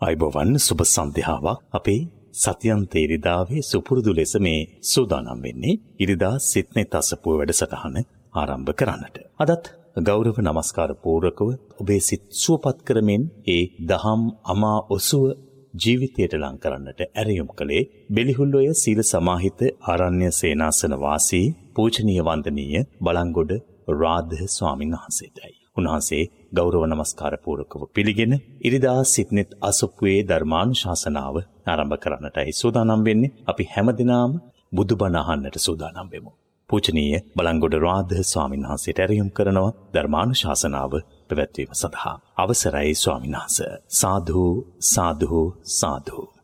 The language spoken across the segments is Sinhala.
අයිබෝවන් සුබ සන්ධ්‍යාවක් අපේ සතියන්ත ඉරිදාවේ සුපුරුදු ලෙස මේ සූදානම් වෙන්නේ ඉරිදා සිත්නේ තසපුව වැඩසටහන ආරම්භ කරන්නට. අදත් ගෞරව නමස්කාර පූර්වකව ඔබේ සිත් සුවපත් කරමින් ඒ දහම් අමා ඔසුව ජීවිතයට ලං කරන්නට ඇරයුම් කළේ බෙලිහුල්ලොය සීල සමාහිත ආරණ්‍ය සේනාසන වාසී පූජනීය වන්දනීය බලංගොඩ රාධ ස්වාමීන් වහන්සේටයි. උන්වහන්සේ ගෞරව නමස්කාර පූර්වකව පිළිගෙන ඉරිදා සිට්නෙත් අසොප්පුවේ ධර්මානුශාසනාව ආරම්භ කරන්නටයි සූදානම් වෙන්නේ. අපි හැමදිනාම බුදුබණ අහන්නට සූදානම් වෙමු. පූජනීය බලංගොඩ රාධ ස්වාමීන් වහන්සේට ඇරයුම් කරනවා ධර්මානුශාසනාව පැවැත්වීම සඳහා. අවසරයි ස්වාමීන් වහන්ස. සාදු සාදු සාදු.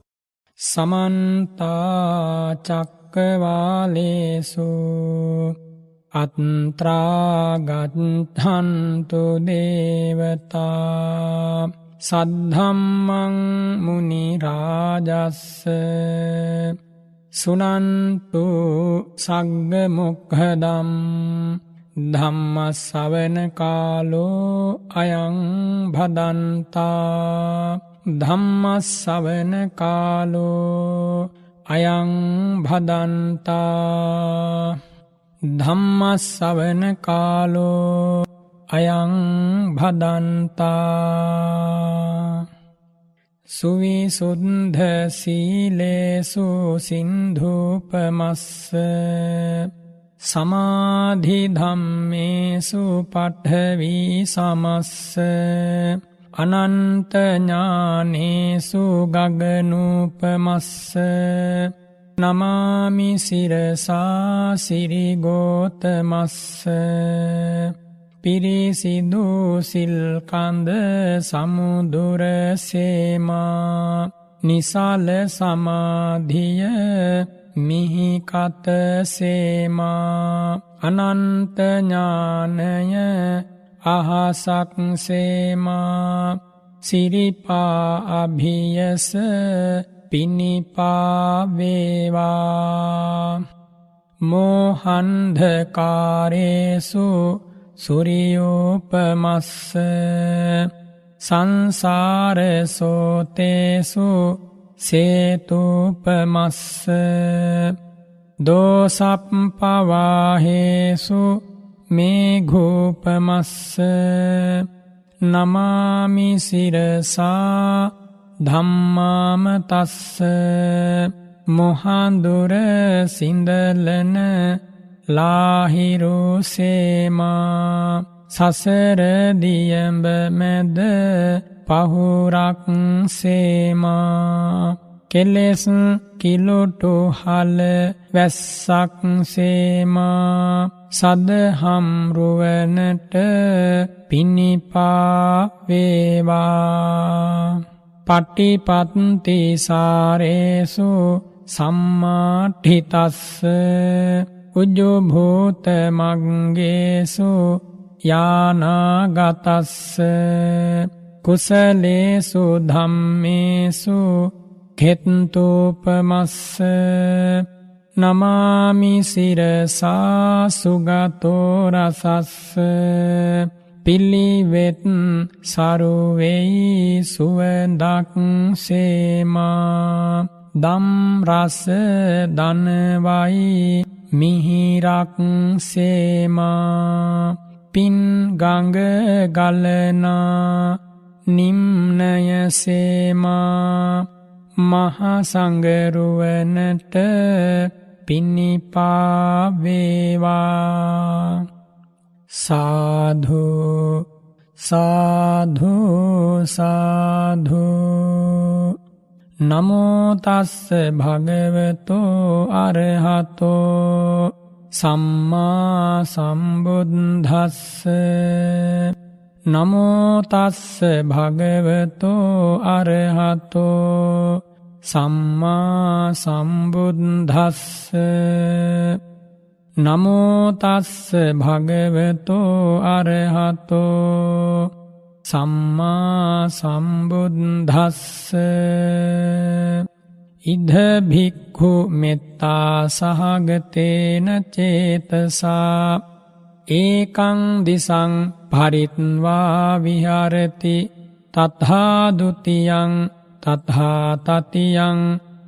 සමන්තා චක්කවාලේසු අත්ත්‍රාගත්හන්තු දේවතා සද්ධම්මං මුනිරාජස්ස සුනන්තු සග්ගමොක්හදම් ධම්මස්සවන කාලෝ අයං භදන්තා ධම්මස්සවන කාලෝ අයං භදන්තා ධම්මස්සවන කාලෝ අයං භදන්තා සුවිසුද්ධ සීලේසු සින්ධූපමස්ස සමාධිධම්මේසු පට්ඨවී සමස්ස අනන්තඥානේසු ගගනූපමස්ස නමාමි සිරසා සිරිගෝතමස්ස පිරිසිදු සිල්කන්ද සමුදුරසේමා නිසාල සමාධිය මිහිකතසේමා අනන්තඥානය අහසක්සේමා සිරිපා අභියස පිණිපාවේවා මෝහන්ධකාරේසු සුරියෝපමස්ස සංසාරසෝතේසු සේතුපමස්ස දෝසප්පවාහේසු මේඝූපමස්ස නමාමිසිරසා ධම්මාම තස්ස මොහන්දුර සිින්දලන ලාහිරුසේමා සසරදියඹ මැද පහුරක් සේමා කෙලෙස් කිලොටු හල වැස්සක් සේමා සදහම්රුවනට පිණිපාවේවා පට්ටිපත්තිසාරේසු සම්මාට්හිතස්ස උජුභූතමග්ගේසු යානාගතස්ස කුසලේසු ධම්මේසු කෙත්තුූපමස්ස නමාමිසිරසා සුගතෝරසස්ස පිල්ලිවෙත් සරුවෙයි සුවදක් සේමා. දම්රස දනවයි මිහිරක් සේමා. පින්ගඟ ගලනා නිම්නය සේමා. මහසංගරුවනට පිණිපාවේවා සාධු සාධු සාධු නමෝතස්ස භගවතෝ අරහතෝ සම්මා සම්බුද්ධස්ස නමෝතස්ස භගවතෝ අරහතෝ සම්මා සම්බුද්ධස්ස නමෝතස්ස භගවතෝ අරහතෝ සම්මා සම්බුද්ධස්ස ඉදභික්හු මෙත්තා සහගතේන චේතසා ඒකං දිසං පරිත්වා විහරති තත්හාදුතියං තත්හා තතියං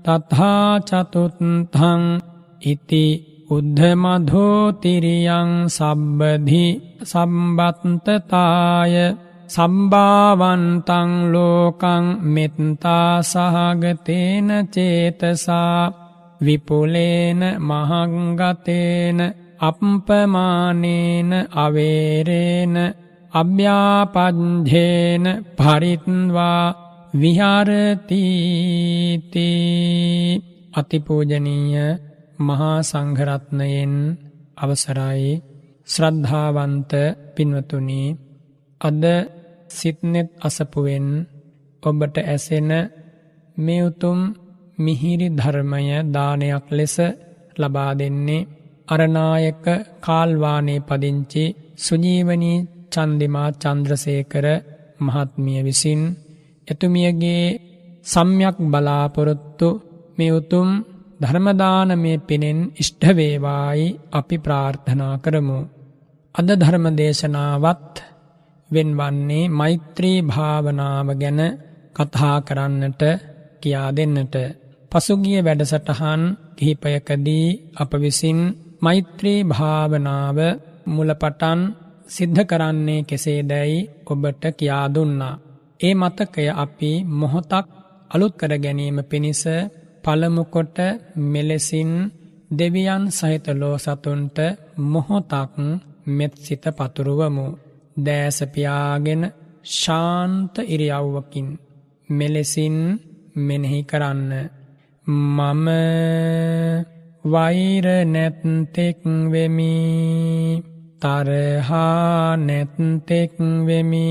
තත්හා චතුත්හං ඉති උද්ධමධෝතිරියං සබ්බධි සම්බත්තතාය සම්භාවන්තං ලෝකං මෙත්තා සහගතේන චේතසා විපුලේන මහංගතේන අප්පමානේන අවේරේන අභ්‍යාපජ්ජේන පරිත්වා විහාරතීති අතිපූජනීය මහා සංඝරත්නයෙන් අවසරයි. ශ්‍රද්ධාවන්ත පින්වතුනි අද සිත්නෙත් අසපුවෙන් ඔබට ඇසෙන මේ උතුම් මිහිරි ධර්මය දානයක් ලෙස ලබා දෙන්නේ අරනායක කාල්වානේ පදිංචි සුජීවනී චන්දිමා චන්ද්‍රසේකර මහත්මිය විසින් එතුමියගේ සම්යක් බලාපොරොත්තු මේ උතුම් ධර්මදානමය පිනෙන් ඉෂ්ඨවේවායි අපි ප්‍රාර්ථනා කරමු. අද ධර්ම දේශනාවත් වෙන්වන්නේ මෛත්‍රී භාවනාව ගැන කතා කරන්නට කියා දෙන්නට. පසුගිය වැඩසටහන් කිහිපයකදී අප විසින් මෛත්‍රී භාවනාව මුලපටන් සිද්ධ කරන්නේ කෙසේ දැයි ඔබට කියා දුන්නා. ඒ මතකය අපි මොහොතක් අලුත් කර ගැනීම පිණිස පළමුකොට මෙලෙසින් දෙවියන් සහිත ලෝ සතුන්ට මොහොතක් මෙත් සිත පතුරුවමු. දෑසපියාගෙන ශාන්ත ඉරියව්වකින් මෙලෙසින් මෙනෙහි කරන්න. මම වෛර නැත්තෙක් වෙමි තරහා නැත්තෙක් වෙමි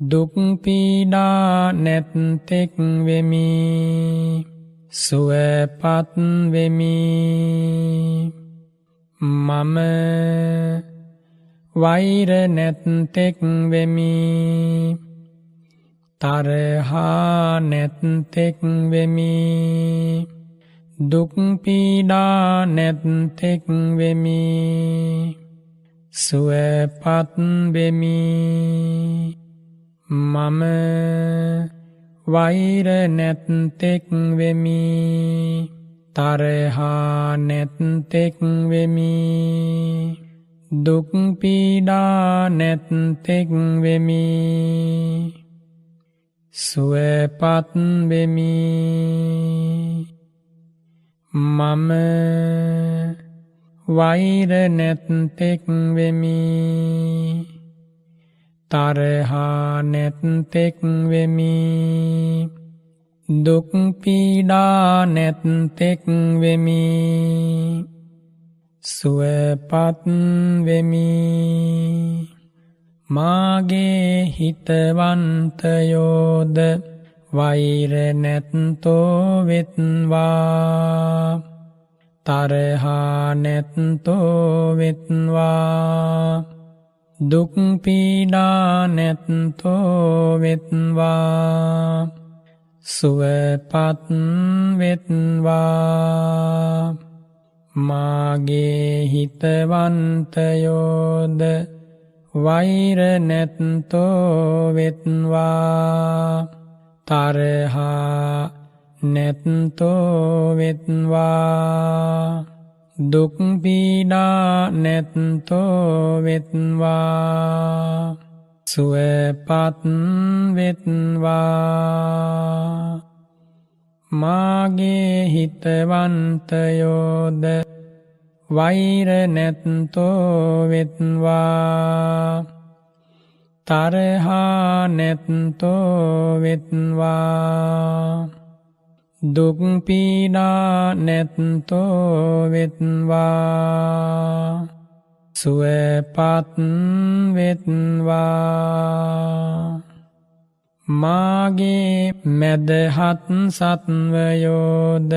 දුක්පීඩා නැත්තෙක් වෙමි. සුවපත් වෙමි. මම වෛර නැත්තෙක් වෙමි. තරහා නැත්තෙක් වෙමි. දුක්පීඩා නැත්තෙක් වෙමි. සුවපත් වෙමි. මම වෛර නැත්තෙක් වෙමි. තරහා නැත්තෙක් වෙමි. දුක්පීඩා නැත්තෙක් වෙමි. සුවපත් වෙමි. මම වෛර නැත්තෙක් වෙමි. තරහා නැත්තෙක් වෙමි. දුක්පීඩා නැත්තෙක් වෙමි. සුවපත් වෙමි. මාගේ හිතවන්තයෝද වෛර නැත්තෝ වෙත්වා. තරහා නැත්තෝ වෙත්වා. දුක්පීඩා නැත්තෝ වෙත්වා. සුවපත් වෙත්වා. මාගේ හිතවන්තයෝද වෛර නැත්තෝ වෙත්වා. තරහා නැත්තෝ වෙත්වා. දුක්පීඩා නැත්තෝ වෙත්වා. සුවපත් වෙත්වා. මාගේ හිතවන්තයෝද වෛර නැත්තෝ වෙත්වා. තරහා නැත්තෝ වෙත්වා. දුක්පීඩා නැත්තෝ වෙත්වා සුවපත් වෙත්වා. මාගේ මැදහත් සත්වයෝද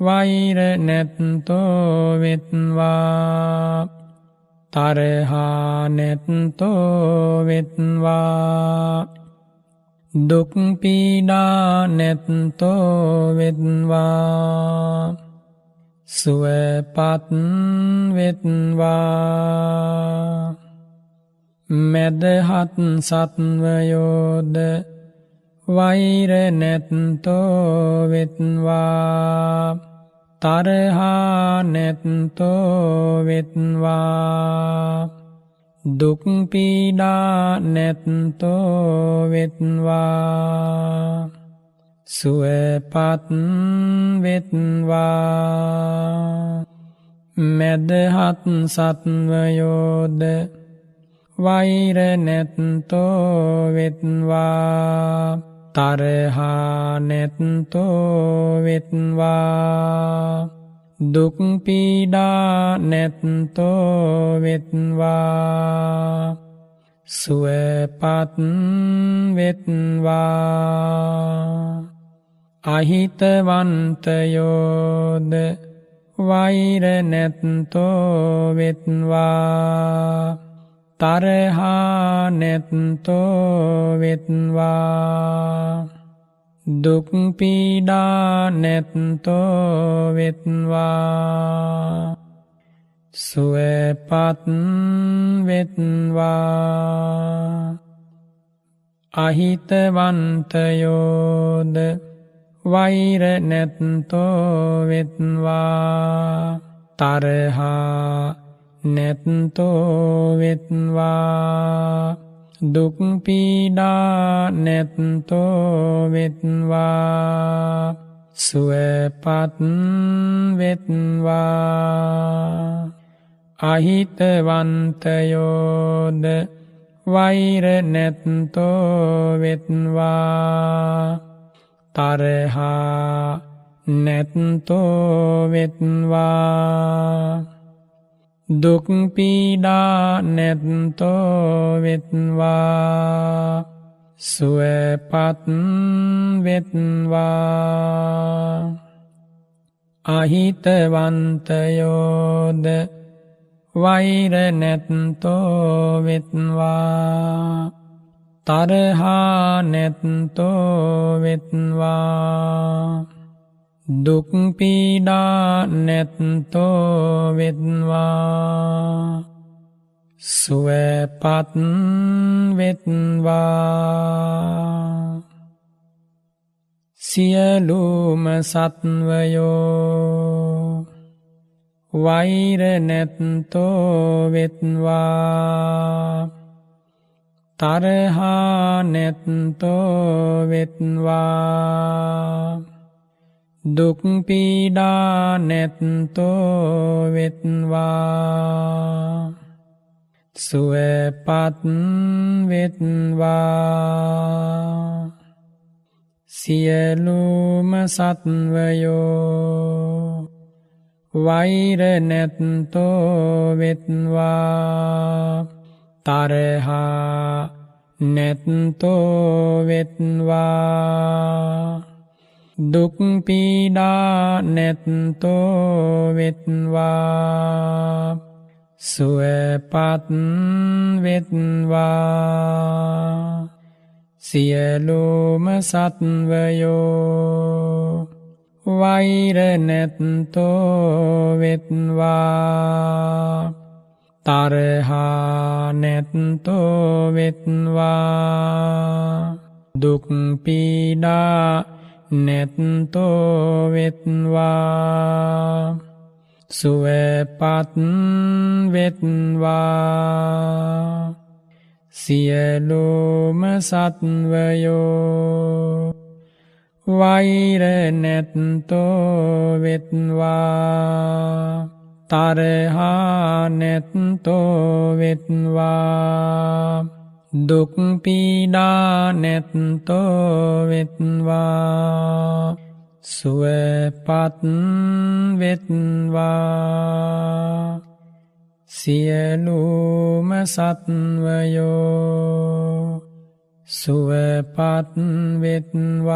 වෛර නැත්තෝ වෙත්වා තරහා නැත්තෝ වෙත්වා දුක්පීඩා නැත්තෝ වෙත්වා. සුවපත් වෙත්වා. මැදහත් සත්වයෝද වෛර නැත්තෝ වෙත්වා. තරහා නැත්තෝ වෙත්වා. දුක්පීඩා නැත්තෝ වෙත්වා. සුවපත් වෙත්වා. මැදහත් සත්වයෝද වෛර නැත්තෝ වෙත්වා. තරහා නැත්තෝ වෙත්වා. දුක්පීඩා නැත්තෝ වෙත්වා. සුවපත් වෙත්වා. අහිතවන්තයෝද වෛර නැත්තෝ වෙත්වා. තරහා නැත්තෝ වෙත්වා. දුක්පීඩා නැත්තෝ වෙත්වා. සුවපත් වෙත්වා. අහිතවන්තයෝද වෛර නැත්තෝ වෙත්වා. තරහා නැත්තෝ වෙත්වා. දුක්පීඩා නැත්තෝ වෙත්වා සුවපත් වෙත්වා. අහිතවන්තයෝද වෛර නැත්තෝ වෙත්වා තරහා නැත්තෝ වෙත්වා. දුක්පීඩා නැත්තෝ වෙත්වා. සුවපත් වෙත්වා. අහිතවන්තයෝද වෛර නැත්තෝ වෙත්වා. තරහා නැත්තෝ වෙත්වා. දුක්පීඩා නැත්තෝ වෙත්වා. සුවපත් වෙත්වා. සියලුම සත්වයෝ වෛර නැත්තෝ වෙත්වා. තරහා නැත්තෝ වෙත්වා. දුක්පීඩා නැත්තෝ වෙත්වා. සුවපත් වෙත්වා. සියලුම සත්වයෝ වෛර නැත්තෝ වෙත්වා. තරහා නැත්තෝ වෙත්වා. දුක්පීඩා නැත්තෝ වෙත්වා සුවපත් වෙත්වා. සියලුම සත්වයෝ වෛර නැත්තෝ වෙත්වා තරහා නැත්තෝ වෙත්වා දුක්පීඩා නැත්තෝ වෙත්වා සුවපත් වෙත්වා සියලුම සත්වයෝ වෛර නැත්තෝ වෙත්වා තරහා නැත්තෝ වෙත්වා දුක්පීඩා නැත්තෝ වෙත්වා. සුවපත් වෙත්වා. සියලුම සත්වයෝ සුවපත් වෙත්වා.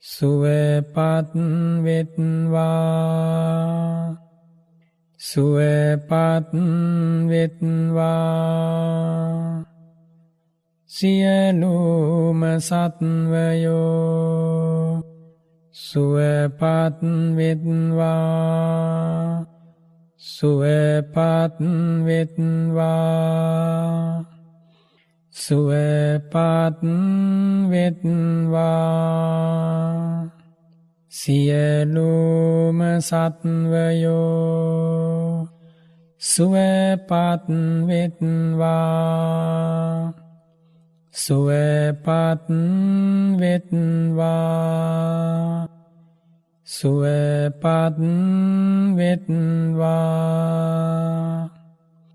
සුවපත් වෙත්වා. සුවපත් වෙත්වා. සියලුම සත්වයෝ සුවපත් වෙත්වා. සුවපත් වෙත්වා. සුවපත් වෙත්වා. සියලුම සත්වයෝ සුවපත් වෙත්වා. සුවපත් වෙත්වා. සුවපත් වෙත්වා.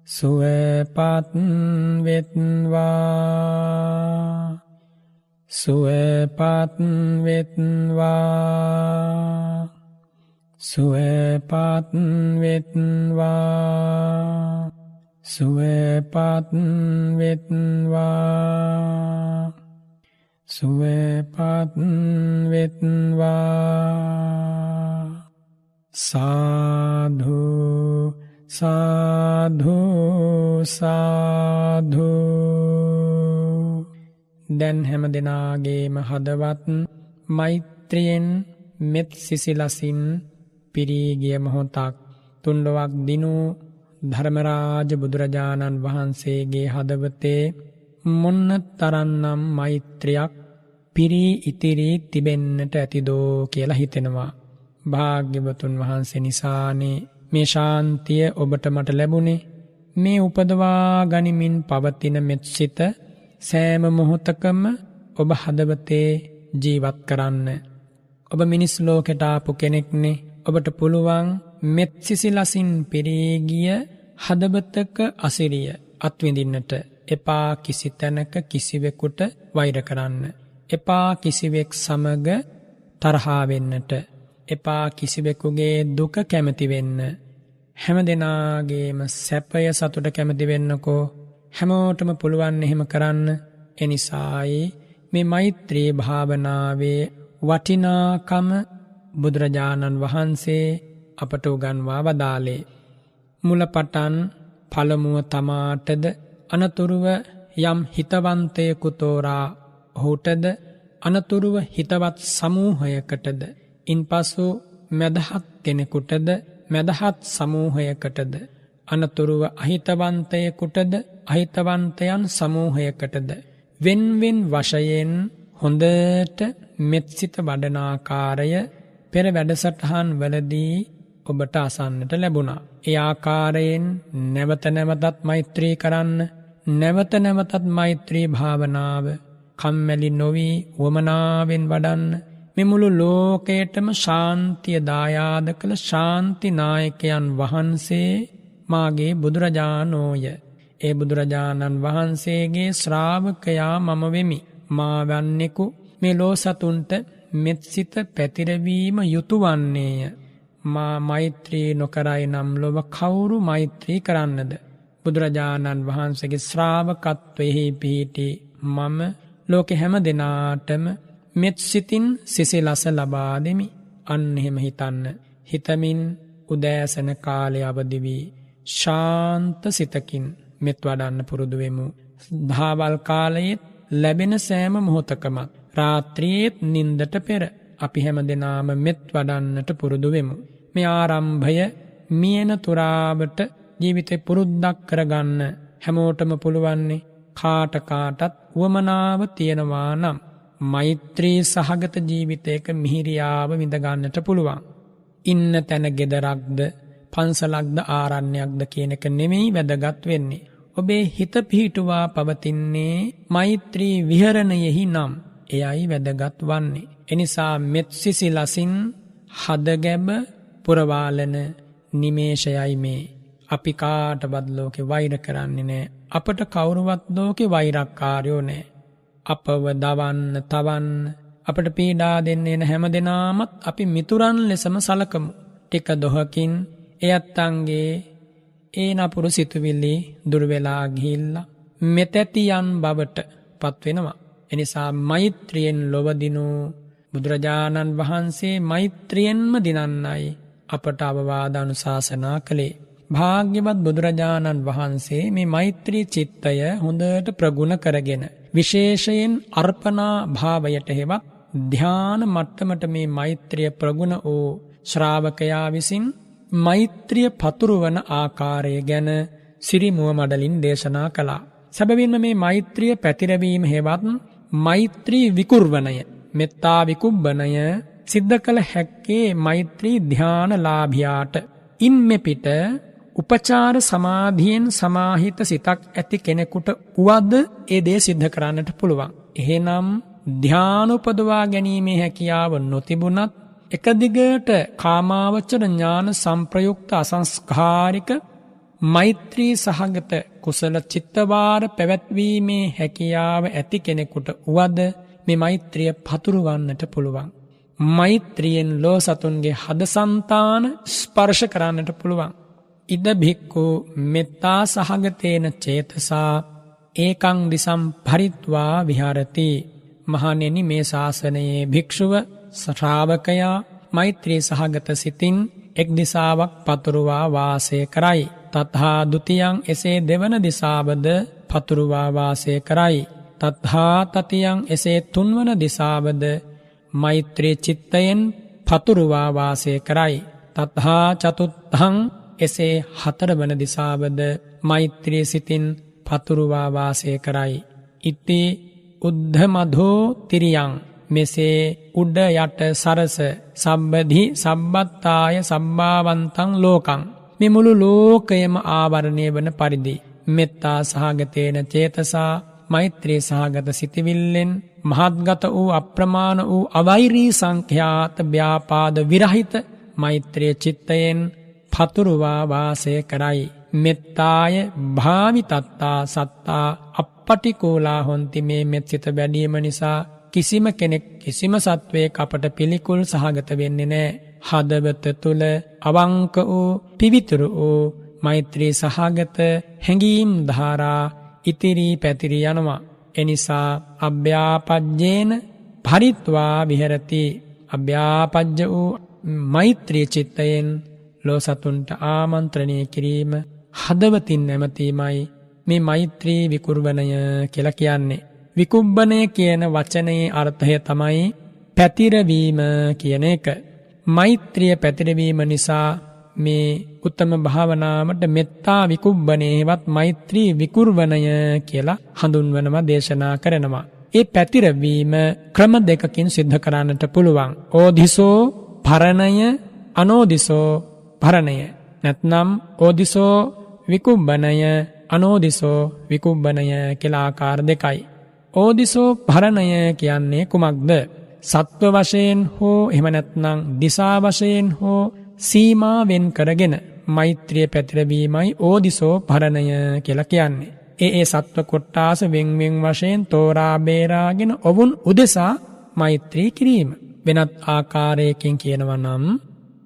සුවපත් වෙත්වා. සුවපත් වෙත්වා සුවපත් වෙත්වා සුවපත් වෙත්වා සුවපත් වෙත්වා සාධු සාධු සාධු දැන් හැම දෙනාගේම හදවත් මෛත්‍රියෙන් මෙත් සිසිලසින් පිරීගිය මොහොතක් තුන්ඩුවක් දිනූ ධර්මරාජ බුදුරජාණන් වහන්සේගේ හදවතේ මොන්න තරන්නම් මෛත්‍රයක් පිරී ඉතිරී තිබෙන්නට ඇතිදෝ කියලා හිතෙනවා. භාග්‍යවතුන් වහන්සේ නිසානේ මේ ශාන්තිය ඔබට මට ලැබුණේ මේ උපදවා ගනිමින් පවතින මෙත්සිත සෑම මොහොතකම ඔබ හදවතේ ජීවත් කරන්න. ඔබ මිනිස් ලෝකෙටාපු කෙනෙක්නේ ඔබට පුළුවන් මෙත්සිසිලසින් පිරීගිය හදබතක අසිරිය අත්විඳින්නට එපා කිසි තැනක කිසිවෙකුට වෛර කරන්න. එපා කිසිවෙක් සමග තරහාවෙන්නට එපා කිසිවෙකුගේ දුක කැමතිවෙන්න. හැම දෙනාගේම සැපය සතුට කැමතිවෙන්නකෝ හැමෝටම පුළුවන් එහෙම කරන්න එනිසායි මේ මෛත්‍රී භාවනාවේ වටිනාකම බුදුරජාණන් වහන්සේ අපට උගන්වා වදාලේ. මුලපටන් පළමුව තමාටද අනතුරුව යම් හිතවන්තයකුතෝරා ඔහුටද අනතුරුව හිතවත් සමූහයකටද ඉන් පසු මැදහත් කෙනෙකුටද මැදහත් සමූහයකටද අනතුරුව අහිතවන්තයකුටද අහිතවන්තයන් සමූහයකටද වෙන්වෙන් වශයෙන් හොඳට මෙත්සිත වඩනාකාරය පෙර වැඩසටහන් වලදී ඔබට අසන්නට ලැබුණා. ඒ ආකාරයෙන් නැවත නැවතත් මෛත්‍රී කරන්න නැවත නැවතත් මෛත්‍රී භාවනාව කම්මැලි නොවී වමනාවෙන් වඩන්න මෙමුළු ලෝකයටම ශාන්තිය දායාද කළ ශාන්තිනායකයන් වහන්සේ මාගේ බුදුරජාණෝය. ඒ බුදුරජාණන් වහන්සේගේ ශ්‍රාවකයා මම වෙමි. මාවන්නෙකු මේ ලෝසතුන්ට මෙත්සිත පැතිරවීම යුතුවන්නේය. මා මෛත්‍රී නොකරයි නම් ලොව කවුරු මෛත්‍රී කරන්නද. බුදුරජාණන් වහන්සේගේ ශ්‍රාවකත්වයෙහි පිහිටි මම ලෝකෙ හැම දෙනාටම මෙත්සිතින් සිසිලස ලබා දෙමි අන්න එහෙම හිතන්න. හිතමින් උදෑසන කාලය අවදිවී. ශාන්ත සිතකින් මෙත් වඩන්න පුරුදුවෙමු. භාවල් කාලයෙත් ලැබෙන සෑම මොහොතකමත්. රාත්‍රියේත් නින්දට පෙර අපි හැම දෙනාම මෙත් වඩන්නට පුරුදුවෙමු. මේ ආරම්භය මියන තුරාවට ජීවිතය පුරුද්දක් කරගන්න හැමෝටම පුළුවන්නේ කාටකාටත් වුවමනාව තියෙනවා නම්. මෛත්‍රී සහගත ජීවිතයක මිහිරියාව විඳගන්නට පුළුවන්. ඉන්න තැන ගෙදරක්ද පන්සලක්ද ආරණ්‍යයක්ද කියනක නෙමෙයි වැදගත් වෙන්නේ. ඔබේ හිත පිහිටුවා පවතින්නේ මෛත්‍රී විහරණයෙහි නම් එයයි වැදගත් වන්නේ. එනිසා මෙත්සිසි ලසින් හදගැබ පුරවාලන නිමේෂයයි මේ. අපි කාටවත් ලෝකෙ වෛර කරන්නේ නෑ. අපට කවුරුවත් ලෝකෙ වෛරක්කාරයෝ නෑ. අපව දවන්න තවන්න අපට පීඩා දෙන්නේ එන හැම දෙනාමත් අපි මිතුරන් ලෙසම සලකමු. ටික දොහකින් එයත්තන්ගේ ඒ නපුරු සිතුවිල්ලි දුර්වෙලා ගිහිල්ල මෙතැතියන් බවට පත්වෙනවා. එනිසා මෛත්‍රියෙන් ලොවදිනූ බුදුරජාණන් වහන්සේ මෛත්‍රියෙන්ම දිනන්නයි අපට අවවාද අනුශාසනා කළේ. භාග්‍යවත් බුදුරජාණන් වහන්සේ මේ මෛත්‍රී චිත්තය හොඳට ප්‍රගුණ කරගෙන. විශේෂයෙන් අර්පනා භාවයට හෙවත් ධ්‍යාන මට්ටමට මේ මෛත්‍රිය ප්‍රගුණ වූ ශ්‍රාවකයා විසින් මෛත්‍රිය පතුරුවන ආකාරය ගැන සිරිමුව මඩලින් දේශනා කළා. සැබවින්ම මේ මෛත්‍රිය පැතිරවීම හෙවත් මෛත්‍රී විකුර්වණය මෙත්තා විකුබ්බනය සිද්ධ කළ හැක්කේ මෛත්‍රී ධ්‍යානලාභයාට ඉන් මෙපිට උපචාර සමාධියෙන් සමාහිත සිතක් ඇති කෙනෙකුට වුවද ඒ දේ සිද්ධ කරන්නට පුළුවන්. එහෙනම් ධ්‍යානුපදවා ගැනීමේ හැකියාව නොතිබුණත් එකදිගට කාමාවච්චර ඥාන සම්ප්‍රයුක්ත අසංස්කාරික මෛත්‍රී සහගත කුසල චිත්තවාර පැවැත්වීමේ හැකියාව ඇති කෙනෙකුට වුවද මේ මෛත්‍රිය පතුරුවන්නට පුළුවන්. මෛත්‍රියෙන් ලෝ සතුන්ගේ හදසන්තාන ස්පර්ශ කරන්නට පුළුවන්. ඉද භික්කු මෙත්තා සහගතේන චේතසා ඒකං දිසම් පරිත්වා විහාරති මහනෙනි මේ ශාසනයේ භික්ෂුව ශ්‍රාවකයා මෛත්‍රී සහගත සිතින් එක් දිසාවක් පතුරුවා වාසය කරයි. තත්හා දුතියන් එසේ දෙවන දිසාවද පතුරුවා වාසය කරයි. තත්හා තතියන් එසේ තුන්වන දිසාවද මෛත්‍රී චිත්තයෙන් පතුරුවා වාසය කරයි. තත්හා චතුත්හං එසේ හතරවන දිසාවද මෛත්‍රී සිතින් පතුරුවා වාසය කරයි. ඉති උද්ධමධෝ තිරියං මෙසේ උඩ යට සරස සබ්බධි සබ්බත්තාය සබ්භාවන්තං ලෝකං මෙමුළු ලෝකයම ආවරණය වන පරිදි මෙත්තා සහගතේන චේතසා මෛත්‍රී සහගත සිතිවිල්ලෙන් මහත්ගත වූ අප්‍රමාණ වූ අවෛරී සංඛ්‍යාත ව්‍යාපාද විරහිත මෛත්‍රය චිත්තයෙන් පතුරුවා වාසය කරයි. මෙත්තාය භාවිතත්තා සත්තා අපපටිකෝලා හොන්ති මේ මෙත්සිත වැඩීම නිසා කිසිම කෙනෙක් කිසිම සත්වය අපට පිළිකුල් සහගත වෙන්නේ නෑ. හදවත තුළ අවංක වූ පිවිතුරු වූ මෛත්‍රී සහගත හැඟීම් ධාරා ඉතිරී පැතිරි යනවා. එනිසා අභ්‍යාපජ්ජේන පරිත්වා විහරති අභ්‍යාපජ්ජ වූ මෛත්‍රී චිත්තයෙන් ලෝ සතුන්ට ආමන්ත්‍රණය කිරීම හදවතින් නැමතීමයි මේ මෛත්‍රී විකුර්වණය කියල කියන්නේ. විකුබ්බනය කියන වචනයේ අර්ථය තමයි පැතිරවීම කියන එක. මෛත්‍රිය පැතිරවීම නිසා මේ උත්තම භාවනාවට මෙත්තා විකුබ්බනයවත් මෛත්‍රී විකුර්වණය කියලා හඳුන්වනවා දේශනා කරනවා. ඒ පැතිරවීම ක්‍රම දෙකකින් සිද්ධ කරන්නට පුළුවන්. ඕදිසෝ පරණය අනෝදිසෝ පරණය. නැත්නම් ඕදිසෝ විකුබ්බනය අනෝදිසෝ විකුබ්බනය කියලාආකාර දෙකයි. ඕදිසෝ පරණය කියන්නේ කුමක්ද. සත්ව වශයෙන් හෝ එමනැත්නං දිසා වශයෙන් හෝ සීමාවෙන් කරගෙන මෛත්‍රිය පැතිරවීමයි ඕදිසෝ පරණය කියල කියන්නේ. ඒ ඒ සත්ව කොට්ටාස වෙංවෙන් වශයෙන් තෝරාබේරාගෙන ඔවුන් උදෙසා මෛත්‍රී කිරීම. වෙනත් ආකාරයකින් කියනව නම්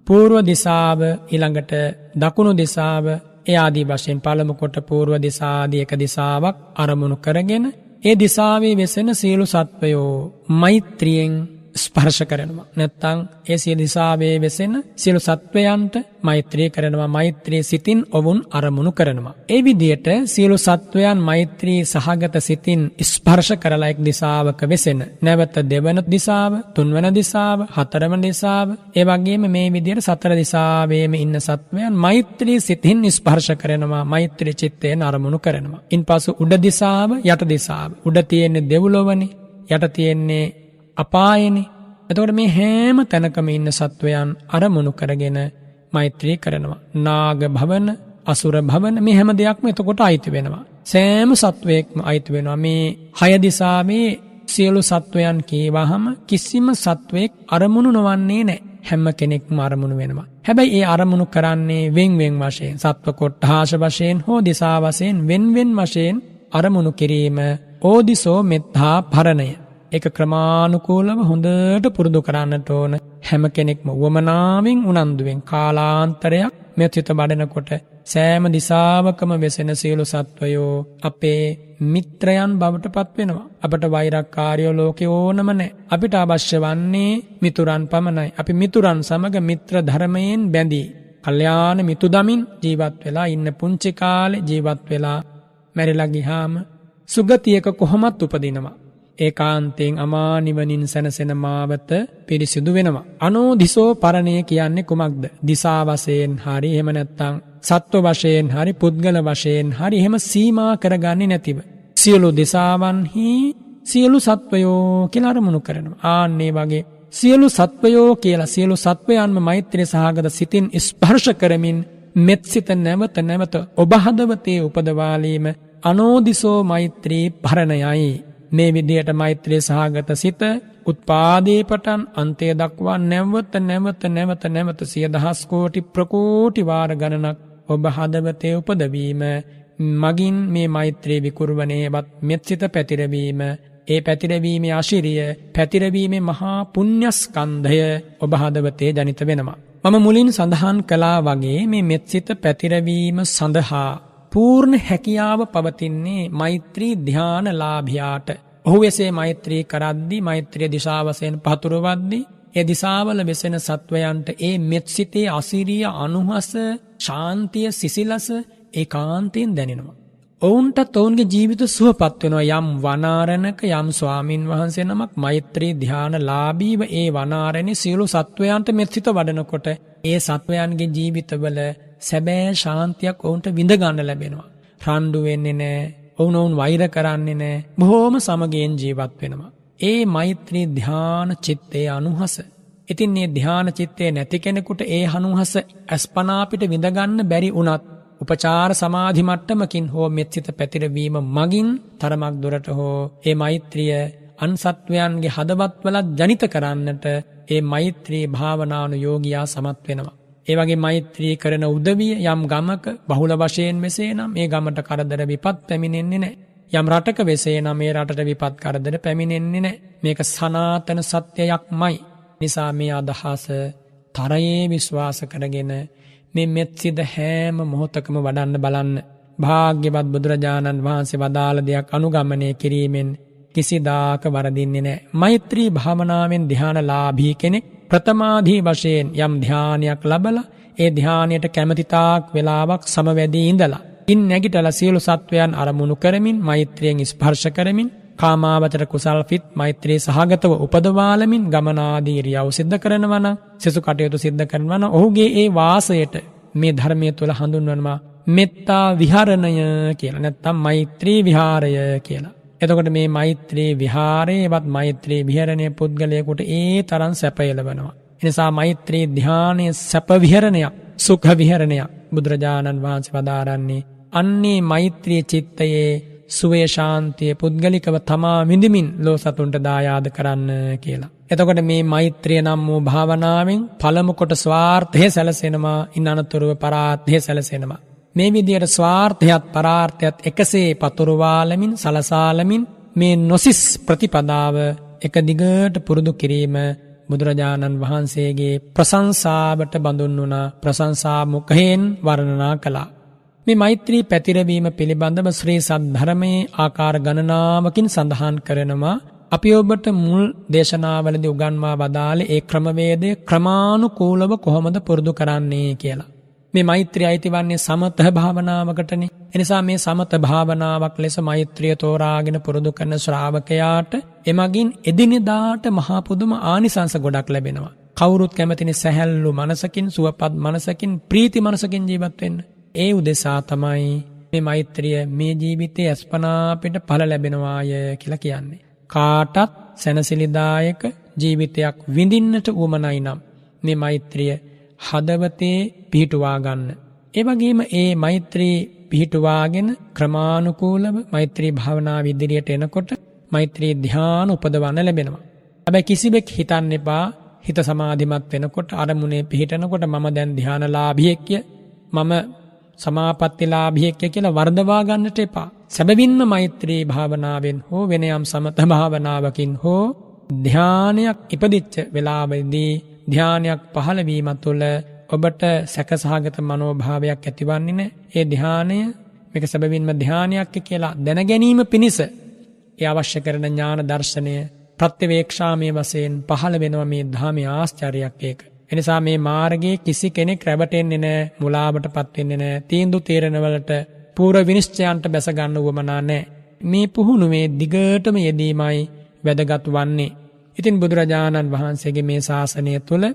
පූර්ව දිසාව ඉළඟට දකුණු දිසාව එයාදී වශයෙන් පළමුකොට පූර්ව දිසාදී එක දිසාවක් අරමුණු කරගෙන ඒ දිසාවේ වෙසෙන සියලු සත්වයෝ මෛත්‍රියෙන් ස්පර්ශ කරනවා. නැත්තං ඒ සිය දිසාවේ වෙසෙන සියලු සත්වයන්ට මෛත්‍රී කරනවා මෛත්‍රී සිතින් ඔවුන් අරමුණු කරනවා. ඒ විදියට සියලු සත්වයන් මෛත්‍රී සහගත සිතින් ස්පර්ශ කරලා එක් දිසාවක වෙසෙන. නැවත දෙවන දිසාව, තුන්වන දිසාව, හතරවන දිසාව, ඒ වගේම මේ විදියට සතර දිසාවේම ඉන්න සත්වයන් මෛත්‍රී සිතින් ස්පර්ශ කරනවා මෛත්‍රී චිත්තයෙන් අරමුණු කරනවා. ඉන්පසු උඩ දිසාව, යට දිසාව. උඩ තියෙන්නේ දෙව්ලොවනේ, යට තියෙන්නේ අපායනි එතකොට මේ හෑම තැනකම ඉන්න සත්වයන් අරමුණු කරගෙන මෛත්‍රී කරනවා. නාග භවන අසුර භවන මේ හැම දෙයක්ම එතකොට අයිති වෙනවා. සෑම සත්වයෙක්ම අයිති වෙනවා මේ හයදිසාවේ සියලු සත්වයන් කීවාහම කිසිම සත්වයෙක් අරමුණු නොවන්නේ නෑ හැම්ම කෙනෙක්ම අරමුණු වෙනවා. හැබැයි ඒ අරමුණු කරන්නේ වෙන්වෙන් වශයෙන් සත්ව කොට්හාශ වශයෙන් හෝ දිසා වසයෙන් වෙන්වෙන් වශයෙන් අරමුණු කිරීම ඕදිසෝ මෙත්හා පරණය. එක ක්‍රමානුකූලව හොඳට පුරුදු කරන්නට ඕන හැම කෙනෙක්ම වුවමනාවෙන් උනන්දුවෙන් කාලාන්තරයක් මෙතිත බඩනකොට සෑම දිසාවකම වෙසෙන සියලු සත්වයෝ අපේ මිත්‍රයන් බවට පත්වෙනවා. අපට වෛරක්කාරයෝ ලෝකෙ ඕනම නෑ. අපිට අවශ්‍ය වන්නේ මිතුරන් පමණයි. අපි මිතුරන් සමඟ මිත්‍ර ධර්මයෙන් බැඳී. කල්්‍යාන මිතු දමින් ජීවත් වෙලා ඉන්න පුංචිකාලෙ ජීවත් වෙලා මැරිලගිහාම සුගතියක කොහොමත් උපදිනවා. ඒකාන්තයෙන් අමානිවනින් සැනසෙන මාවත පිරිසිදු වෙනවා. අනෝ දිසෝ පරණය කියන්නේ කුමක්ද. දිසාවසයෙන් හරි හෙමනැත්තං සත්ව වශයෙන් හරි පුද්ගල වශයෙන් හරි එහෙම සීමා කරගන්නේ නැතිව. සියලු දෙසාවන්හි සියලු සත්වයෝ කියලා අරමුණු කරනවා. ආන්නේ වගේ සියලු සත්වයෝ කියලා සියලු සත්වයන්ම මෛත්‍රී සහගත සිතින් ස්පර්ශ කරමින් මෙත්සිත නැවත නැවත ඔබ හදවතේ උපදවාලීම අනෝදිසෝ මෛත්‍රී පරණයයි. මේ විදියට මෛත්‍රී සහගත සිත උත්පාදේ පටන් අන්තය දක්වා නැවත නැවත නැවත නැවත සිය දහස් කෝටි ප්‍රකෝටි වාර ගණනක් ඔබ හදවතේ උපදවීම මගින් මේ මෛත්‍රී විකුරුවනේවත් මෙත්සිත පැතිරවීම ඒ පැතිරවීමේ අශිරිය පැතිරවීමේ මහා පුණ්‍යස්කන්ධය ඔබ හදවතේ ජනිත වෙනවා. මම මුලින් සඳහන් කලා වගේ මේ මෙත්සිත පැතිරවීම සඳහා පූර්ණ හැකියාව පවතින්නේ මෛත්‍රී ධ්‍යානලාභයාට. ඔහු එසේ මෛත්‍රී කරද්දි මෛත්‍රිය දිශාවසයෙන් පතුරුවද්දි ඒ දිසාවල වෙසෙන සත්වයන්ට ඒ මෙත්සිතේ අසිරිය අනුහස ශාන්තිය සිසිලස ඒ කාන්තයෙන් දැනෙනවා. ඔවුන්ටත් ඔවුන්ගේ ජීවිත සුවපත් වෙනවා යම් වනාරණක යම් ස්වාමින් වහන්සේ නමක් මෛත්‍රී ධ්‍යාන ලාබීව ඒ වනාරණි සියලු සත්වයන්ට මෙත්සිත වඩනකොට ඒ සත්වයන්ගේ ජීවිතවල සැබෑ ශාන්තියක් ඔවුන්ට විඳගන්න ලැබෙනවා. රණ්ඩු වෙන්නේ නෑ ඔවුන ඔවුන් වෛර කරන්නේ නෑ බොහෝම සමගයෙන් ජීවත් වෙනවා. ඒ මෛත්‍රී ධ්‍යාන චිත්තේ අනුහස. ඉතින් ඒ ධ්‍යාන චිත්තේ නැති කෙනෙකුට ඒ හනුහස ඇස්පනාපිට විඳගන්න බැරි වනත් උපචාර සමාධි මට්ටමකින් හෝ මෙත්සිත පැතිරවීම මගින් තරමක් දුරට හෝ ඒ මෛත්‍රිය අන්සත්වයන්ගේ හදවත්වලත් ජනිත කරන්නට ඒ මෛත්‍රී භාවනානු යෝගයා සමත් වෙනවා. ඒ වගේ මෛත්‍රී කරන උදවිය යම් ගමක බහුල වශයෙන් මෙසේ නම් ඒ ගමට කරදර විපත් පැමිණෙන්නේ නෑ. යම් රටක වෙසේ නම් මේ රටට විපත් කරදර පැමිණෙන්නේ නෑ. මේක සනාතන සත්‍යයක් මයි. නිසා මේ අදහස තරයේ විශ්වාස කරගෙන මේ මෙත්සිද හෑම මොහොතකම වඩන්න බලන්න. භාග්‍යවත් බුදුරජාණන් වහන්සේ වදාළ දෙයක් අනුගමනය කිරීමෙන් කිසිදාක වරදින්නේ නෑ. මෛත්‍රී භාවනාවෙන් දිහාන ලාභී කෙනෙක් ප්‍රථමාදී වශයෙන් යම් ධ්‍යානයක් ලබල ඒ ධ්‍යානයට කැමතිතාක් වෙලාවක් සමවැදී ඉඳලා. ඉන් නැගිටල සියලු සත්වයන් අරමුණු කරමින් මෛත්‍රියෙන් ස්පර්ශ කරමින් කාමාවචර කුසල් ෆිත් මෛත්‍රී සහගතව උපදවාලමින් ගමනාදීරියව සිද්ධ කරනවන සෙසු කටයුතු සිද්ධ කරනවන ඔහුගේ ඒ වාසයට මේ ධර්මය තුළ හඳුන්වනවා මෙත්තා විහරණය කියලා නැත්තම් මෛත්‍රී විහාරය කියලා. එතකොට මේ මෛත්‍රී විහාරයවත් මෛත්‍රී විහරණය පුද්ගලයකුට ඒ තරන් සැපයලවනවා. එනිසා මෛත්‍රී ධ්‍යානය සැපවිහරණයක් සුඛ විහරණයක් බුදුරජාණන් වහන්සේ වදාරන්නේ. අන්නේ මෛත්‍රී චිත්තයේ සුවේ ශාන්තිය පුද්ගලිකව තමා විඳමින් ලෝ සතුන්ට දායාද කරන්න කියලා. එතකොට මේ මෛත්‍රිය නම් වූ භාවනාවෙන් පළමුකොට ස්වාර්ථය සැලසෙනවා ඉන් අනතුරුව පරාත්හය සැලසෙනවා. මේ විදියට ස්වාර්ථයත් පරාර්ථයත් එකසේ පතුරුවාලමින් සලසාලමින් මේ නොසිස් ප්‍රතිපදාව එක දිගට පුරුදු කිරීම බුදුරජාණන් වහන්සේගේ ප්‍රසංසාවට බඳුන් වුණ ප්‍රසංසාමුකහෙන් වර්ණනා කළා. මේ මෛත්‍රී පැතිරවීම පිළිබඳව ශ්‍රී සද්ධර්මයේ ආකාර ගණනාවකින් සඳහන් කරනවා අපි ඔබට මුල් දේශනාවලදි උගන්වා වදාලේ ඒ ක්‍රමවේදය ක්‍රමානුකූලව කොහොමද පුරුදු කරන්නේ කියලා. මේ මෛත්‍රිය අයිතිවන්නේ සමත භාවනාවකටනේ. එනිසා මේ සමත භාවනාවක් ලෙස මෛත්‍රිය තෝරාගෙන පුරුදු කරන ශ්‍රාවකයාට එමගින් එදිනෙදාට මහා පුදුම ආනිසංස ගොඩක් ලැබෙනවා. කවුරුත් කැමතිනි සැහැල්ලු මනසකින් සුවපත් මනසකින් ප්‍රීති මනසකින් ජීවත් වෙන්න. ඒ උදෙසා තමයි මේ මෛත්‍රිය මේ ජීවිතයේ අස්පනාපිට ඵල ලැබෙනවාය කියලා කියන්නේ. කාටත් සැනසිලිදායක ජීවිතයක් විඳින්නට උවමනයි නම් මේ මෛත්‍රිය හදවතේ පිහිටුවා ගන්න. ඒ වගේම ඒ මෛත්‍රී පිහිටුවාගෙන ක්‍රමානුකූලව මෛත්‍රී භාවනාව ඉදිරියට එනකොට මෛත්‍රී ධ්‍යාන උපදවන්න ලැබෙනවා. හැබැයි කිසිවෙක් හිතන්න එපා හිත සමාධිමත් වෙනකොට අරමුණේ පිහිටනකොට මම දැන් ධ්‍යානලාභියෙක්ය මම සමාපත්තිලාභියෙක්ය කියලා වර්ධවා ගන්නට එපා. සැබවින්ම මෛත්‍රී භාවනාවෙන් හෝ වෙනයම් සමත භාවනාවකින් හෝ ධ්‍යානයක් ඉපදිච්ච වෙලාවෙදී ධ්‍යානයක් පහළවීමත් තුළ ඔබට සැකසහගත මනෝභාවයක් ඇතිවන්නේ නෑ ඒ ධ්‍යානය මේක සැබවින්ම ධ්‍යානයක් කියලා දැනගැනීම පිණිස ඒ අවශ්‍ය කරන ඥාන දර්ශනය ප්‍රත්‍යවේක්ෂාමය වසයෙන් පහළ වෙනවා මේ ධාමය ආශ්චර්යක් ඒක. එනිසා මේ මාර්ගයේ කිසි කෙනෙක් රැවටෙන්නේ නෑ මුලාවට පත්වෙන්නේ නෑ තීන්දු තීරණවලට පූර විනිශ්චයන්ට බැසගන්න වුවමනා නෑ. මේ පුහුණුවේ දිගටම යෙදීමයි වැදගත් වන්නේ. ඉතින් බුදුරජාණන් වහන්සේගේ මේ ශාසනය තුළ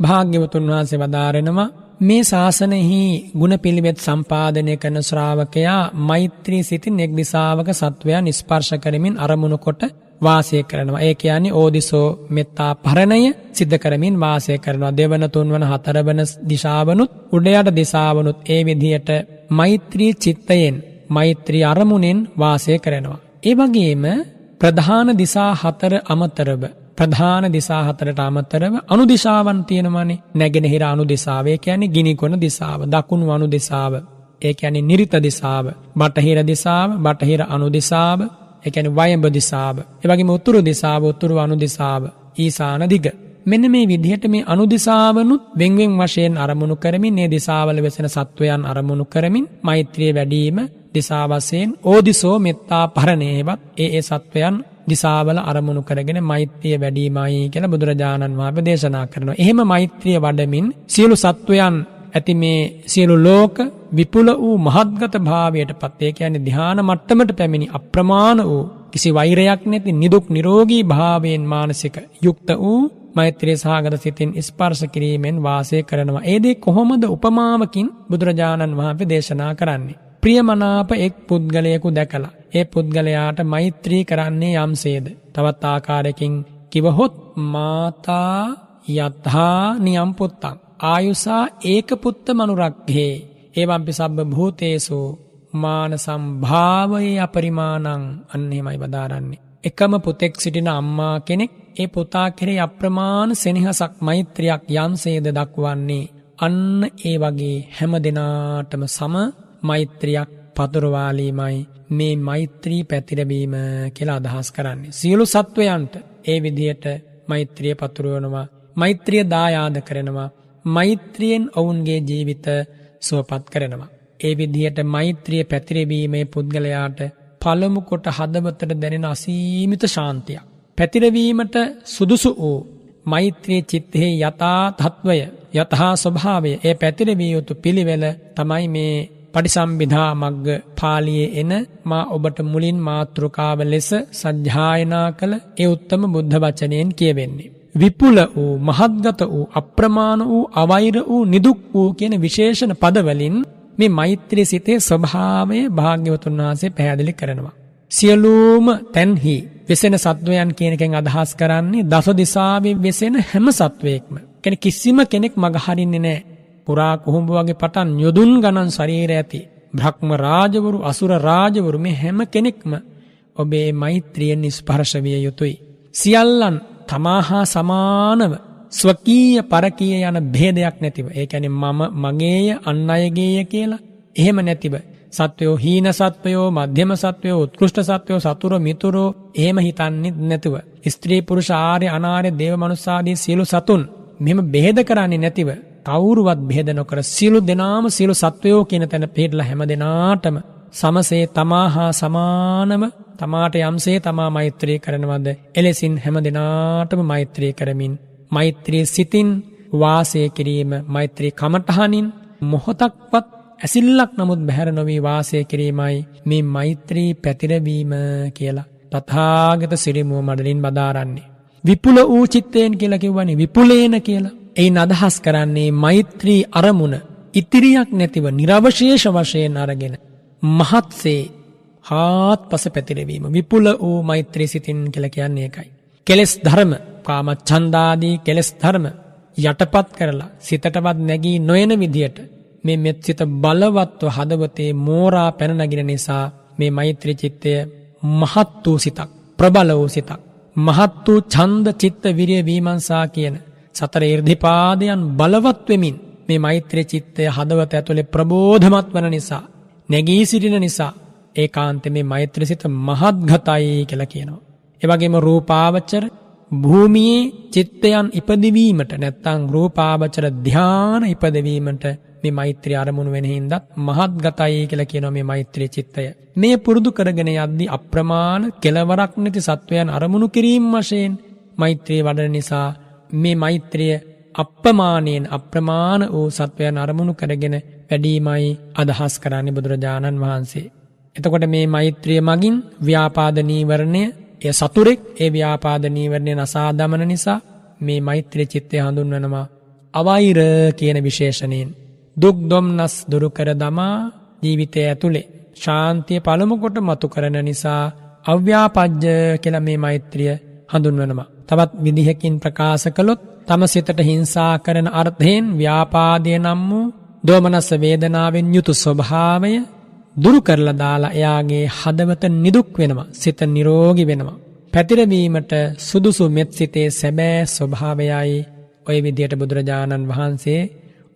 භාග්‍යවතුන් වහන්සේ වදාරෙනවා මේ ශාසනයෙහි ගුණ පිළිවෙත් සම්පාදනය කරන ශ්‍රාවකයා මෛත්‍රී සිතින් එක් දිසාවක සත්වයන් ස්පර්ශ කරමින් අරමුණු කොට වාසය කරනවා. ඒ කියන්නේ ඕදිසෝ මෙත්තා පරණය සිද්ධ කරමින් වාසය කරනවා. දෙවන තුන්වන හතරවන දිශාවනුත් උඩයට දිසාවනුත් ඒ විදිහට මෛත්‍රී චිත්තයෙන් මෛත්‍රී අරමුණෙන් වාසය කරනවා. ඒ වගේම ප්‍රධාන දිසා හතර අමතරව ප්‍රධාන දිසා හතරට අමතරව අනුදිශාවන් තියෙනවනේ. නැගෙනහිර අනුදිසාව ඒ කියන්නේ ගිනිකොන දිසාව දකුණු අනුදිසාව ඒ කියන්නේ නිරිත දිසාව බටහිර දිසාව බටහිර අනුදිසාව ඒ කියන්නේ වයඹ දිසාව ඒ වගේම උතුරු දිසාව උතුරු අනුදිසාව ඊසාන දිග. මෙන්න මේ විදිහට මේ අනුදිසාවනුත් වෙන්වෙන් වශයෙන් අරමුණු කරමින් මේ දිසාවල වෙසෙන සත්වයන් අරමුණු කරමින් මෛත්‍රිය වැඩිම දිසා වශයෙන් ඕදිසෝ මෙත්තා පරණේවත් ඒ ඒ සත්වයන් දිසාවල අරමුණු කරගෙන මෛත්‍රිය වැඩිමයි කියලා බුදුරජාණන් වහන්සේ දේශනා කරනවා. එහෙම මෛත්‍රිය වඩමින් සියලු සත්වයන් ඇති මේ සියලු ලෝක විපුල වූ මහත්ගත භාවයට පත් ඒ කියන්නේ ධ්‍යාන මට්ටමට පැමිණි අප්‍රමාණ වූ කිසි වෛරයක් නැති නිදුක් නිරෝගී භාවයෙන් මානසික යුක්ත වූ මෛත්‍රී සහගත සිතින් ස්පර්ශ කිරීමෙන් වාසය කරනවා. ඒ දේ කොහොමද උපමාවකින් බුදුරජාණන් වහන්සේ දේශනා කරන්නේ? ප්‍රියමනාප එක් පුද්ගලයෙකු දැකලා ඒ පුද්ගලයාට මෛත්‍රී කරන්නේ යම්සේද. තවත් ආකාරයකින් කිවහොත් මාතා යත්හා නියම් පුත්තං. ආයුසා ඒක පුත්ත මනුරක්හේ. ඒවම්පි සබ්බ භූතේසු මාන සම්භාවයේ අපරිමානං අන්නේමයි වදාරන්නේ. එකම පුතෙක් සිටින අම්මා කෙනෙක් ඒ පුතා කෙරේ අප්‍රමාණ සෙනෙහසක් මෛත්‍රයක් යම්සේද දක්වන්නේ. අන්න ඒ වගේ හැම දෙනාටම සම මෛත්‍රියක් පතුරවාලීමයි මේ මෛත්‍රී පැතිරවීම කියලා අදහස් කරන්නේ. සියලු සත්වයන්ට ඒ විදියට මෛත්‍රිය පතුරුවනවා. මෛත්‍රිය දායාද කරනවා. මෛත්‍රියෙන් ඔවුන්ගේ ජීවිත සුවපත් කරනවා. ඒ විදිහට මෛත්‍රිය පැතිරවීමේ පුද්ගලයාට පළමු කොට හදවතට දැනෙන අසීමිත ශාන්තියක්. පැතිරවීමට සුදුසු වූ මෛත්‍රී චිත්තෙහි යථා තත්වය යතහා ස්වභාවය ඒ පැතිරවිය යුතු පිළිවෙල තමයි මේ පටිසම්භිධා මග්ග පාලියේ එන මා ඔබට මුලින් මාතෘකාව ලෙස සජ්ජායනා කළ ඒ උත්තම බුද්ධ වචනයෙන් කියවෙන්නේ. විපුල වූ මහත්ගත වූ අප්‍රමාණ වූ අවෛර වූ නිදුක් වූ කියන විශේෂණ පදවලින් මේ මෛත්‍රී සිතේ ස්වභාවය භාග්‍යවතුන් වහන්සේ පැහැදිලි කරනවා. සියලූම තැන්හි වෙසෙන සත්වයන් කියනකෙන් අදහස් කරන්නේ දස දිසාවේ වෙසෙන හැම සත්වයෙක්ම. කෙන කිසිම කෙනෙක් මගහරින්නේ නෑ. පුරා කුහුඹ වගේ පටන් යොදුන් ගණන් ශරීර ඇති. බ්‍රහ්ම රාජවරු අසුර රාජවරු මේ හැම කෙනෙක්ම ඔබේ මෛත්‍රියෙන් ස්පර්ශවිය යුතුයි. සියල්ලන් තමාහා සමානව ස්වකීය පරකීය යන භේදයක් නැතිව. ඒ ඇනි මම මගේය අන්න අයගේය කියලා. එහෙම නැතිව. සත්වයෝ හීන සත්වයෝ මධ්‍යම සත්වයෝ උත්කෘෂ්ට සත්වයෝ සතුර මිතුරෝ එහෙම හිතන්නෙත් නැතුව. ස්ත්‍රී පුරුෂ ආර්ය අනාර්ය දේව මනුස්සාදී සියලු සතුන් මෙම බෙහෙද කරන්නේ නැතිව කවුරුවත් බෙහෙද නොකර සියලු දෙනාම සියලු සත්වයෝ කියන තැන පිහිටලා හැම දෙනාටම සමසේ තමා හා සමානම තමාට යම්සේ තමා මෛත්‍රී කරනවද එලෙසින් හැම දෙනාටම මෛත්‍රී කරමින් මෛත්‍රී සිතින් වාසය කිරීම මෛත්‍රී කමටහනින් මොහොතක්වත් ඇසිල්ලක් නමුත් බැහැර නොවී වාසය කිරීමයි මේ මෛත්‍රී පැතිරවීම කියලා තථාගත සිරිමුව මඩලින් බදාරන්නේ. විපුල වූ චිත්තයෙන් කියලා කිව්වනේ විපුලේන කියලා. එයින් අදහස් කරන්නේ මෛත්‍රී අරමුණ ඉතිරියක් නැතිව නිරවශේෂ වශයෙන් අරගෙන මහත්සේ හාත් පස පැතිරවීම විපුල වූ මෛත්‍රී සිතින් කියල කියන්නේ එකයි. කෙලෙස් ධර්ම කාමච්චන්දාදී කෙලෙස් ධර්ම යටපත් කරලා සිතටවත් නැගී නොයන විදියට මේ මෙත් සිත බලවත්ව හදවතේ මෝරා පැනනගෙන නිසා මේ මෛත්‍රී චිත්තය මහත් වූ සිතක් ප්‍රබල වූ සිතක්. මහත් වූ චන්ද චිත්ත විරිය වීමන්සා කියන සතර ඉර්ධිපාදයන් බලවත් වෙමින් මේ මෛත්‍රී චිත්තය හදවත ඇතුළේ ප්‍රබෝධමත් වන නිසා නැගී සිටින නිසා ඒ කාන්ත මේ මෛත්‍රසිත මහත්ගතයි කියල කියනවා. එවගේම රූපාවච්චර භූමියේ චිත්තයන් ඉපදිවීමට නැත්තං රූපාවචර ධ්‍යාන ඉපදවීමට මේ මෛත්‍රී අරමුණු වෙන හින්දත් මහත් ගතයි කියලා කියනවා මේ මෛත්‍රී චිත්තය. මේ පුරුදු කරගෙන යද්දී අප්‍රමාණ කෙලවරක් නැති සත්වයන් අරමුණු කිරීම වශයෙන් මෛත්‍රී වඩන නිසා මේ මෛත්‍රිය අප්‍රමාණයෙන් අප්‍රමාණ වූ සත්වයන් අරමුණු කරගෙන වැඩීමයි අදහස් කරන්නේ බුදුරජාණන් වහන්සේ. එතකොට මේ මෛත්‍රිය මගින් ව්‍යාපාදනීවරණය එය සතුරෙක් ඒ ව්‍යාපාදනීවරණය නසා දමන නිසා මේ මෛත්‍රී චිත්තය හඳුන්වනවා අවෛර කියන විශේෂණයෙන් දුක් දොම්නස් දුරු කර දමා ජීවිතය ඇතුලේ ශාන්තිය පළමු කොට මතු කරන නිසා අව්‍යාපජ්‍ය කියලා මේ මෛත්‍රිය හඳුන්වනවා. තවත් විදිහකින් ප්‍රකාශ කළොත් තම සිතට හිංසා කරන අර්ථයෙන් ව්‍යාපාදය නම් වූ දෝමනස්ස වේදනාවෙන් යුතු ස්වභාවය දුරු කරලා දාලා එයාගේ හදවත නිදුක් වෙනවා. සිත නිරෝගී වෙනවා. පැතිරවීමට සුදුසු මෙත් සිතේ සැබෑ ස්වභාවයයි ඔය විදියට බුදුරජාණන් වහන්සේ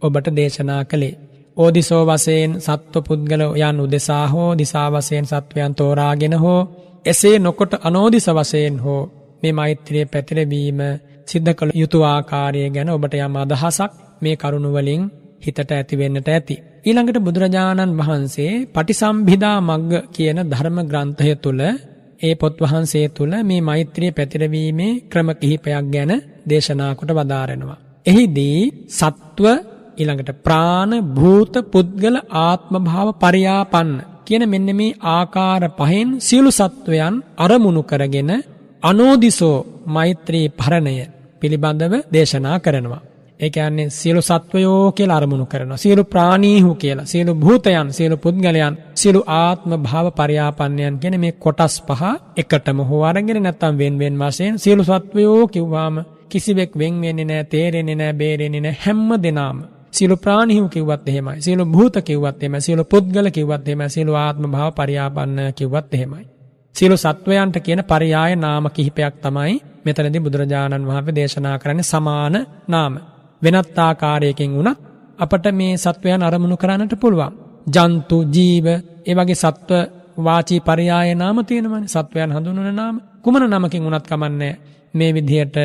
ඔබට දේශනා කළේ. ඕදිසෝ වසයෙන් සත්ව පුද්ගල යන් උදෙසා හෝ දිසා වසයෙන් සත්වයන් තෝරාගෙන හෝ එසේ නොකොට අනෝදිස වසයෙන් හෝ මේ මෛත්‍රිය පැතිරවීම සිද්ධ කළ යුතු ආකාරය ගැන ඔබට යම් අදහසක් මේ කරුණුවලින් හිතට ඇතිවෙන්නට ඇති. ඊළඟට බුදුරජාණන් වහන්සේ පටිසම්භිදා මග්ග කියන ධර්ම ග්‍රන්ථය තුළ ඒ පොත් වහන්සේ තුළ මේ මෛත්‍රිය පැතිරවීමේ ක්‍රම කිහිපයක් ගැන දේශනා කොට වදාරෙනවා. එහිදී සත්ව ඊළඟට ප්‍රාණ භූත පුද්ගල ආත්ම භාව පරියාපන්න කියන මෙන්න මේ ආකාර පහෙන් සියලු සත්වයන් අරමුණු කරගෙන අනෝදිසෝ මෛත්‍රී පරණය පිළිබඳව දේශනා කරනවා. ඒ කියන්නේ සියලු සත්වයෝ කියලා අරමුණු කරනවා. සියලු ප්‍රාණීහු කියලා, සියලු භූතයන්, සියලු පුද්ගලයන්, සියලු ආත්ම භාව පරියාපන්නයන් කියන මේ කොටස් පහ එකටම හෝ අරගෙන නැත්තම් වෙන වෙන වශයෙන් සියලු සත්වයෝ කිව්වාම කිසිවෙක් වෙන් වෙන්නේ නැහැ, තේරෙන්නේ නැහැ, බේරෙන්නේ නැහැ හැම දෙනාම සියලු ප්‍රාණීහු කිව්වත් එහෙමයි. සියලු භූත කිව්වත් එහෙමයි. සියලු පුද්ගල කිව්වත් එහෙමයි. සියලු ආත්ම භාව පරියාපන්න කිව්වත් එහෙමයි. සියලු සත්වයන්ට කියන පරයාය නාම කිහිපයක් තමයි මෙතනදී බුදුරජාණන් වහන්සේ දේශනා කරන්නේ සමාන නාම. වෙනත් ආකාරයකින් වුණත් අපට මේ සත්වයන් අරමුණු කරන්නට පුළුවන්. ජන්තු, ජීව, ඒ වගේ සත්ව වාචී පරයාය නාම තියෙනවනේ. සත්වයන් හඳුන්වන නාම. කුමන නමකින් වුණත් කමන්නේ මේ විදිහට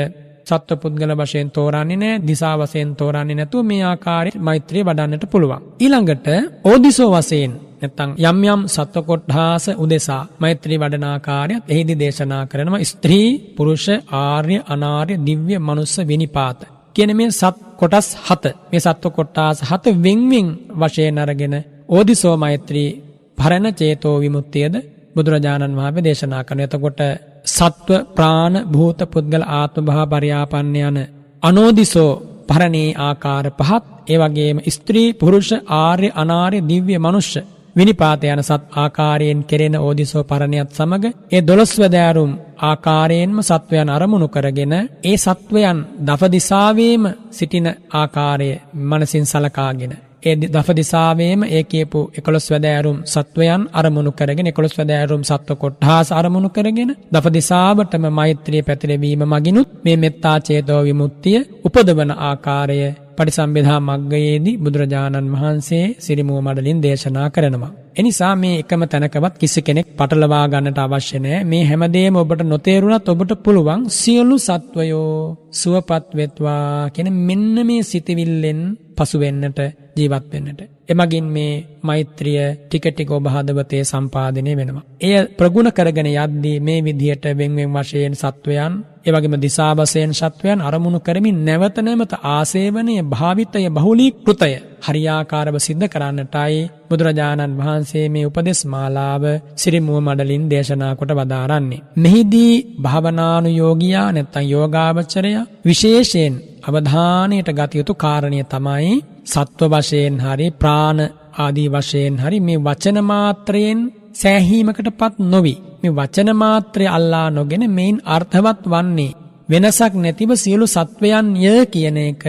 සත්ව පුද්ගල වශයෙන් තෝරන්නේ නැහැ දිසා වශයෙන් තෝරන්නේ නැතුව මේ ආකාරයේ මෛත්‍රිය වඩන්නට පුළුවන් ඊළඟට ඕදිසෝ වශයෙන් නැත්තම් යම් යම් සත්ව කොට්ඨාස උදෙසා මෛත්‍රී වඩන ආකාරයත් එහිදී දේශනා කරනවා ස්ත්‍රී පුරුෂ ආර්ය අනාර්ය දිව්‍ය මනුස්ස විනිපාත කියන මේ සත් කොටස් හත මේ සත්ව කොට්ටාස හත වෙන්වෙන් වශයෙන් අරගෙන ඕදිසෝ මෛත්‍රී පරණ චේතෝ විමුක්තියද බුදුරජාණන් වහන්සේ දේශනා කරන. එතකොට සත්ව ප්‍රාණ භූත පුද්ගල ආත්ම භාව පරියාපන්න යන අනෝදිසෝ පරණේ ආකාර පහත් ඒ වගේම ස්ත්‍රී පුරුෂ ආර්ය අනාර්ය දිව්‍ය මනුෂ්‍ය විනිපාත යන සත් ආකාරයෙන් කෙරෙන ඕදිසෝ පරණයත් සමග ඒ දොළොස් වැදෑරුම් ආකාරයෙන්ම සත්වයන් අරමුණු කරගෙන ඒ සත්වයන් දපදිසාවේම සිටින ආකාරය මනසින් සලකාගෙන ඒ දස දිසාවේම ඒ කියපු 11 වැදෑරුම් සත්වයන් අරමුණු කරගෙන 11 වැදෑරුම් සත්ව කොට්ඨාස අරමුණු කරගෙන දස දිසාවටම මෛත්‍රිය පැතිරවීම මගිනුත් මේ මෙත්තා චේතෝ විමුක්තිය උපදවන ආකාරය පටිසම්භිදා මග්ගයේදී බුදුරජාණන් වහන්සේ සිරිමුව මඩලින් දේශනා කරනවා. එනිසා මේ එකම තැනකවත් කිසි කෙනෙක් පටලවා ගන්නට අවශ්‍ය නැහැ. මේ හැමදේම ඔබට නොතේරුණත් ඔබට පුළුවන් සියලු සත්වයෝ සුවපත් වෙත්වා කියන මෙන්න මේ සිතවිල්ලෙන් පසු වෙන්නට ජීවත් වෙන්නට. එමගින් මේ මෛත්‍රිය ටික ටික ඔබ හදවතේ සම්පාදනය වෙනවා. එය ප්‍රගුණ කරගෙන යද්දී මේ විදිහට වෙන්වෙන් වශයෙන් සත්වයන් එවැගේම දිසා වශයෙන් සත්වයන් අරමුණු කරමින් නැවත නැවත ආසේවනයේ භාවිතය බහුලීකృతය හරියාකාරව සිද්ධ කරන්නටයි බුදුරජාණන් වහන්සේ මේ උපදෙස් මාලාව සිරිමුව මඩලින් දේශනා කොට වදාරන්නේ. මෙහිදී භාවනානුයෝගියා නැත්නම් යෝගාවචරය විශේෂයෙන් අවධානයට ගත යුතු කාරණය තමයි සත්ව වශයෙන් හරි ප්‍රාණ ආදී වශයෙන් හරි මේ වචන මාත්‍රයෙන් සෑහීමකටපත් නොවි මේ වචන මාත්‍රය අල්ලා නොගෙන මේන් අර්ථවත් වන්නේ වෙනසක් නැතිව සියලු සත්වයන් ය කියන එක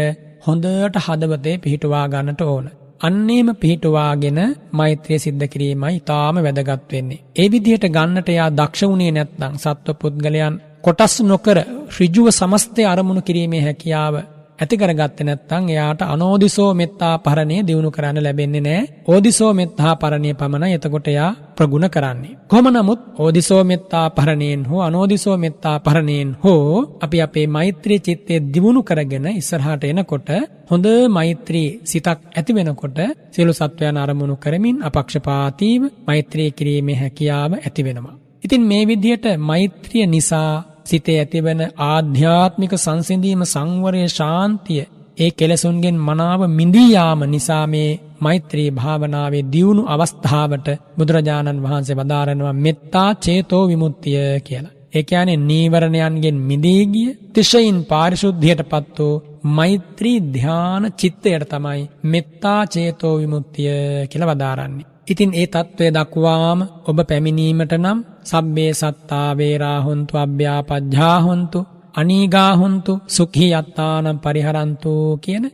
හොඳට හදවතේ පිහිටුවා ගන්නට ඕන. අන්නේම පිහිටුවාගෙන මෛත්‍රිය සිද්ධ කිරීමයි ඊටාම වැදගත් වෙන්නේ. ඒ විදිහට ගන්නට යා දක්ෂ වුණේ නැත්නම් සත්ව පුද්ගලයන් කොටස් නොකර ඍජුව සමස්තය අරමුණු කිරීමේ හැකියාව ඇති කරගත්තේ නැත්නම් එයාට අනෝදිසෝ මෙත්තා පරණය දිනු කරන්න ලැබෙන්නේ නැහැ. ඕදිසෝ මෙත්තා පරණය පමණයි එතකොට එයා ප්‍රගුණ කරන්නේ. කොහොම නමුත් ඕදිසෝ මෙත්තා පරණයෙන් හෝ අනෝදිසෝ මෙත්තා පරණයෙන් හෝ අපි අපේ මෛත්‍රී චිත්තය දියුණු කරගෙන ඉස්සරහට එනකොට හොඳ මෛත්‍රී සිතක් ඇති වෙනකොට සියලු සත්වයන් අරමුණු කරමින් අපක්ෂපාතීව මෛත්‍රී කිරීමේ හැකියාව ඇති වෙනවා. ඉතින් මේ විදිහට මෛත්‍රිය නිසා සිතේ ඇතිවන ආධ්‍යාත්මික සංසිඳීම සංවරය ශාන්තිය ඒ කෙලසුන්ගෙන් මනාව මිදී යාම නිසා මේ මෛත්‍රී භාවනාවේ දියුණු අවස්ථාවට බුදුරජාණන් වහන්සේ වදාරනවා මෙත්තා චේතෝ විමුක්තිය කියලා. ඒ කියන්නේ නීවරණයන්ගෙන් මිදී ගිය තිශයින් පාරිශුද්ධියටපත් වූ මෛත්‍රී ධ්‍යාන චිත්තයට තමයි මෙත්තා චේතෝ විමුක්තිය කියලා වදාරන්නේ. ඉතින් ඒ తත්වය දක්වාම ඔබ පැමිණීමට නම් සබ්බේ සත්තා වේරා හොන්තු අභ්‍යාපජ්ජා හොන්තු අනීගා හොන්තු සුඛී යත්තානම් පරිහරන්තු කියන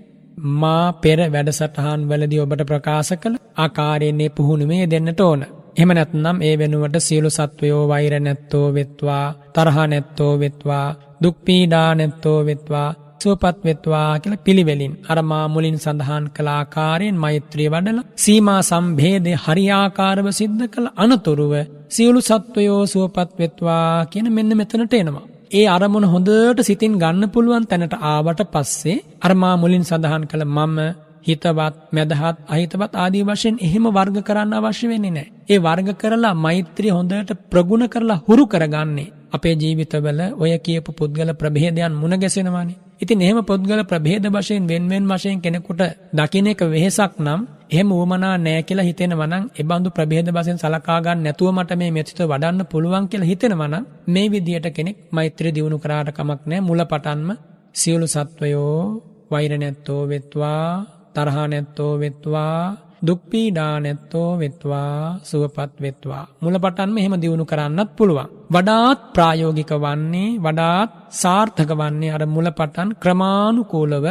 මා පෙර වැඩසටහන් වලදී ඔබට ප්‍රකාශ කළ ආකාරයෙන් පුහුණුමේ දෙන්නට ඕන. එහෙම නැත්නම් ඒ වෙනුවට සියලු සත්වයෝ වෛර නැත්තෝ වෙත්වා තරහ නැත්තෝ වෙත්වා දුක් පීඩා නැත්තෝ වෙත්වා සුවපත් වෙත්වා කියලා පිළිවෙලින් අර මා මුලින් සඳහන් කළ ආකාරයෙන් මෛත්‍රිය වඩලා සීමා සම්භේදේ හරියාකාරව සිද්ධ කළ අනතුරුව සියලු සත්වයෝ සුවපත් වෙත්වා කියන මෙන්න මෙතනට එනවා. ඒ අරමුණ හොඳට සිතින් ගන්න පුළුවන් තැනට ආවට පස්සේ අර මා මුලින් සඳහන් කළ මම හිතවත් මැදහත් අහිතවත් ආදී වශයෙන් එහෙම වර්ග කරන්න අවශ්‍ය වෙන්නේ නැහැ. ඒ වර්ග කරලා මෛත්‍රිය හොඳට ප්‍රගුණ කරලා හුරු කරගන්නේ අපේ ජීවිතවල ඔය කියපු පුද්ගල ප්‍රභේදයන් මුණ ගැසෙනවානේ. ඉතින් එහෙම පුද්ගල ප්‍රභේද වශයෙන් වෙන වෙන වශයෙන් කෙනෙකුට දකින්න එක වෙහෙසක් නම් එහෙම උවමනා නෑ කියලා හිතෙනවා නම් ඒ බඳු ප්‍රභේද වශයෙන් සලකා ගන්න නැතුව මට මේ මෙතිත වඩන්න පුළුවන් කියලා හිතෙනවා නම් මේ විදියට කෙනෙක් මෛත්‍රිය දිනු කරාට කමක් නෑ මුලපටන්ම සියලු සත්වයෝ වෛර නැත්තෝ වෙත්වා තරහ නැත්තෝ වෙත්වා දුක් පීඩා නැත්තෝ වෙත්වා සුවපත් වෙත්වා මුලපටන්ම එහෙම දිනු කරන්නත් පුළුවන් වඩාත් ප්‍රායෝගික වන්නේ වඩාත් සාර්ථක වන්නේ අර මුලපටන් ක්‍රමානුකූලව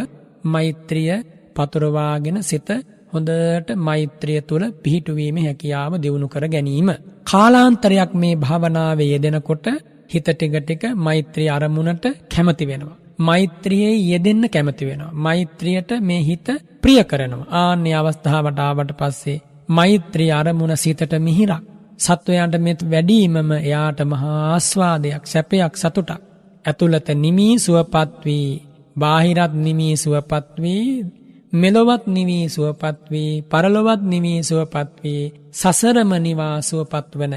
මෛත්‍රිය පතුරවාගෙන සිත හොඳට මෛත්‍රිය තුළ පිහිටුවීම හැකියාව දියුණු කර ගැනීම. කාලාන්තරයක් මේ භාවනාවේ යෙදෙනකොට හිත ටික ටික මෛත්‍රී අරමුණට කැමති වෙනවා. මෛත්‍රියේ යෙදෙන්න කැමති වෙනවා. මෛත්‍රියට මේ හිත ප්‍රිය කරනවා. ආන්නේ අවස්ථාවට ආවට පස්සේ මෛත්‍රී අරමුණ සිතට මිහිරක්. සත්වයන්ට මෙත් වැඩීමම එයාට මහා ආස්වාදයක් සැපයක් සතුටක්. ඇතුළත නිමී සුවපත් වී බාහිරත් නිමී සුවපත් වී මෙලොවත් නිවී සුවපත් වී පරලොවත් නිවී සුවපත් වී සසරම නිවා සුවපත් වන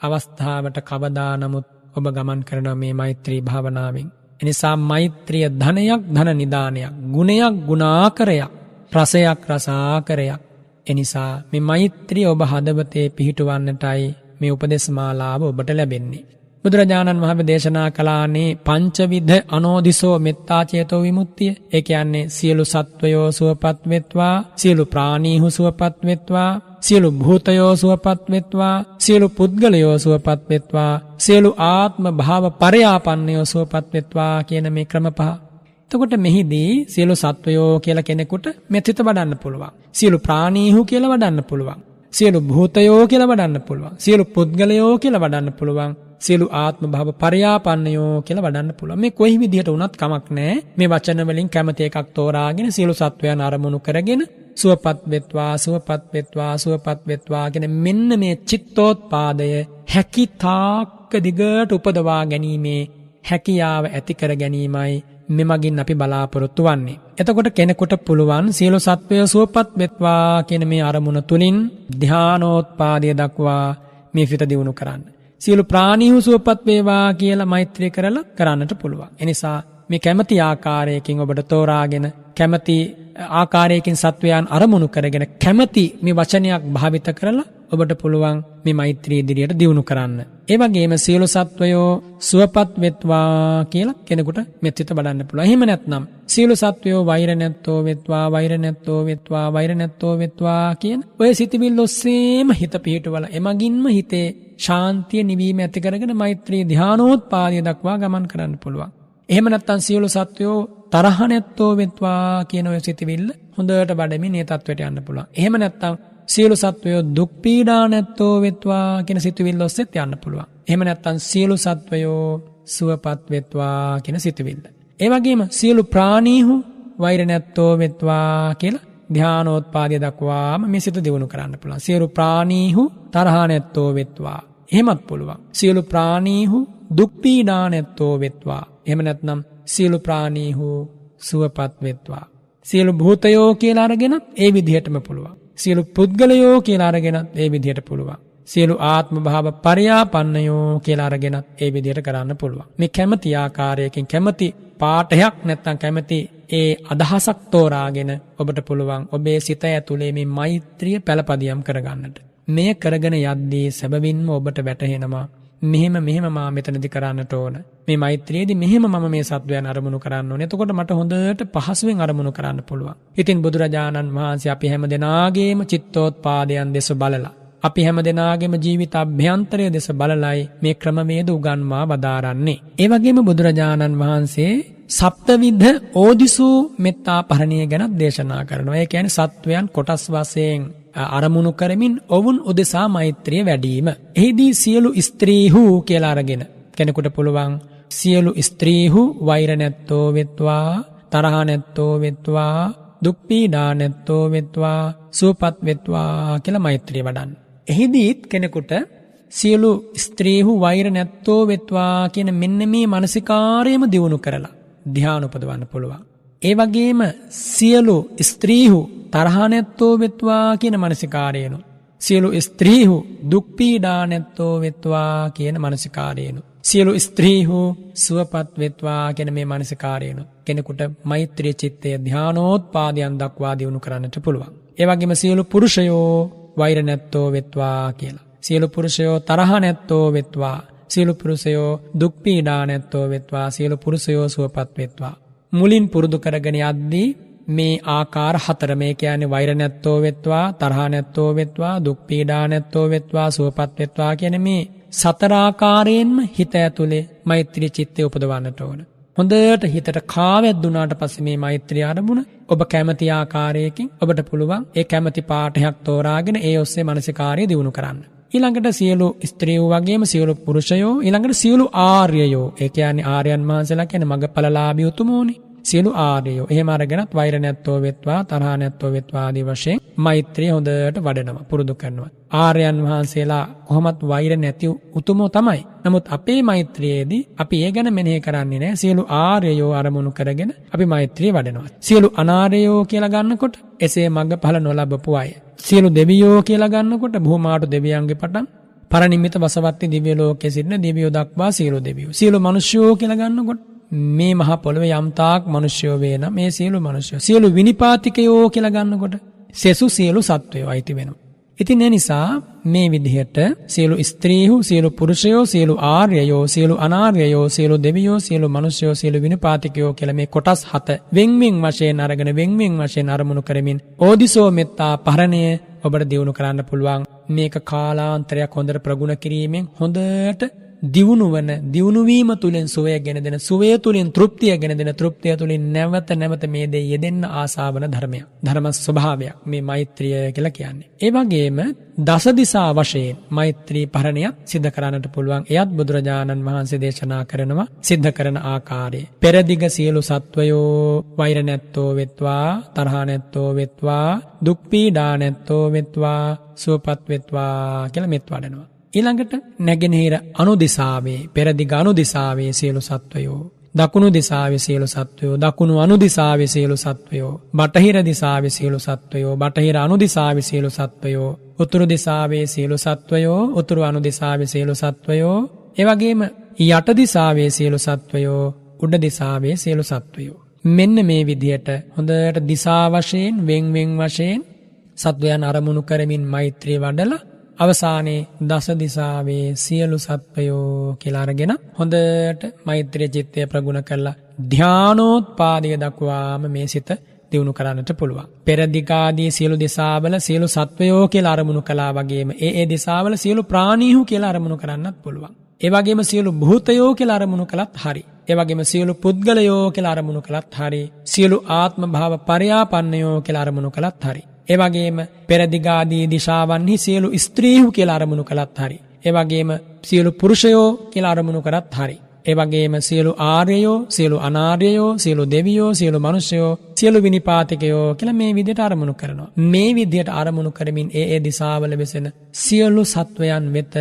අවස්ථාවට කවදා නමුත් ඔබ ගමන් කරන මේ මෛත්‍රී භාවනාවෙන්. එනිසා මෛත්‍රිය ධනයක් ධන නිධානයක් ගුණයක් ගුණාකරයක් රසයක් රසාකරයක්. එනිසා මේ මෛත්‍රිය ඔබ හදවතේ පිහිටුවන්නටයි මේ උපදෙස්මාලාව ඔබට ලැබෙන්නේ. බුදුරජාණන් වහම දේශනා කලානේ පංචවිධ අනෝදිසෝ මෙත්තාචේතෝ විමුත්තිය ඒ කියන්නේ සියලු සත්වයෝ සුවපත් වෙත්වා සියලු ප්‍රාණීහු සුවපත් වෙත්වා සියලු භූතයෝ සුවපත් වෙත්වා සියලු පුද්ගලයෝ සුවපත් වෙත්වා සියලු ආත්ම භාව පරයාපන්නයෝ සුවපත් වෙත්වා කියන මේ ක්‍රම පහ එතකොට මෙහිදී සියලු සත්වයෝ කියලා කෙනෙකුට මෙතිත වඩන්න පුළුවන්. සියලු ප්‍රාණීහු කියලා වඩන්න පුළුවන්. සියලු භූතයෝ කියලා වඩන්න පුළුවන්. සියලු පුද්ගලයෝ කියලා වඩන්න පුළුවන්. සියලු ආත්ම භාව පරයාපන්නයෝ කියලා වඩන්න පුළුවන්. මේ කොයි විදිහට වුණත් කමක් නැහැ. මේ වචන වලින් කැමති එකක් තෝරාගෙන සියලු සත්වයන් අරමුණු කරගෙන සුවපත් වෙත්වා සුවපත් වෙත්වා සුවපත් වෙත්වා කියන මෙන්න මේ චිත්තෝත්පාදය හැකි තාක්ක දිගට උපදවා ගැනීමේ හැකියාව ඇති කර ගැනීමයි මෙමගින් අපි බලාපොරොත්තු වන්නේ. එතකොට කෙනෙකුට පුළුවන් සියලු සත්වය සුවපත් වෙත්වා කියන මේ අරමුණ තුලින් ධානෝත්පාදය දක්වා මේ සිත දියුණු කරන්න. සියලු ප්‍රාණීහු සුවපත් වේවා කියලා මෛත්‍රී කරලා කරන්නට පුළුවන්. එනිසා මේ කැමති ආකාරයකින් ඔබට තෝරාගෙන කැමති ආකාරයකින් සත්වයන් අරමුණු කරගෙන කැමති මේ වචනයක් භාවිත කරලා ඔබට පුළුවන් මේ මෛත්‍රී ඉදිරියට දියුණු කරන්න. ඒ වගේම සියලු සත්වයෝ සුවපත් වෙත්වා කියලා කෙනෙකුට මෙත්තිත බලන්න පුළුවන්. එහෙම නැත්නම් සියලු සත්වයෝ වෛර නැත්තෝ වෙත්වා වෛර නැත්තෝ වෙත්වා වෛර නැත්තෝ වෙත්වා කියන ඔය සිතවිල්ල ඔස්සේම හිත පිහිටවල එමගින්ම හිතේ ශාන්තිය නිවීම ඇති කරගෙන මෛත්‍රී ධානෝත්පාදය දක්වා ගමන් කරන්න පුළුවන්. එහෙම නැත්නම් සියලු සත්වයෝ තරහ නැත්තෝ වෙත්වා කියන ඔය සිතවිල්ල හොඳට බඩමින් මේ තත්වයට යන්න පුළුවන්. එහෙම නැත්නම් සියලු සත්වයෝ දුක් පීඩා නැත්තෝ වෙත්වා කියන සිතුවිල්ල ඔස්සේත් යන්න පුළුවන්. එහෙම නැත්නම් සියලු සත්වයෝ සුවපත් වෙත්වා කියන සිතුවිල්ල. ඒ වගේම සියලු ප්‍රාණීහු වෛර නැත්තෝ වෙත්වා කියලා ධානෝත්පාදය දක්වාම මේ සිත දිනු කරන්න පුළුවන්. සියලු ප්‍රාණීහු තරහ නැත්තෝ වෙත්වා. එහෙමත් පුළුවන්. සියලු ප්‍රාණීහු දුක් පීඩා නැත්තෝ වෙත්වා. එහෙම නැත්නම් සියලු ප්‍රාණීහු සුවපත් වෙත්වා. සියලු භූතයෝ කියලා අරගෙන ඒ විදිහටම පුළුවන්. සියලු පුද්ගලයෝ කියලා අරගෙන ඒ විදිහට පුළුවන්. සියලු ආත්ම භාව පරයාපන්නයෝ කියලා අරගෙන ඒ විදිහට කරන්න පුළුවන්. මේ කැමති ආකාරයකින් කැමති පාඨයක් නැත්නම් කැමති ඒ අදහසක් තෝරාගෙන ඔබට පුළුවන් ඔබේ සිත ඇතුලේ මේ මෛත්‍රිය පළපදියම් කරගන්නට. මෙය කරගෙන යද්දී සැබවින්ම ඔබට වැටහෙනවා මෙහෙම මෙහෙම මා මෙතනදි කරන්නට ඕන. මේ මෛත්‍රියේදී මෙහෙම මම මේ සත්වයන් අරමුණු කරන්න ඕනේ. එතකොට මට හොඳට පහසුවෙන් අරමුණු කරන්න පුළුවන්. ඉතින් බුදුරජාණන් වහන්සේ අපි හැම දෙනාගේම චිත්තෝත්පාදයන් දෙස බලලා අපි හැම දෙනාගේම ජීවිත අභ්‍යන්තරය දෙස බලලයි මේ ක්‍රමවේද උගන්වා වදාරන්නේ. ඒ වගේම බුදුරජාණන් වහන්සේ සප්තවිධ ඕදිසූ මෙත්තා පරණය ගැනත් දේශනා කරනවා. ඒ කියන්නේ සත්වයන් කොටස් වශයෙන් අරමුණු කරමින් ඔවුන් උදෙසා මෛත්‍රිය වැඩීම. එහිදී සියලු ස්ත්‍රීහු කියලා අරගෙන කෙනෙකුට පුළුවන් සියලු ස්ත්‍රීහු වෛර නැත්තෝ වෙත්වා තරහ නැත්තෝ වෙත්වා දුක් පීඩා නැත්තෝ වෙත්වා සුවපත් වෙත්වා කියලා මෛත්‍රිය වඩන්න. එහිදීත් කෙනෙකුට සියලු ස්ත්‍රීහු වෛර නැත්තෝ වෙත්වා කියන මෙන්න මේ මානසිකාරයම දියුණු කරලා ධ්‍යාන උපදවන්න පුළුවන්. ඒ වගේම සියලු ස්ත්‍රීහු තරහ නැත්තෝ වෙත්වා කියන මානසිකාරයනු සියලු ස්ත්‍රීහු දුක් පීඩා නැත්තෝ වෙත්වා කියන මානසිකාරයනු සියලු ස්ත්‍රීහු සුවපත් වෙත්වා කියන මේ මානසිකාරයනු කෙනෙකුට මෛත්‍රී චිත්තය ධානෝත්පාදයන් දක්වා දියුණු කරන්නට පුළුවන්. ඒ වගේම සියලු පුරුෂයෝ වෛර නැත්තෝ වෙත්වා කියලා. සියලු පුරුෂයෝ තරහ නැත්තෝ වෙත්වා. සියලු පුරුෂයෝ දුක් පීඩා නැත්තෝ වෙත්වා. සියලු පුරුෂයෝ සුවපත් වෙත්වා. මුලින් පුරුදු කරගෙන යද්දී මේ ආකාර හතර මේ කියන්නේ වෛර නැත්තෝ වෙත්වා තරහ නැත්තෝ වෙත්වා දුක් පීඩා නැත්තෝ වෙත්වා සුවපත් වෙත්වා කියන මේ සතරාකාරයෙන්ම හිත ඇතුලේ මෛත්‍රී චිත්තය උපදවන්නට ඕන. හොඳට හිතට කාවැද්දුනාට පස්සේ මේ මෛත්‍රී අරමුණ ඔබ කැමති ආකාරයකින් ඔබට පුළුවන් ඒ කැමති පාඨයක් තෝරාගෙන ඒ ඔස්සේ මානසිකාර්යය දියුණු කරන්න. ඊළඟට සියලු ස්ත්‍රීවෝ වගේම සියලු පුරුෂයෝ ඊළඟට සියලු ආර්යයෝ ඒ කියන්නේ ආර්යයන් වහන්සේලා කියන්නේ මගපලලාභී උතුමෝනේ. සියලු ආර්යයෝ එහෙම අරගෙනත් වෛර නැත්තෝ වෙත්වා තරහ නැත්තෝ වෙත්වා ආදී වශයෙන් මෛත්‍රිය හොඳට වඩනවා පුරුදු කරනවා. ආර්යයන් වහන්සේලා කොහොමත් වෛර නැති උතුමෝ තමයි. නමුත් අපේ මෛත්‍රියේදී අපි ඒ ගැන මෙනෙහි කරන්නේ නැහැ. සියලු ආර්යයෝ අරමුණු කරගෙන අපි මෛත්‍රිය වඩනවා. සියලු අනාර්යයෝ කියලා ගන්නකොට එසේ මඟ ඵල නොලබපු අය. සියලු දෙවියෝ කියලා ගන්නකොට බොහොමාටු දෙවියන්ගේ පටන් පරනිමිත වසවත්ති දිව්‍ය ලෝකයේ සිටින දෙවියෝ දක්වා සියලු දෙවියෝ. සියලු මිනිස්යෝ කියලා ගන්නකොට මේ මහ පොළොවේ යම්තාක් මිනිස්යෝ වේ නම් මේ සියලු මිනිස්යෝ සියලු විනිපාතිකයෝ කියලා ගන්නකොට සෙසු සියලු සත්වයෝ අයිති වෙනවා. ඉතින් ඒ නිසා මේ විදිහට සියලු ස්ත්‍රීහු සියලු පුරුෂයෝ සියලු ආර්යයෝ සියලු අනාර්යයෝ සියලු දෙවියෝ සියලු මිනිස්යෝ සියලු විනිපාතිකයෝ කියලා මේ කොටස් හත වෙන් වෙන් වශයෙන් අරගෙන වෙන් වෙන් වශයෙන් අරමුණු කරමින් ඕදිසෝ මෙත්තා පරණය ඔබට දියුණු කරන්න පුළුවන් මේක කාලාන්තරයක් හොඳට ප්‍රගුණ කිරීමෙන් හොඳට දියුණුවන දියුණුවීම තුළින් සුවය ගෙන දෙන සුවය තුළින් තෘප්තිය ගෙන දෙන තෘප්තිය තුළින් නැවත නැවත මේ දේ යෙදෙන්න ආසාවන ධර්මයක්. ධර්ම ස්වභාවයක් මේ මෛත්‍රිය කියලා කියන්නේ. ඒ වගේම දස දිසා වශයෙන් මෛත්‍රී පරණයක් සිද්ධ කරන්නට පුළුවන්. එයත් බුදුරජාණන් වහන්සේ දේශනා කරනවා සිද්ධ කරන ආකාරය. පෙරදිග සියලු සත්වයෝ වෛර නැත්තෝ වෙත්වා, තරහ නැත්තෝ වෙත්වා, දුක් පීඩා නැත්තෝ වෙත්වා, සුවපත් වෙත්වා කියලා මෙත් වඩනවා. ඊළඟට නැගෙනහිර අනුදිසාවේ පෙරදිග අනුදිසාවේ සියලු සත්වයෝ දකුණු දිසාවේ සියලු සත්වයෝ දකුණු අනුදිසාවේ සියලු සත්වයෝ බටහිර දිසාවේ සියලු සත්වයෝ බටහිර අනුදිසාවේ සියලු සත්වයෝ උතුරු දිසාවේ සියලු සත්වයෝ උතුරු අනුදිසාවේ සියලු සත්වයෝ එවැගේම යට දිසාවේ සියලු සත්වයෝ උඩ දිසාවේ සියලු සත්වයෝ. මෙන්න මේ විදිහට හොඳට දිසා වශයෙන් වෙන් වෙන් වශයෙන් සත්වයන් අරමුණු කරමින් මෛත්‍රී වඩලා අවසානයේ දස දිසාවේ සියලු සත්වයෝ කියලා අරගෙන හොඳට මෛත්‍රී චිත්තය ප්‍රගුණ කරලා ධානෝත්පාදය දක්වාම මේ සිත දියුණු කරන්නට පුළුවන්. පෙර දිගාදී සියලු දිසාවල සියලු සත්වයෝ කියලා අරමුණු කළා වගේම ඒ ඒ දිසාවල සියලු ප්‍රාණීහු කියලා අරමුණු කරන්නත් පුළුවන්. ඒ වගේම සියලු භූතයෝ කියලා අරමුණු කළත් හරි. ඒ වගේම සියලු පුද්ගලයෝ කියලා අරමුණු කළත් හරි. සියලු ආත්ම භාව පරයාපන්නයෝ කියලා අරමුණු කළත් හරි. එවගේම පෙරදිගාදී දිශාවන්හි සියලු ස්ත්‍රීහු කියලා අරමුණු කළත් හරි. එවගේම සියලු පුරුෂයෝ කියලා අරමුණු කරත් හරි. එවගේම සියලු ආර්යයෝ සියලු අනාර්යයෝ සියලු දෙවියෝ සියලු මනුෂ්‍යයෝ සියලු විනිපාතිකයෝ කියලා මේ විදිහට අරමුණු කරනවා. මේ විදිහට අරමුණු කරමින් ඒ ඒ දිශාවල වෙසෙන සියලු සත්වයන් වෙත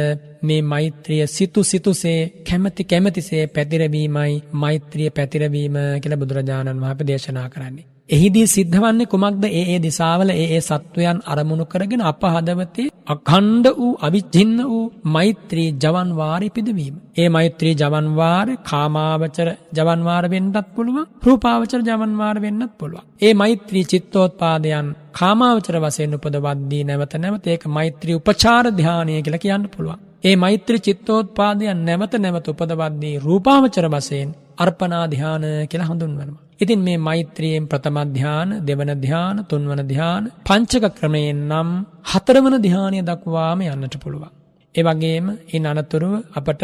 මේ මෛත්‍රිය සිතු සිතුසේ කැමැති කැමැතිසේ පැතිරවීමයි මෛත්‍රිය පැතිරවීම කියලා බුදුරජාණන් වහන්සේ දේශනා කරන්නේ. එහිදී සිද්ධවන්නේ කුමක්ද ඒ ඒ දිසාවල ඒ ඒ සත්වයන් අරමුණු කරගෙන අප හදවතේ අඛණ්ඩ වූ අවිච්ඡින්න වූ මෛත්‍රී ජවන් වාරි පිදවීම. ඒ මෛත්‍රී ජවන් වාර කාමාවචර ජවන් වාර වෙන්නත් පුළුවන් රූපාවචර ජවන් වාර වෙන්නත් පුළුවන්. ඒ මෛත්‍රී චිත්තෝත්පාදයන් කාමාවචර වශයෙන් උපදවද්දී නැවත නැවත ඒක මෛත්‍රී උපචාර ධානය කියලා කියන්න පුළුවන්. ඒ මෛත්‍රී චිත්තෝත්පාදයන් නැවත නැවත උපදවද්දී රූපාවචර වශයෙන් අර්පණා ධාන කියලා හඳුන්වනවා. ඉතින් මේ මෛත්‍රියෙන් ප්‍රථම ධ්‍යාන, දෙවන ධ්‍යාන, තුන්වන ධ්‍යාන, පංචක ක්‍රමයෙන් නම් හතරවන ධ්‍යානය දක්වාම යන්නට පුළුවන්. ඒ වගේම ඉන් අනතුරුව අපට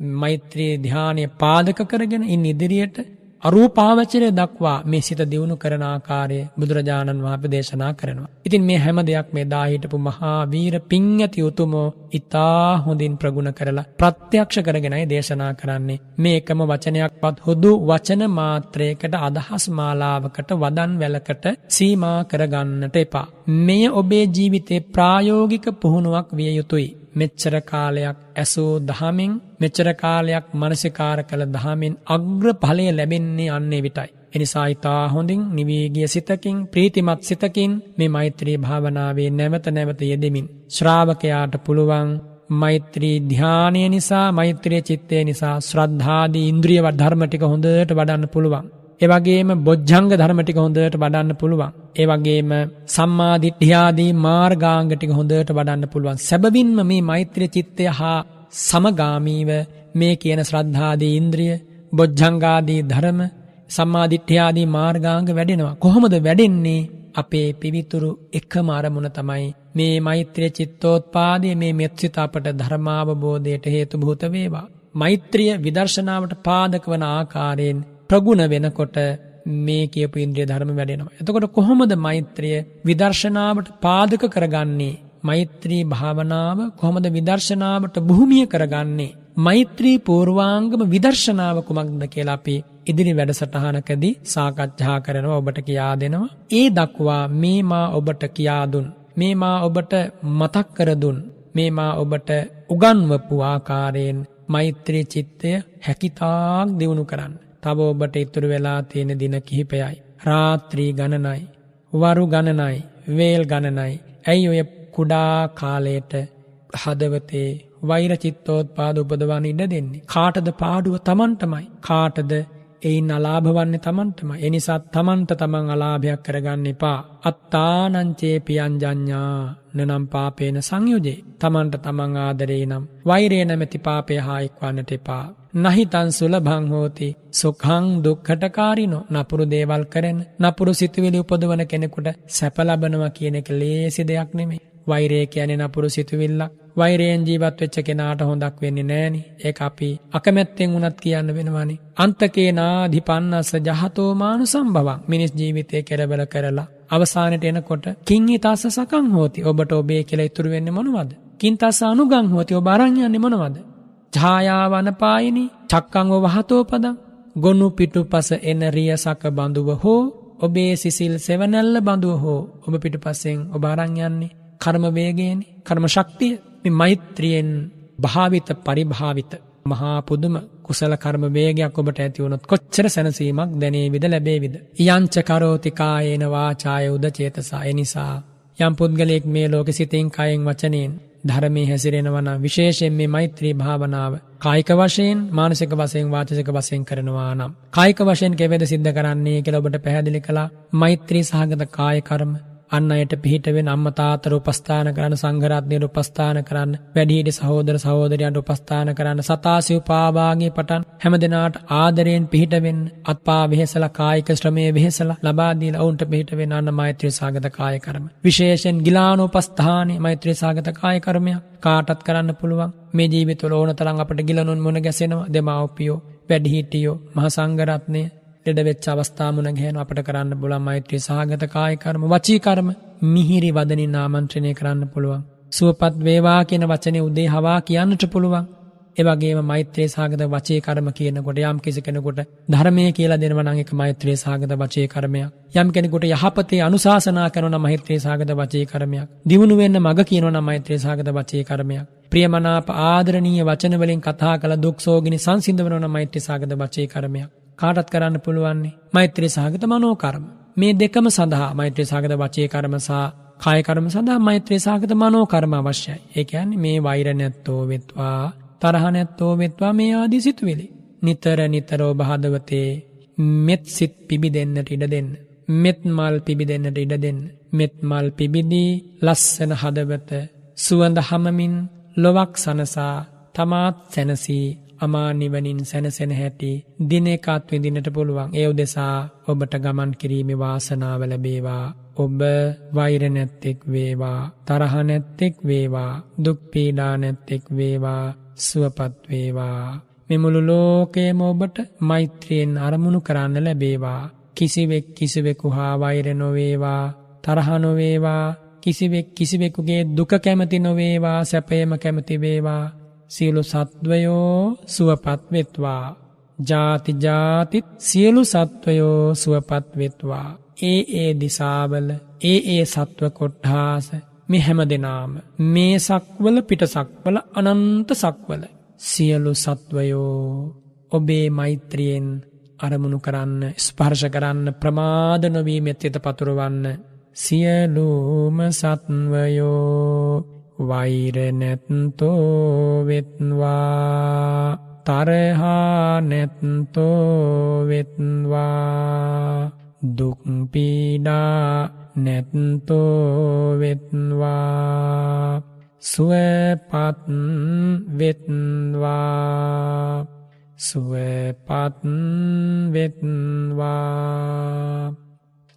මෛත්‍රී ධ්‍යානය පාදක කරගෙන ඉන් ඉදිරියට අරූපාවචරය දක්වා මේ සිත දියුණු කරන ආකාරය බුදුරජාණන් වහන්සේ දේශනා කරනවා. ඉතින් මේ හැම දෙයක් මේ දා හිටපු මහා වීර පිං ඇති උතුමෝ ඊතා හොඳින් ප්‍රගුණ කරලා ප්‍රත්‍යක්ෂ කරගෙනයි දේශනා කරන්නේ. මේ එකම වචනයක්වත් හුදු වචන මාත්‍රයකට අදහස් මාලාවකට වදන් වැලකට සීමා කරගන්නට එපා. මෙය ඔබේ ජීවිතේ ප්‍රායෝගික පුහුණුවක් විය යුතුයි. මෙච්චර කාලයක් ඇසූ දහමින් මෙච්චර කාලයක් මනසිකාර කළ දහමින් අග්‍ර ඵලය ලැබෙන්නේ අන්නේ විටයි. එනිසා ඊතා හොඳින් නිවීගිය සිතකින් ප්‍රීතිමත් සිතකින් මේ මෛත්‍රී භාවනාවේ නැවත නැවත යෙදෙමින් ශ්‍රාවකයාට පුළුවන් මෛත්‍රී ධානය නිසා මෛත්‍රී චිත්තය නිසා ශ්‍රද්ධාදී ඉන්ද්‍රිය ධර්ම ටික හොඳට වඩන්න පුළුවන්. ඒවගේම බොජ්ජංග ධර්ම ටික හොඳට වඩන්න පුළුවන්. ඒ වගේම සම්මා දිට්ඨියාදී මාර්ගාංග ටික හොඳට වඩන්න පුළුවන්. සැබවින්ම මේ මෛත්‍රී චිත්තය හා සමගාමීව මේ කියන ශ්‍රද්ධාදී ඉන්ද්‍රිය, බොජ්ජංගාදී ධර්ම, සම්මා දිට්ඨියාදී මාර්ගාංග වැඩෙනවා. කොහොමද වැඩෙන්නේ? අපේ පිවිතුරු එකම අරමුණ තමයි මේ මෛත්‍රිය චිත්තෝත්පාදයේ මේ මෙත්සිත අපට ධර්මාවබෝධයට හේතු භූත වේවා. මෛත්‍රිය විදර්ශනාවට පාදක වන ආකාරයෙන් ප්‍රගුණ වෙනකොට මේ කියපු ඉන්ද්‍රිය ධර්ම වැඩෙනවා. එතකොට කොහොමද මෛත්‍රිය විදර්ශනාවට පාදක කරගන්නේ? මෛත්‍රී භාවනාව කොහොමද විදර්ශනාවට භූමිය කරගන්නේ? මෛත්‍රී පූර්වාංගම විදර්ශනාව කුමක්ද කියලා අපි ඉදිරි වැඩසටහනකදී සාකච්ඡා කරනවා ඔබට කියා දෙනවා. ඒ දක්වා මේ මා ඔබට කියා දුන් මේ මා ඔබට මතක් කර දුන් මේ මා ඔබට උගන්වපු ආකාරයෙන් මෛත්‍රී චිත්තය හැකිතාක් දියුණු කරන්න. තව ඔබට ඉතුරු වෙලා තියෙන දින කිහිපයයි. රාත්‍රී ගණනයි. වරු ගණනයි. වේල් ගණනයි. ඇයි ඔය කුඩා කාලයට හදවතේ වෛර චිත්තෝත්පාද උපදවන්න ඉඩ දෙන්නේ. කාටද පාඩුව තමන්ටමයි. කාටද එයින් අලාභ වන්නේ තමන්ටම. එනිසාත් තමන්ට තමන් අලාභයක් කරගන්න එපා. අත්තානංචේ පියංජඤ්ඤා නනම් පාපේන සංයුජේ. තමන්ට තමන් ආදරේ නම් වෛරේ නැමැති පාපය හා එක්වන්නට එපා. නහිතන් සුලභං හෝති සුඛං දුක්ඛටකාරිනෝ නපුරු දේවල් කරන නපුරු සිතුවිලි උපදවන කෙනෙකුට සැප ලබනවා කියන එක ලේසි දෙයක් නෙමෙයි. වෛරය කියන්නේ නපුරු සිතුවිල්ලක්. වෛරයෙන් ජීවත් වෙච්ච කෙනාට හොඳක් වෙන්නේ නෑනේ. ඒක අපි අකමැත්තෙන් වුණත් කියන්න වෙනවනේ. අන්තකේ නාධිපන්නස ජහතෝ මානුසම්භවං. මිනිස් ජීවිතේ කෙරවල කරලා අවසානයට එනකොට කිං ඊතස්ස සකං හෝති. ඔබට ඔබේ කියලා ඉතුරු වෙන්නේ මොනවද? කිං තස්ස අනුගං හෝති. ඔබ අරන් යන්නේ මොනවද? ඡායාවනපායිනි චක්කංව වහතෝ පදං ගොනු පිටුපස එන රියසක බඳුව හෝ ඔබේ සිසිල් සෙවනැල්ල බඳුව හෝ ඔබ පිටුපස්සෙන් ඔබ අරන් යන්නේ කර්ම වේගයෙන් කර්ම ශක්තිය මේ මෛත්‍රියෙන් භාවිත පරිභාවිත මහා පුදුම කුසල කර්ම වේගයක් ඔබට ඇති වුණොත් කොච්චර සැනසීමක් දැනේවිද ලැබේවිද? යංච කරෝති කායේන වාචාය උදචේතසා. එනිසා යම් පුද්ගලයෙක් මේ ලෝකෙ සිතින් කයෙන් වචනයෙන් ධර්මයේ හැසිරෙනවා නම් විශේෂයෙන් මේ මෛත්‍රී භාවනාව කායික වශයෙන් මානසික වශයෙන් වාචික වශයෙන් කරනවා නම්. කායික වශයෙන් කෙවැද සිද්ධ කරන්නේ කියලා ඔබට පැහැදිලි කළා. මෛත්‍රී සහගත කාය කර්ම අන්න අයට පිහිට වෙන අම්මා තාත්තට උපස්ථාන කරන්න සංඝරත්නයට උපස්ථාන කරන්න වැඩිහිටි සහෝදර සහෝදරයන්ට උපස්ථාන කරන්න සතාසිව් පාවාගේ පටන් හැමදෙනාට ආදරයෙන් පිහිට වෙන්න අත්පා වෙහෙසලා කායික ශ්‍රමයේ වෙහෙසලා ලබා දීලා ඔවුන්ට පිහිට වෙන්න අන්න මෛත්‍රී සාගත කාය කර්ම. විශේෂයෙන් ගිලානෝපස්ථානේ මෛත්‍රී සාගත කාය කර්මයක් කාටත් කරන්න පුළුවන්. මේ ජීවිතවල ඕන තරම් අපට ගිලනුන් මුණ ගැසෙනවා දෙමාපියෝ වැඩිහිටියෝ මහ සංඝරත්නය ලෙඩ වෙච්ච අවස්ථා මුණ ගැහෙන අපට කරන්න පුළුවන් මෛත්‍රී සහගත කාය කර්ම වචී කර්ම මිහිරි වදනින් ආමන්ත්‍රණය කරන්න පුළුවන්. සුවපත් වේවා කියන වචනේ උදේ හවා කියන්නට පුළුවන්. ඒ වගේම මෛත්‍රී සහගත වචී කර්ම කියනකොට යම් කිසි කෙනෙකුට ධර්මය කියලා දෙනවා නම් ඒක මෛත්‍රී සහගත වචී කර්මයක්. යම් කෙනෙකුට යහපතේ අනුශාසනා කරන මෛත්‍රී සහගත වචී කර්මයක්. දිනු වෙන්න මඟ කියනවා නම් මෛත්‍රී සහගත වචී කර්මයක්. ප්‍රියමනාප ආදරණීය වචන වලින් කතා කළ දුක් සෝගිනි සංසිඳවන මෛත්‍රී සහගත වචී කර්මයක්. කාටත් කරන්න පුළුවන්නේ මෛත්‍රී සහගත මනෝකර්ම. මේ දෙකම සඳහා මෛත්‍රී සාගත වචේ කර්ම සහ කාය කර්ම සඳහා මෛත්‍රී සාගත මනෝ කර්ම අවශ්‍යයි. ඒ කියන්නේ මේ වෛර නැත්තෝ වෙත්වා තරහ නැත්තෝ වෙත්වා මේ ආදී සිතුවිලි. නිතර නිතර ඔබ හදවතේ මෙත් සිත් පිබිදෙන්නට ඉඩ දෙන්න. මෙත් මල් පිබිදෙන්නට ඉඩ දෙන්න. මෙත් මල් පිබිදී ලස්සන හදවත සුවඳ හමමින් ලොවක් සනසා තමාත් සැනසී අමා නිවනින් සැනසෙන හැටි දින එකත් විඳිනට පුළුවන්. ඒ උදෙසා ඔබට ගමන් කිරීමේ වාසනාව ලැබේවා. ඔබ වෛර නැත්තෙක් වේවා තරහ නැත්තෙක් වේවා දුක් පීඩා නැත්තෙක් වේවා සුවපත් වේවා. මෙමුළු ලෝකයේම ඔබට මෛත්‍රියෙන් අරමුණු කරන්න ලැබේවා. කිසිවෙක් කිසිවෙකු හා වෛර නොවේවා තරහ නොවේවා කිසිවෙක් කිසිවෙකුගේ දුක කැමති නොවේවා සැපයම කැමති වේවා. සියලු සත්වයෝ සුවපත් වෙත්වා. ජාති ජාතිත් සියලු සත්වයෝ සුවපත් වෙත්වා. ඒ ඒ දිසාවල ඒ ඒ සත්ව කොට්ඨාස මේ හැම දෙනාම. මේ සක්වල පිට සක්වල අනන්ත සක්වල. සියලු සත්වයෝ ඔබේ මෛත්‍රියෙන් අරමුණු කරන්න ස්පර්ශ කරන්න ප්‍රමාද නොවී මෙත්්‍යත පතුරුවන්න. සියලූම සත්වයෝ වෛර නැත්තෝ වෙත්වා තරහා නැත්තෝ වෙත්වා දුක්පීඩා නැත්තෝ වෙත්වා සුවපත් වෙත්වා සුවපත් වෙත්වා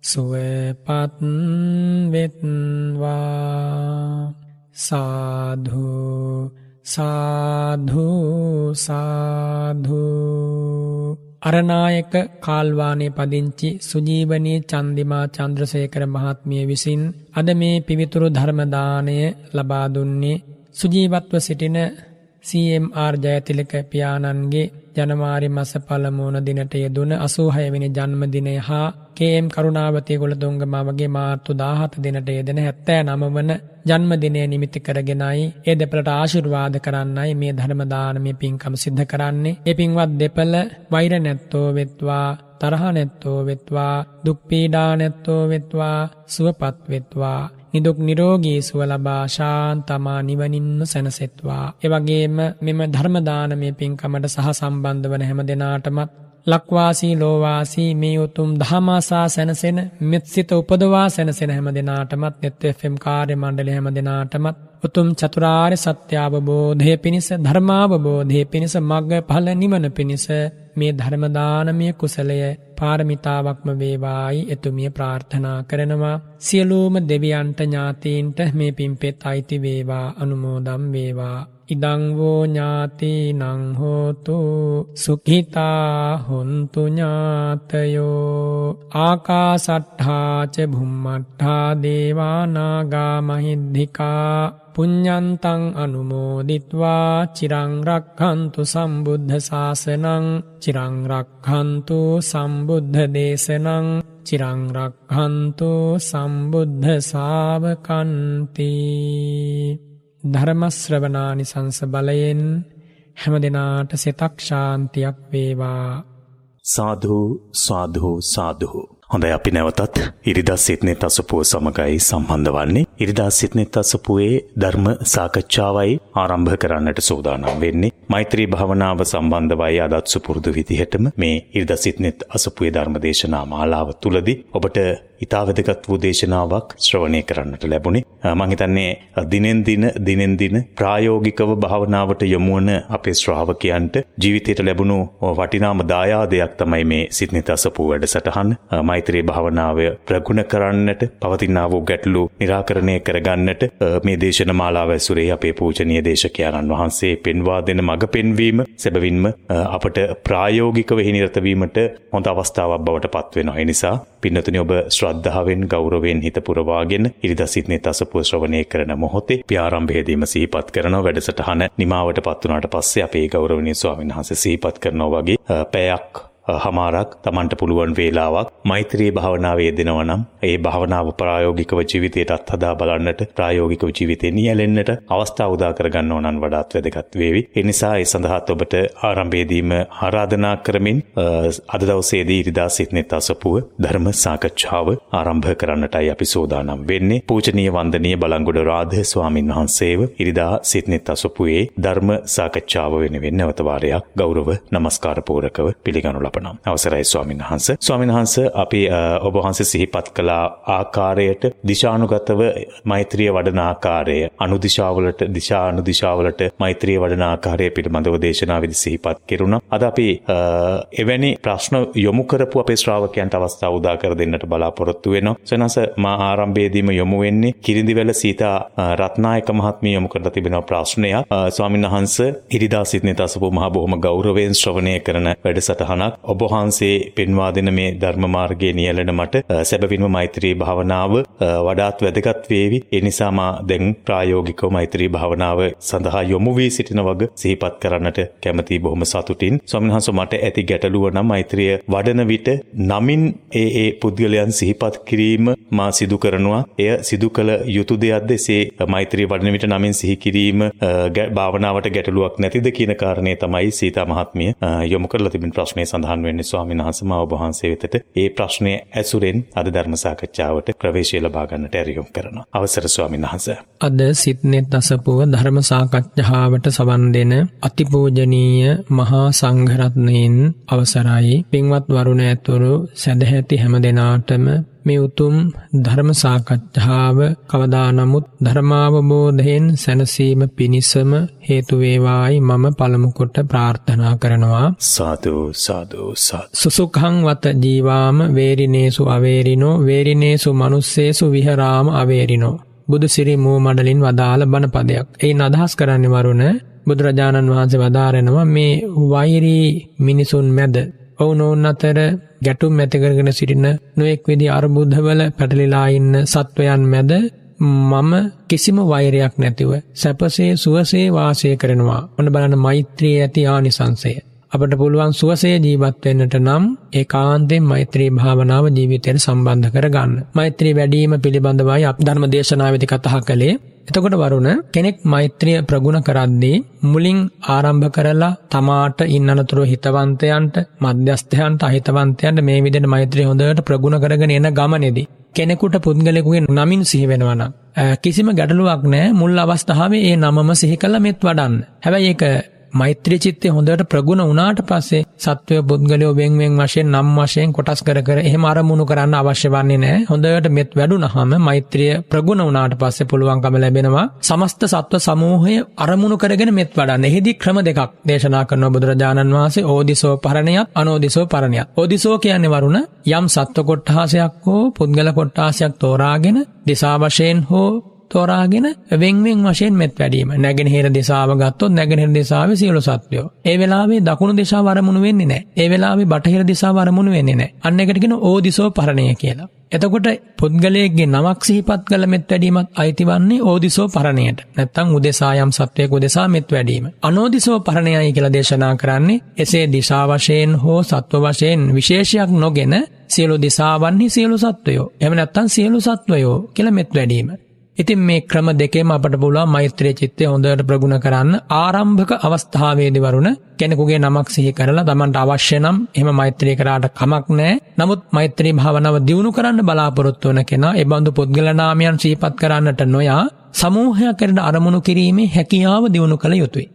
සුවපත් වෙත්වා. සාධු සාධු සාධු අරනායක කාල්වානේ පදිංචි සුජීවනී චන්දිමා චන්ද්‍රසේකර මහත්මිය විසින් අද මේ පිවිතුරු ධර්මදානය ලබා දුන්නේ සුජීවත්ව සිටින CMR ජයතිලක පියාණන්ගේ ජනවාරි මස පළමුවන දිනට යෙදුන අසූහයවෙනි ජන්මදිනය හා කේම් කරුණාවතය ගොළතුංග මවගේ මාර්තු දාහත දිනට යෙදෙන හැත්තෑ නම වන ජන්මදිනය නිමිති කරගෙනයි ඒ දෙපලට ආශිර්වාද කරන්නයි මේ ධර්මදානමය පින්කම සිද්ධ කරන්නේ. එ පින්වත් දෙපල වෛර නැත්තෝ වෙත්වා තරහ නැත්තෝ වෙත්වා දුක්පීඩා නැත්තෝ වෙත්වා සුවපත් වෙත්වා. නිදුක් නිරෝගී සුව ලබා ශාන්තමා නිවනින්ම සැනසෙත්වා. එවගේම මෙම ධර්මදානමය පින්කමට සහ සම්බන්ධ වන හැම දෙනාටමත් ලක්වාසී ලෝවාසී මේ උතුම් දහමාසා සැනසෙන මෙත්සිත උපදවා සැනසෙන හැම දෙනාටමත් නෙත්Fම් කාර්ය මණ්ඩල හැම දෙනාටමත් උතුම් චතුරාර්ය සත්‍යාවබෝධය පිණිස ධර්මාවබෝධය පිණිස මග්ග පහල නිවන පිණිස මේ ධර්මදානමය කුසලය පාරමිතාවක්ම වේවායි එතුමිය ප්‍රාර්ථනා කරනවා. සියලූම දෙවියන්ට ඥාතීන්ට මේ පිම්පෙත් අයිති වේවා අනුමෝදම් වේවා. ඉදංවෝ ඥාති නංහෝතු සුකිතා හොන්තු ඥාතයෝ ආකාසට්හාච භුම්මට්හා දේවානාගා මහිද්දිකා පුඤ්ඤන්තං අනුමෝදිත්වා චිරං රක්ඛන්තු සම්බුද්ධ ශාසනං චිරං රක්ඛන්තු සම්බුද්ධ දේශනං චිරං රක්ඛන්තු සම්බුද්ධ ශාවකන්ති ධර්මශ්‍රවනානිසංස බලයෙන් හැම දෙනාට සිතක් ශාන්තියක් වේවා. සාධු සාධු සාධු. හොඳයි අපි නැවතත් ඉරිදා සිත්නෙත් අසපුව සමගයි සම්බන්ධ වන්නේ. ඉරිදා සිත්නෙත් අසපුවේ ධර්ම සාකච්ඡාවයි ආරම්භ කරන්නට සූදානම් වෙන්නේ. මෛත්‍රී භාවනාව සම්බන්ධවයි අදත් සුපුරුදු විදිහටම මේ ඉරිදා සිත්නෙත් අසපුවේ ධර්ම දේශනා මාලාව තුලදී ඔබට ඉතාවදගත් වූ දේශනාවක් ශ්‍රවණය කරන්නට ලැබුණේ. මං හිතන්නේ දිනෙන් දින දිනෙන් දින ප්‍රායෝගිකව භාවනාවට යොමු වන අපේ ශ්‍රාවකයන්ට ජීවිතයට ලැබුණු වටිනාම දායාදයක් තමයි මේ සිත්නිත අසපු වැඩසටහන. මෛත්‍රී භාවනාව ප්‍රගුණ කරන්නට පවතිනා වූ ගැටලු निराකරණය කරගන්නට මේ දේශන මාලාව ඇසුරේ අපේ පූජනීය දේශකයන්න් වහන්සේ පෙන්වා දෙන මඟ පෙන්වීම සැබවින්ම අපට ප්‍රායෝගිකව හිනිරත වීමට හොඳ අවස්ථාවක් බවට පත් වෙනවා. ඒ නිසා පින්නතුනි ඔබ ශ්‍රද්ධාවෙන් ගෞරවයෙන් හිත පුරවාගෙන ඉරිදා සිටනේ තසපුව ශ්‍රවණය කරන මොහොතේ ප්‍රාරම්භයේදීම සිහිපත් කරන වැඩසටහන නිමාවට පත් වුණාට පස්සේ අපේ ගෞරවනීය ස්වාමීන් වහන්සේ සිහිපත් කරනවා වගේ පැයක් හමාරක් තමන්ට පුළුවන් වේලාවක් මෛත්‍රී භාවනාවේ යෙදෙනවා නම් ඒ භාවනාව ප්‍රායෝගිකව ජීවිතයටත් හදා බලන්නට ප්‍රායෝගිකව ජීවිතේ නියැලෙන්නට අවස්ථාව උදා කරගන්න ඕනන් වඩාත් වැදගත් වේවි. ඒ නිසා ඒ සඳහාත් ඔබට ආරම්භයේදීම ආරාධනා කරමින් අද දවසේදී ඉරිදා සිටනෙත් අසපුව ධර්ම සාකච්ඡාව ආරම්භ කරන්නටයි අපි සෝදානම් වෙන්නේ. පූජනීය වන්දනීය බලංගොඩ රාධ ස්වාමින් වහන්සේව ඉරිදා සිටනෙත් අසපුවේ ධර්ම සාකච්ඡාව වෙනුවෙන් නැවත වාරයක් ගෞරව නමස්කාර පූරකව පිළිගනු ලබනවා. අවසරයි ස්වාමින් වහන්සේ. ස්වාමින් වහන්සේ අපි ඔබ වහන්සේ සිහිපත් කළ ආකාරයට දිශානුගතව මෛත්‍රිය වඩන ආකාරය අනුදිශාවලට දිශා අනුදිශාවලට මෛත්‍රිය වඩන ආකාරය පිළිබඳව දේශනාවේදී සිහිපත් කෙරුණා. අද අපි එවැනි ප්‍රශ්න යොමු කරපු අපේ ශ්‍රාවකයන්ට අවස්ථාව උදා කර දෙන්නට බලාපොරොත්තු වෙනවා. සනස මා ආරම්භයේදීම යොමු වෙන්නේ කිරිඳිවැල සීතා රත්නායක මහත්මිය යොමු කරලා තිබෙන ප්‍රශ්නයක්. ස්වාමීන් වහන්සේ ඉරිදා සිටින තසපු මහ බොහොම ගෞරවයෙන් ශ්‍රවණය කරන වැඩසටහනක් ඔබ වහන්සේ පෙන්වා දෙන මේ ධර්ම මාර්ගයේ නියැලෙන මට සැබවින්ම මෛත්‍රී භාවනාව වඩාත් වැදගත් වේවි. ඒ නිසා මා දැන් ප්‍රායෝගිකව මෛත්‍රී භාවනාව සඳහා යොමු වී සිටින වග සිහිපත් කරන්නට කැමැති බොහොම සතුටින්. ස්වාමීන් වහන්සේ මට ඇති ගැටලුව නම් මෛත්‍රිය වඩන විට නමින් ඒ ඒ පුද්ගලයන් සිහිපත් කිරීම මා සිදු කරනවා. එය සිදු කළ යුතු දෙයක්ද එසේ මෛත්‍රී වඩන විට නමින් සිහි කිරීම භාවනාවට ගැටලුවක් නැතිද කියන කාරණය තමයි සීතා මහත්මිය යොමු කරලා තිබෙන ප්‍රශ්නය සඳහන් වෙන්නේ ස්වාමීන් වහන්සේ මා ඔබ වහන්සේ වෙතට ඒ ප්‍රශ්නය ඇසුරෙන් අද ධර්ම සාකච්ඡාවට ප්‍රවේශය ලබා ගන්නට ඇරියුම් කරනවා. අවසර ස්වාමීන් වහන්සේ. අද සිත්නෙත් අසපුව ධර්ම සාකච්ඡාවට සවන් දෙන අතිපූජනීය මහා සංඝරත්නයෙන් අවසරයි පින්වත් වරුණ ඇතුළු සැදැහැති හැම දෙනාටම මේ උතුම් ධර්ම සාකච්ඡාව කවදා නමුත් ධර්මාවබෝධයෙන් සැනසීම පිණිසම හේතු වේවායි මම පළමු කොට ප්‍රාර්ථනා කරනවා. සාදු සාදු සාදු. සුසුඛං වත ජීවාම වේරිනේසු අවේරිනෝ වේරිනේසු මනුස්සේසු විහරාම අවේරිනෝ. බුදු සිරි මූ මඩලින් වදාළ බණ පදයක්. එයින් අදහස් කරන්නේ වරුණ බුදුරජාණන් වහන්සේ වදාරනවා මේ වෛරී මිනිසුන් මැද ඔවුනොවුන් අතර ගැටුම් ඇතිකරගෙන සිටින නොයෙක් විදි අර්බුද්ධවල පැටලිලා ඉන්න සත්වයන් මැද මම කිසිම වෛරයක් නැතිව සැපසේ සුවසේ වාසය කරනවා. ඔන්න බලන්න මෛත්‍රී ඇති ආනිසංසය. අපට පුළුවන් සුවසේ ජීවත් වෙන්නට නම් ඒකාන්තයෙන් මෛත්‍රී භාවනාව ජීවිතයට සම්බන්ධ කරගන්න. මෛත්‍රී වැඩිම පිළිබඳවයි අප ධර්ම දේශනාවේදී කතා කළේ. එතකොට වරුණ කෙනෙක් මෛත්‍රිය ප්‍රගුණ කරද්දී මුලින් ආරම්භ කරලා තමාට ඉන්නනතුරු හිතවන්තයන්ට මධ්‍යස්ථයන්ට අහිතවන්තයන්ට මේ විදිහට මෛත්‍රිය හොඳට ප්‍රගුණ කරගෙන එන ගමනේදී කෙනෙකුට පුද්ගලයෙකුගේ නමින් සිහි වෙනවා නම් කිසිම ගැටලුවක් නැහැ මුල් අවස්ථාවේ ඒ නමම සිහි කළා මෙත් වඩන්න. හැබැයි ඒක මෛත්‍රී චිත්තය හොඳට ප්‍රගුණ වුණාට පස්සේ සත්වය පුද්ගලයෝ වෙන් වෙන් වශයෙන් නම් වශයෙන් කොටස් කර කර එහෙම අරමුණු කරන්න අවශ්‍ය වන්නේ නැහැ. හොඳට මෙත් වැඩුණාම මෛත්‍රිය ප්‍රගුණ වුණාට පස්සේ පුළුවන්කම ලැබෙනවා සමස්ත සත්ව සමූහය අරමුණු කරගෙන මෙත් වඩන්න. එහිදී ක්‍රම දෙකක් දේශනා කරන බුදුරජාණන් වහන්සේ ඕදිසෝ පරණයත් අනෝදිසෝ පරණයත්. ඕදිසෝ කියන්නේ වරුණ යම් සත්ව කොට්ටාසයක් හෝ පුද්ගල කොට්ටාසයක් තෝරාගෙන දිසා වශයෙන් හෝ තෝරාගෙන වෙන්වෙන් වශයෙන් මෙත් වැඩීම නැගෙනහිර දෙසාව ගත්තොත් නැගෙනහිර දෙසාවේ සියලු සත්වයෝ. ඒ වෙලාවේ දකුණු දිශාව අරමුණු වෙන්නේ නැහැ. ඒ වෙලාවේ බටහිර දිශාව අරමුණු වෙන්නේ නැහැ. අන්න එකට කියන ඕදිසෝ පරණය කියලා. එතකොට පුද්ගලයෙක්ගේ නමක් සිහිපත් කළ මෙත් වැඩීමත් අයිතිවන්නේ ඕදිසෝ පරණයට. නැත්තම් උදෙසා යම් සත්වයක උදෙසා මෙත් වැඩීම. අනෝදිසෝ පරණයයි කියලා දේශනා කරන්නේ එසේ දිශා වශයෙන් හෝ සත්ව වශයෙන් විශේෂයක් නොගෙන සියලු දිසාවන්හි සියලු සත්වයෝ. එහෙම නැත්තම් සියලු සත්වයෝ කියලා මෙත් වැඩීම. ඉතින් මේ ක්‍රම දෙකේම අපට පුළුවන් මෛත්‍රී චිත්තය හොඳට ප්‍රගුණ කරන්න ආරම්භක අවස්ථාවේදී වරුණ කෙනෙකුගේ නමක් සිහි කරලා Tamanට අවශ්‍ය නම් එහෙම මෛත්‍රී කරාට කමක් නැහැ. නමුත් මෛත්‍රී භාවනාව දියුණු කරන්න බලාපොරොත්තු වන කෙනා ඒ බඳු පුද්ගල නාමයන් සිහිපත් කරන්නට නොයා සමූහයක් කරන අරමුණු කිරීමේ හැකියාව දියුණු කළ යුතුය.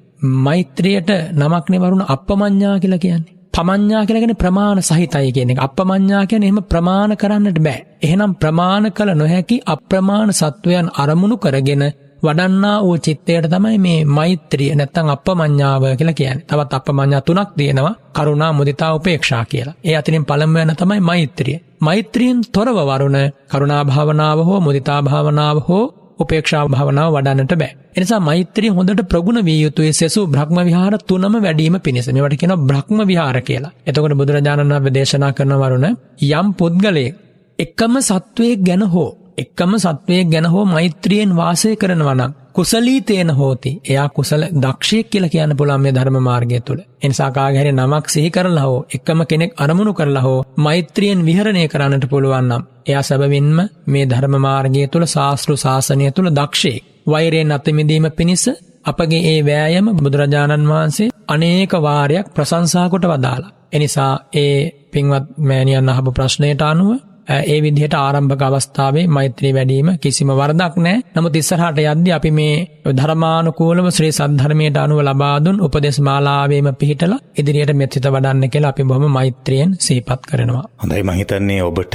මෛත්‍රියට නමක් නේ වරුණ අප්පමඤ්ඤා කියලා කියන්නේ. පමඤ්ඤා කියලාගෙන ප්‍රමාණ සහිතයි කියන එක. අප්‍රමඤ්ඤා කියන්නේ එහෙම ප්‍රමාණ කරන්නට බෑ. එහෙනම් ප්‍රමාණ කළ නොහැකි අප්‍රමාණ සත්වයන් අරමුණු කරගෙන වඩන්නා වූ චිත්තයට තමයි මේ මෛත්‍රිය නැත්තම් අප්‍රමඤ්ඤාව කියලා කියන්නේ. තවත් අප්‍රමඤ්ඤා තුනක් තියෙනවා. කරුණා, මුදිතා, උපේක්ෂා කියලා. ඒ අතරින් පළමුවන තමයි මෛත්‍රිය. මෛත්‍රියෙන් තොරව වරුණ කරුණා භාවනාව හෝ මුදිතා භාවනාව හෝ උපේක්ෂා භාවනාව වඩන්නට බෑ. එනිසා මෛත්‍රිය හොඳට ප්‍රගුණ විය යුතුයි සෙසු බ්‍රහ්ම විහාර තුනම වැඩිම පිණිස. මේවට කියනවා බ්‍රහ්ම විහාර කියලා. එතකොට බුදුරජාණන් වහන්සේ දේශනා කරන වරුණ යම් පුද්ගලයෙක් එකම සත්වයක් ගැන හෝ එක්කම සත්වයෙක් ගැන හෝ මෛත්‍රියෙන් වාසය කරනවා නම් කුසලී තේන හෝති. එයා කුසල දක්ෂයෙක් කියලා කියන්න පුළුවන් මේ ධර්ම මාර්ගය තුළ. එනිසා කාගේ හරි නමක් සිහි කරලා හෝ එකම කෙනෙක් අරමුණු කරලා හෝ මෛත්‍රියෙන් විහරණය කරන්නට පුළුවන් නම් එයා සැබවින්ම මේ ධර්ම මාර්ගය තුළ ශාස්ත්‍රු ශාසනය තුළ දක්ෂයෙක්. වෛරයෙන් අත මිදීම පිණිස අපගේ ඒ වෑයම බුදුරජාණන් වහන්සේ අනේක වාරයක් ප්‍රශංසා කොට වදාලා. එනිසා ඒ පින්වත් මෑණියන් අහපු ප්‍රශ්නයට අනුව ඒ විදිහට ආරම්භක අවස්ථාවේ මෛත්‍රී වැඩීම කිසිම වරදක් නෑ. නමුත් ඉස්සරහට යද්දී අපි මේ ධර්මානුකූලව ශ්‍රී සද්ධර්මයට අනුව ලබා දුන් උපදේශ මාලාවේම පිහිටලා ඉදිරියට මෙත් සිත වඩන්න කියලා අපි බොහොම මෛත්‍රියෙන් සිහිපත් කරනවා. හොඳයි මම හිතන්නේ ඔබට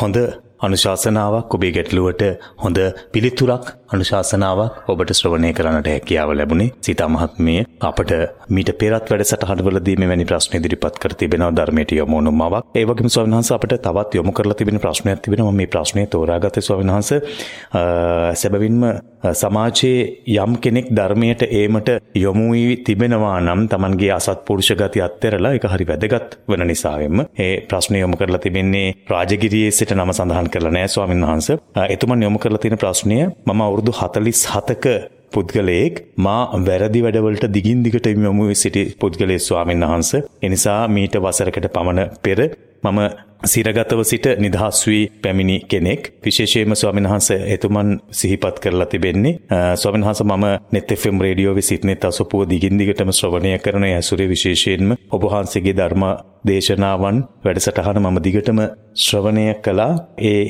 හොඳ අනුශාසනාවක් ඔබේ ගැටලුවට හොඳ පිළිතුරක් අනුශාසනාවක් ඔබට ශ්‍රවණය කරන්නට හැකියාව ලැබුණේ සීතා මහත්මිය අපට මීට පෙරත් වැඩසටහනවලදී මෙවැනි ප්‍රශ්න ඉදිරිපත් කර තිබෙනවා ධර්මයට යොමු වුණු මවක්. ඒ වගේම ස්වාමීන් වහන්සේ අපට තවත් යොමු කරලා තිබෙන ප්‍රශ්නයක් තිබෙනවා මේ ප්‍රශ්නය තෝරාගත්තේ ස්වාමීන් වහන්සේ සැබවින්ම සමාජයේ යම් කෙනෙක් ධර්මයට ඒමට යොමු වී තිබෙනවා නම් Tamanගේ අසත්පුරුෂ ගති අත්හැරලා ඒක හරි වැදගත් වෙන නිසාවෙන්ම ඒ ප්‍රශ්නය යොමු කරලා තිබෙන්නේ රාජගිරියේ සිට නම සඳහන් කරලා නැහැ ස්වාමීන් වහන්සේ. එතුමන් යොමු කරලා තියෙන ප්‍රශ්නය මම අවුරුදු 47ක පුද්ගලයෙක් මා වැරදි වැඩවලට දිගින් දිගට යොමු සිටි පුද්ගලයෙක් ස්වාමීන් වහන්සේ. එනිසා මීට වසරකට පමණ පෙර මම සිරගතව සිට නිදහස් වී පැමිණි කෙනෙක් විශේෂයෙන්ම ස්වාමීන් වහන්සේ එතුමන් සිහිපත් කරලා තිබෙන්නේ ස්වාමීන් වහන්සේ මම net fm රේඩියෝවේ සිටනෙත් අසපුව දිගින් දිගටම ශ්‍රවණය කරන ඇසුරේ විශේෂයෙන්ම ඔබ වහන්සේගේ ධර්ම දේශනාවන් වැඩසටහන මම දිගටම ශ්‍රවණය කළා ඒ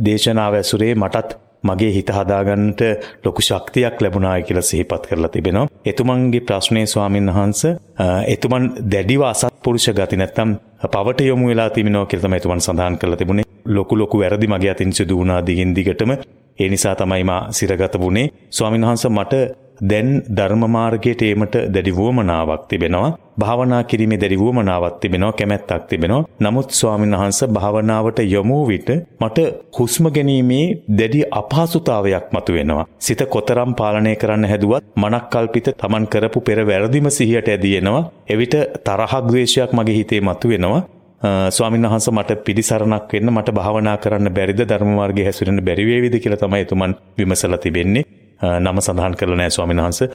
දේශනාව ඇසුරේ මටත් මගේ හිත හදාගන්නට ලොකු ශක්තියක් ලැබුණායි කියලා සිහිපත් කරලා තිබෙනවා. එතුමන්ගේ ප්‍රශ්නේ ස්වාමින් වහන්සේ එතුමන් දැඩිව අසත්පුරුෂ ගති නැත්තම් පවට යොමු වෙලා තිබෙනවා කියලා තමයි එතුමන් සඳහන් කරලා තිබුණේ. ලොකු ලොකු වැරදි මගේ අතින් සිදු වුණා දිගින් දිගටම. ඒ නිසා තමයි මා සිරගත වුණේ. ස්වාමින් වහන්සේ මට දැන් ධර්ම මාර්ගයට ඒමට දැඩි වුවමනාවක් තිබෙනවා. භාවනා කිරීමේ දැඩි වුවමනාවක් තිබෙනවා, කැමැත්තක් තිබෙනවා. නමුත් ස්වාමීන් වහන්සේ භාවනාවට යොමු විට මට හුස්ම ගැනීමේ දැඩි අපහසුතාවයක් මතුවෙනවා. සිත කොතරම් පාලනය කරන්න හැදුවත් මනක් කල්පිත Taman කරපු පෙර වැරදිම සිහියට ඇදී එනවා. එවිට තරහක් ද්වේෂයක් මගේ හිතේ මතුවෙනවා. ස්වාමීන් වහන්සේ මට පිළිසරණක් වෙන්න මට භාවනා කරන්න බැරිද ධර්ම මාර්ගයේ හැසිරෙන්න බැරි වේවිද කියලා තමයි එතුමන් විමසලා තිබෙන්නේ. නම සඳහන් කරලා නැහැ ස්වාමීන් වහන්සේ.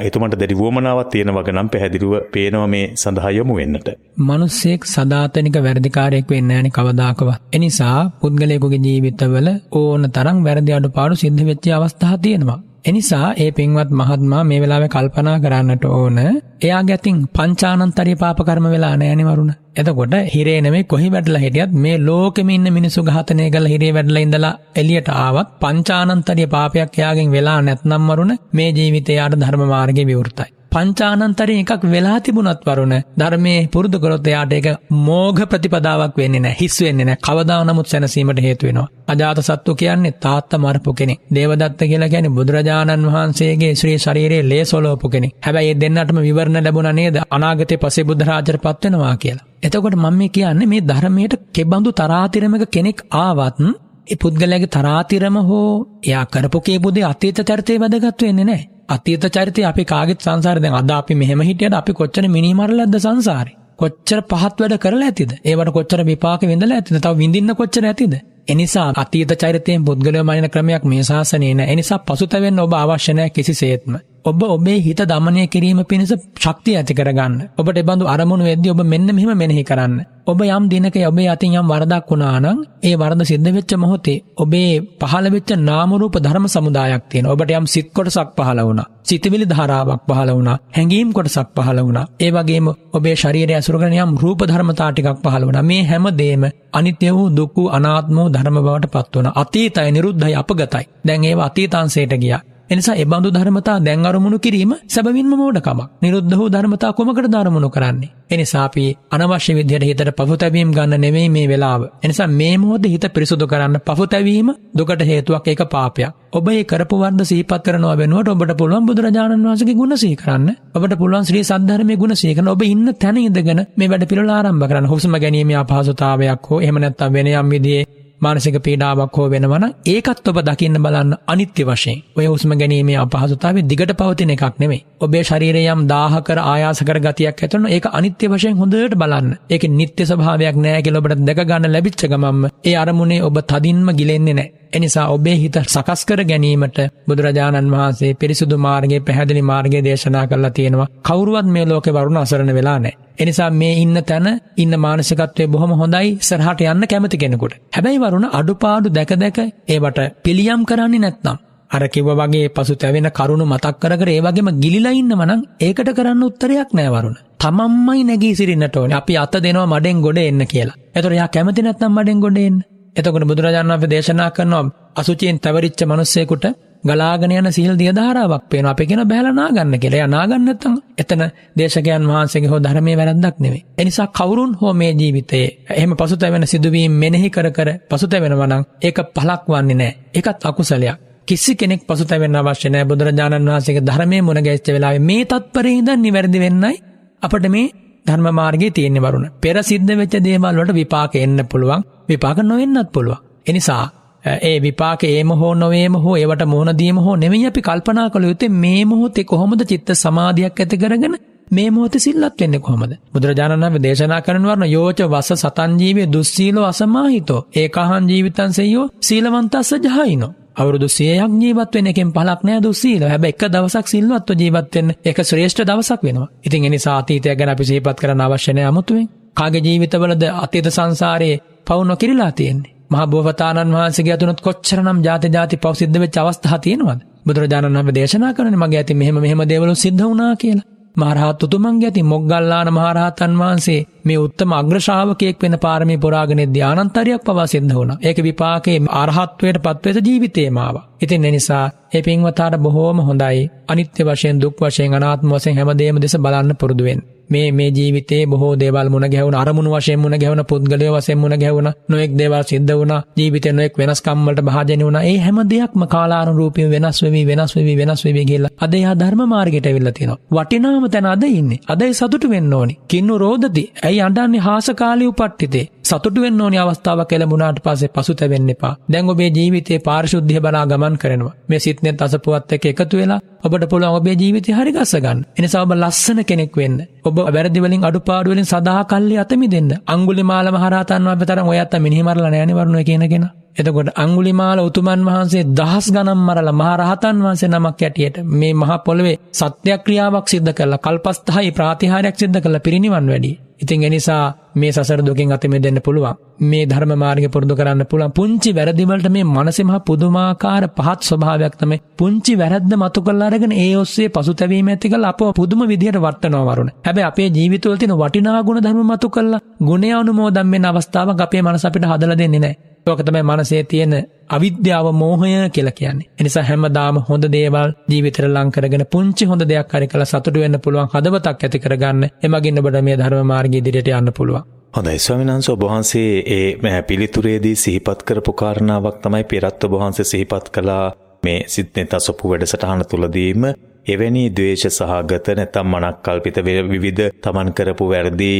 එතුමන්ට දැඩි වුවමනාවක් තියෙන වග නම් පැහැදිලිව පේනවා මේ සඳහා යොමු වෙන්නට. මිනිස්සෙක් සදාතනික වැරදිකාරයෙක් වෙන්නේ නැහැනේ කවදාකවත්. ඒ නිසා පුද්ගලයෙකුගේ ජීවිතවල ඕන තරම් වැරදි අඩුපාඩු සිද්ධ වෙච්ච අවස්ථා තියෙනවා. එනිසා ඒ පින්වත් මහත්මා මේ වෙලාවේ කල්පනා කරන්නට ඕන එයාගේ අතින් පංචානන්තරිය පාප කර්ම වෙලා නැහැනේ වරුණ. එතකොට හිරේ නෙමෙයි කොහි වැටලා හිටියත් මේ ලෝකෙම ඉන්න මිනිස්සු ඝාතනය කරලා හිරේ වැටලා ඉඳලා එළියට ආවත් පංචානන්තරිය පාපයක් එයාගෙන් වෙලා නැත්නම් වරුණ මේ ජීවිතේ යාට ධර්ම මාර්ගේ විවෘතයි. පංචානන්තරයෙන් එකක් වෙලා තිබුණත් වරුණ ධර්මයේ පුරුදු කරොත් එයාට ඒක මෝඝ ප්‍රතිපදාවක් වෙන්නේ නැහැ හිස් වෙන්නේ නැහැ. කවදා නමුත් සැනසීමට හේතු වෙනවා. අජාත සත්තු කියන්නේ තාත්තා මරපු කෙනෙක්. දේවදත්ත කියලා කියන්නේ බුදුරජාණන් වහන්සේගේ ශ්‍රී ශරීරයේ ලේසොලවපු කෙනෙක්. හැබැයි ඒ දෙන්නටම විවරණ ලැබුණා නේද? අනාගතේ පසේ බුද්ධ රාජරපත් වෙනවා කියලා. එතකොට මම මේ කියන්නේ මේ ධර්මයට කෙබඳු තරාතිරමක කෙනෙක් ආවත් ඒ පුද්ගලයාගේ තරාතිරම හෝ එයා කරපු කේපුදේ අතීත චරිතය වැදගත් වෙන්නේ නැහැ. අතීත චරිතය අපි කාගෙත් සංසාරේ දැන් අද අපි මෙහෙම හිටියට අපි කොච්චර මිනිමරලද්ද සංසාරේ? කොච්චර පහත් වැඩ කරලා ඇතිද? ඒවට කොච්චර විපාක විඳලා ඇතිද? තව විඳින්න කොච්චර ඇතිද? එනිසා අතීත චරිතයෙන් පුද්ගලය මනින ක්‍රමයක් මේ ශාසනයේ නැහැ එනිසා පසුතැවෙන්න ඔබ අවශ්‍ය නැහැ කිසිසේත්ම ඔබ ඔබේ හිත දමනය කිරීම පිණිස ශක්තිය ඇති කරගන්න. ඔබට එබඳු අරමුණු වෙද්දී ඔබ මෙන්න මෙහෙම මෙනෙහි කරන්න. ඔබ යම් දිනක ඔබේ අතින් යම් වරදක් වුණා නම් ඒ වරද සිද්ධ වෙච්ච මොහොතේ ඔබේ පහළ වෙච්ච නාම රූප ධර්ම සමුදායක් තියෙනවා. ඔබට යම් සිත් කොටසක් පහළ වුණා. සිතවිලි ධාරාවක් පහළ වුණා. හැඟීම් කොටසක් පහළ වුණා. ඒ වගේම ඔබේ ශරීරය ඇසුරු කරන යම් රූප ධර්මතා ටිකක් පහළ වුණා. මේ හැම දෙෙම අනිත්‍ය වූ දුක් වූ අනාත්ම වූ ධර්ම බවට පත් වුණා. අතීතය නිරුද්ධයි අපගතයි. දැන් ඒවා අතීතාංශයට ගියා. එනිසා එබඳු ධර්මතා දැන් අරමුණු කිරීම සැබවින්ම මෝඩකමක්. නිරුද්ධ වූ ධර්මතා කොමකට ධර්මණු කරන්නේ. එනිසා අපි අනවශ්‍ය විදිහට හිතට පසුතැවීම් ගන්න නෙමෙයි මේ වෙලාව. එනිසා මේ මොහොතේ හිත පිරිසුදු කරන්න පසුතැවීම දුකට හේතුවක් ඒක පාපයක්. ඔබ ඒ කරපු වර්ධ සිහිපත් කරනවා වෙනුවට ඔබට පුළුවන් බුදුරජාණන් වහන්සේගේ ගුණ සිහි කරන්න. ඔබට පුළුවන් ශ්‍රී සද්ධර්මයේ ගුණ සිහි කරන්න. ඔබ ඉන්න තැන ඉඳගෙන මේ වැඩ පිළිවෙල ආරම්භ කරන්න. හුස්ම ගැනීමේ අපහසුතාවයක් හෝ එහෙම නැත්නම් වෙන යම් විදිහේ මානසික පීඩාවක් හෝ වෙනවන ඒකත් ඔබ දකින්න බලන්න අනිත්‍ය වශයෙන්. ඔය හුස්ම ගැනීමේ අපහසුතාවේ දිගට පවතින එකක් නෙමේ ඔබේ ශරීරය යම් දාහකර ආයාසකර ගතියක් ඇතුන ඒක අනිත්‍ය වශයෙන් හොඳට බලන්න. ඒක නිත්‍ය ස්වභාවයක් නෑ කියලා ඔබට දැක ගන්න ලැබිච්ච ගමම්ම ඒ අරමුණේ ඔබ තදින්ම ගිලෙන්නේ නෑ. එනිසා ඔබේ හිත සකස් කර ගැනීමට බුදුරජාණන් වහන්සේ පිරිසුදු මාර්ගයේ පැහැදිලි මාර්ගය දේශනා කරලා තියෙනවා. කවුරුවත් මේ ලෝකේ වරුණ අසරණ වෙලා නැහැ. එනිසා මේ ඉන්න තැන ඉන්න මානසිකත්වයේ බොහොම හොඳයි ඉස්සරහට යන්න කැමති කෙනෙකුට. හැබැයි වරුණ අඩුපාඩු දැක දැක ඒවට පිළියම් කරන්නේ නැත්නම් අර කිව්ව වගේ පසු තැවෙන කරුණු මතක් කර කර ඒ වගේම ගිලිලා ඉන්නව නම් ඒකට කරන්න උත්තරයක් නෑ වරුණ. තමන්මයි නැගී සිටින්නට ඕනේ. අපි අත දෙනවා මඩෙන් ගොඩ එන්න කියලා. එතකොට යා කැමති නැත්නම් මඩෙන් ගොඩ එන්න. එතකොට බුදුරජාණන් වහන්සේ දේශනා කරනවා අසුචියෙන් තවරිච්ච මිනිස්සෙකුට ගලාගෙන යන සීල් දිය ධාරාවක් පේනවා. අපි කියන බහැලා නාගන්න කියලා. එයා නාගන්න නැත්නම් එතන දේශකයන් වහන්සේගේ හෝ ධර්මයේ වැරද්දක් නෙවෙයි. ඒ නිසා කවුරුන් හෝ මේ ජීවිතයේ එහෙම පසුතැවෙන සිදුවීම් මෙනෙහි කර කර පසුතැවෙනවා නම් ඒක පළක් වන්නේ නැහැ. ඒකත් අකුසලයක්. කිසි කෙනෙක් පසුතැවෙන්න අවශ්‍ය නැහැ. බුදුරජාණන් වහන්සේගේ ධර්මයේ මුණ ගැහිච්ච වෙලාවේ මේ තත්පරේ ඉඳන් නිවැරදි වෙන්නයි අපිට මේ ධර්ම මාර්ගයේ තියෙන වරුණ. පෙර සිද්ධ වෙච්ච දේවල් වලට විපාක එන්න පුළුවන්. විපාක නොවෙන්නත් පුළුවන්. එනිසා ඒ විපාක ඒම හෝ නොවේම හෝ ඒවට මුහුණදීම හෝ නෙවෙයි අපි කල්පනා කළ යුත්තේ මේ මොහොතේ කොහොමද චිත්ත සමාධියක් ඇති කරගෙන මේ මොහොතේ සිල්ලත් වෙන්නේ කොහොමද බුදුරජාණන් වහන්සේ දේශනා කරන වර්ණ යෝච වස සතන් ජීවේ දුස්සීලෝ අසමාහිතෝ ඒකහං ජීවිතං සෙය්‍යෝ සීලවන්තස්ස ජහයිනෝ අවුරුදු 100ක් ජීවත් වෙන එකෙන් පළක් නෑ දුස්සීල. හැබැයි එක දවසක් සිල්වත්ව ජීවත් වෙන්න ඒක ශ්‍රේෂ්ඨ දවසක් වෙනවා. ඉතින් ඒ නිසා අතීතය ගැන අපි සිහිපත් කරන්න අවශ්‍ය නෑ 아무තුවෙන්. කාගේ ජීවිතවලද අතීත සංසාරයේ පවු නොකිරලා තියෙන්නේ. මහා බෝවතාණන් වහන්සේගේ අතුනොත් කොච්චරනම් ಜಾති ಜಾති පව් සිද්ධ වෙච්ච අවස්ථා තියෙනවද? බුදුරජාණන් වහන්සේ දේශනා කරන්නේ මගේ ඇති මෙහෙම මෙහෙම දේවල් සිද්ධ වුණා කියලා. මහරහත් උතුමන්ගේ ඇති මොග්ගල්ලාන මහරහතන් වහන්සේ මේ උත්තම අග්‍රශාවකයෙක් වෙන පාරමී පුරාගෙන ධානන්තරයක් පවා සිද්ධ වුණා. ඒක විපාකයේ අරහත්වයට පත්වෙච්ච ජීවිතේම ආවා. ඉතින් ඒ නිසා ඒ පින්වතාට බොහෝම හොඳයි. අනිත්‍ය වශයෙන් දුක් වශයෙන් අනාත්ම වශයෙන් හැමදේම දෙස බලන්න පුරුදු වෙන්න. මේ මේ ජීවිතේ බොහෝ දේවල් මුණ ගැහුණ අරමුණු වශයෙන් මුණ ගැහුණ පුද්ගලයෝ වශයෙන් මුණ ගැහුණ නොඑක් දේවල් සිද්ධ වුණා ජීවිතේ නොඑක් වෙනස්කම් වලට භාජනය වුණා. ඒ හැම දෙයක්ම කාලානුරූපීව වෙනස් වෙවි වෙනස් වෙවි වෙනස් වෙවි කියලා අද එහා ධර්ම මාර්ගයට ඇවිල්ලා තියෙනවා. වටිනාම තැන අද ඉන්නේ. අද ඒ සතුටු වෙන්න ඕනි. කින්නු රෝදති. ඇයි අඬන්නේ? හාසකාලී උපට්ඨිතේ. සතුටු වෙන්න ඕනි අවස්ථාවක් ලැබුණාට පස්සේ පසුතැවෙන්න එපා. දැන් ඔබේ ජීවිතේ පාරිශුද්ධිය බලා ගමන් කරනවා මේ සිත්නෙත් අසපුවත් එක්ක එකතු වෙලා ඔබට පුළුවන් ඔබේ ජීවිතය හරි ගස්ස ගන්න. එනිසා ඔබ ලස්සන කෙනෙක් වෙන්න. ඔබ වැරදි වලින් අඩුපාඩු වලින් සදා කල්ලි අත මිදෙන්න. අඟුලිමාල මහරහතන් වහන්සේ තරම් ඔය අත්ත මිනිහ මරලා නෑනේ වරුණෝ කියන කෙනා. එතකොට අංගුලිමාල උතුමන් වහන්සේ දහස් ගණන් මරලා මහරහතන් වහන්සේ නමක් යටියට මේ මහ පොළවේ සත්‍යක්‍රියාවක් සිද්ධ කරලා කල්පස්තහයි ප්‍රාතිහාරයක් සිද්ධ කරලා පිරිනිවන් වැඩි. ඉතින් එනිසා මේ සසර දුකින් අත මිදෙන්න පුළුවන්. මේ ධර්ම මාර්ගය පුරුදු කරන්න පුළුවන්. පුංචි වැරදි වලට මේ මනසේ මහ පුදුමාකාර පහත් ස්වභාවයක් තමයි. පුංචි වැරද්ද මතු කරලා අරගෙන ඒ ඔස්සේ පසුතැවීම ඇති කරලා අපව පුදුම විදිහට වර්තනවා වරුණ. හැබැයි අපේ ජීවිතවල තියෙන වටිනා ගුණ ධර්ම මතු කරලා ගුණය අනුමෝදන් වෙන අවස්ථාවක් අපේ මනස අපිට හදලා දෙන්නේ නැහැ. ඕක තමයි මනසේ තියෙන අවිද්‍යාව මෝහය කියලා කියන්නේ. එනිසා හැමදාම හොඳ දේවල් ජීවිතේට ලං කරගෙන පුංචි හොඳ දෙයක් හරි කළා සතුටු වෙන්න පුළුවන් හදවතක් ඇති කරගන්න. එමගින් ඔබට මේ ධර්ම මාර්ගයේ ඉදිරියට යන්න පුළුවන්. හොඳයි ස්වාමීන් වහන්සේ ඔබ වහන්සේ ඒ පිළිතුරේදී සිහිපත් කරපු කාරණාවක් තමයි පෙරත් ඔබ වහන්සේ සිහිපත් කළා මේ සිත්නෙත් අසපු වැඩසටහන තුලදීම එවැනි ද්වේෂ සහගත නැත්නම් මනක්කල්පිත විවිධ තමන් කරපු වැරදි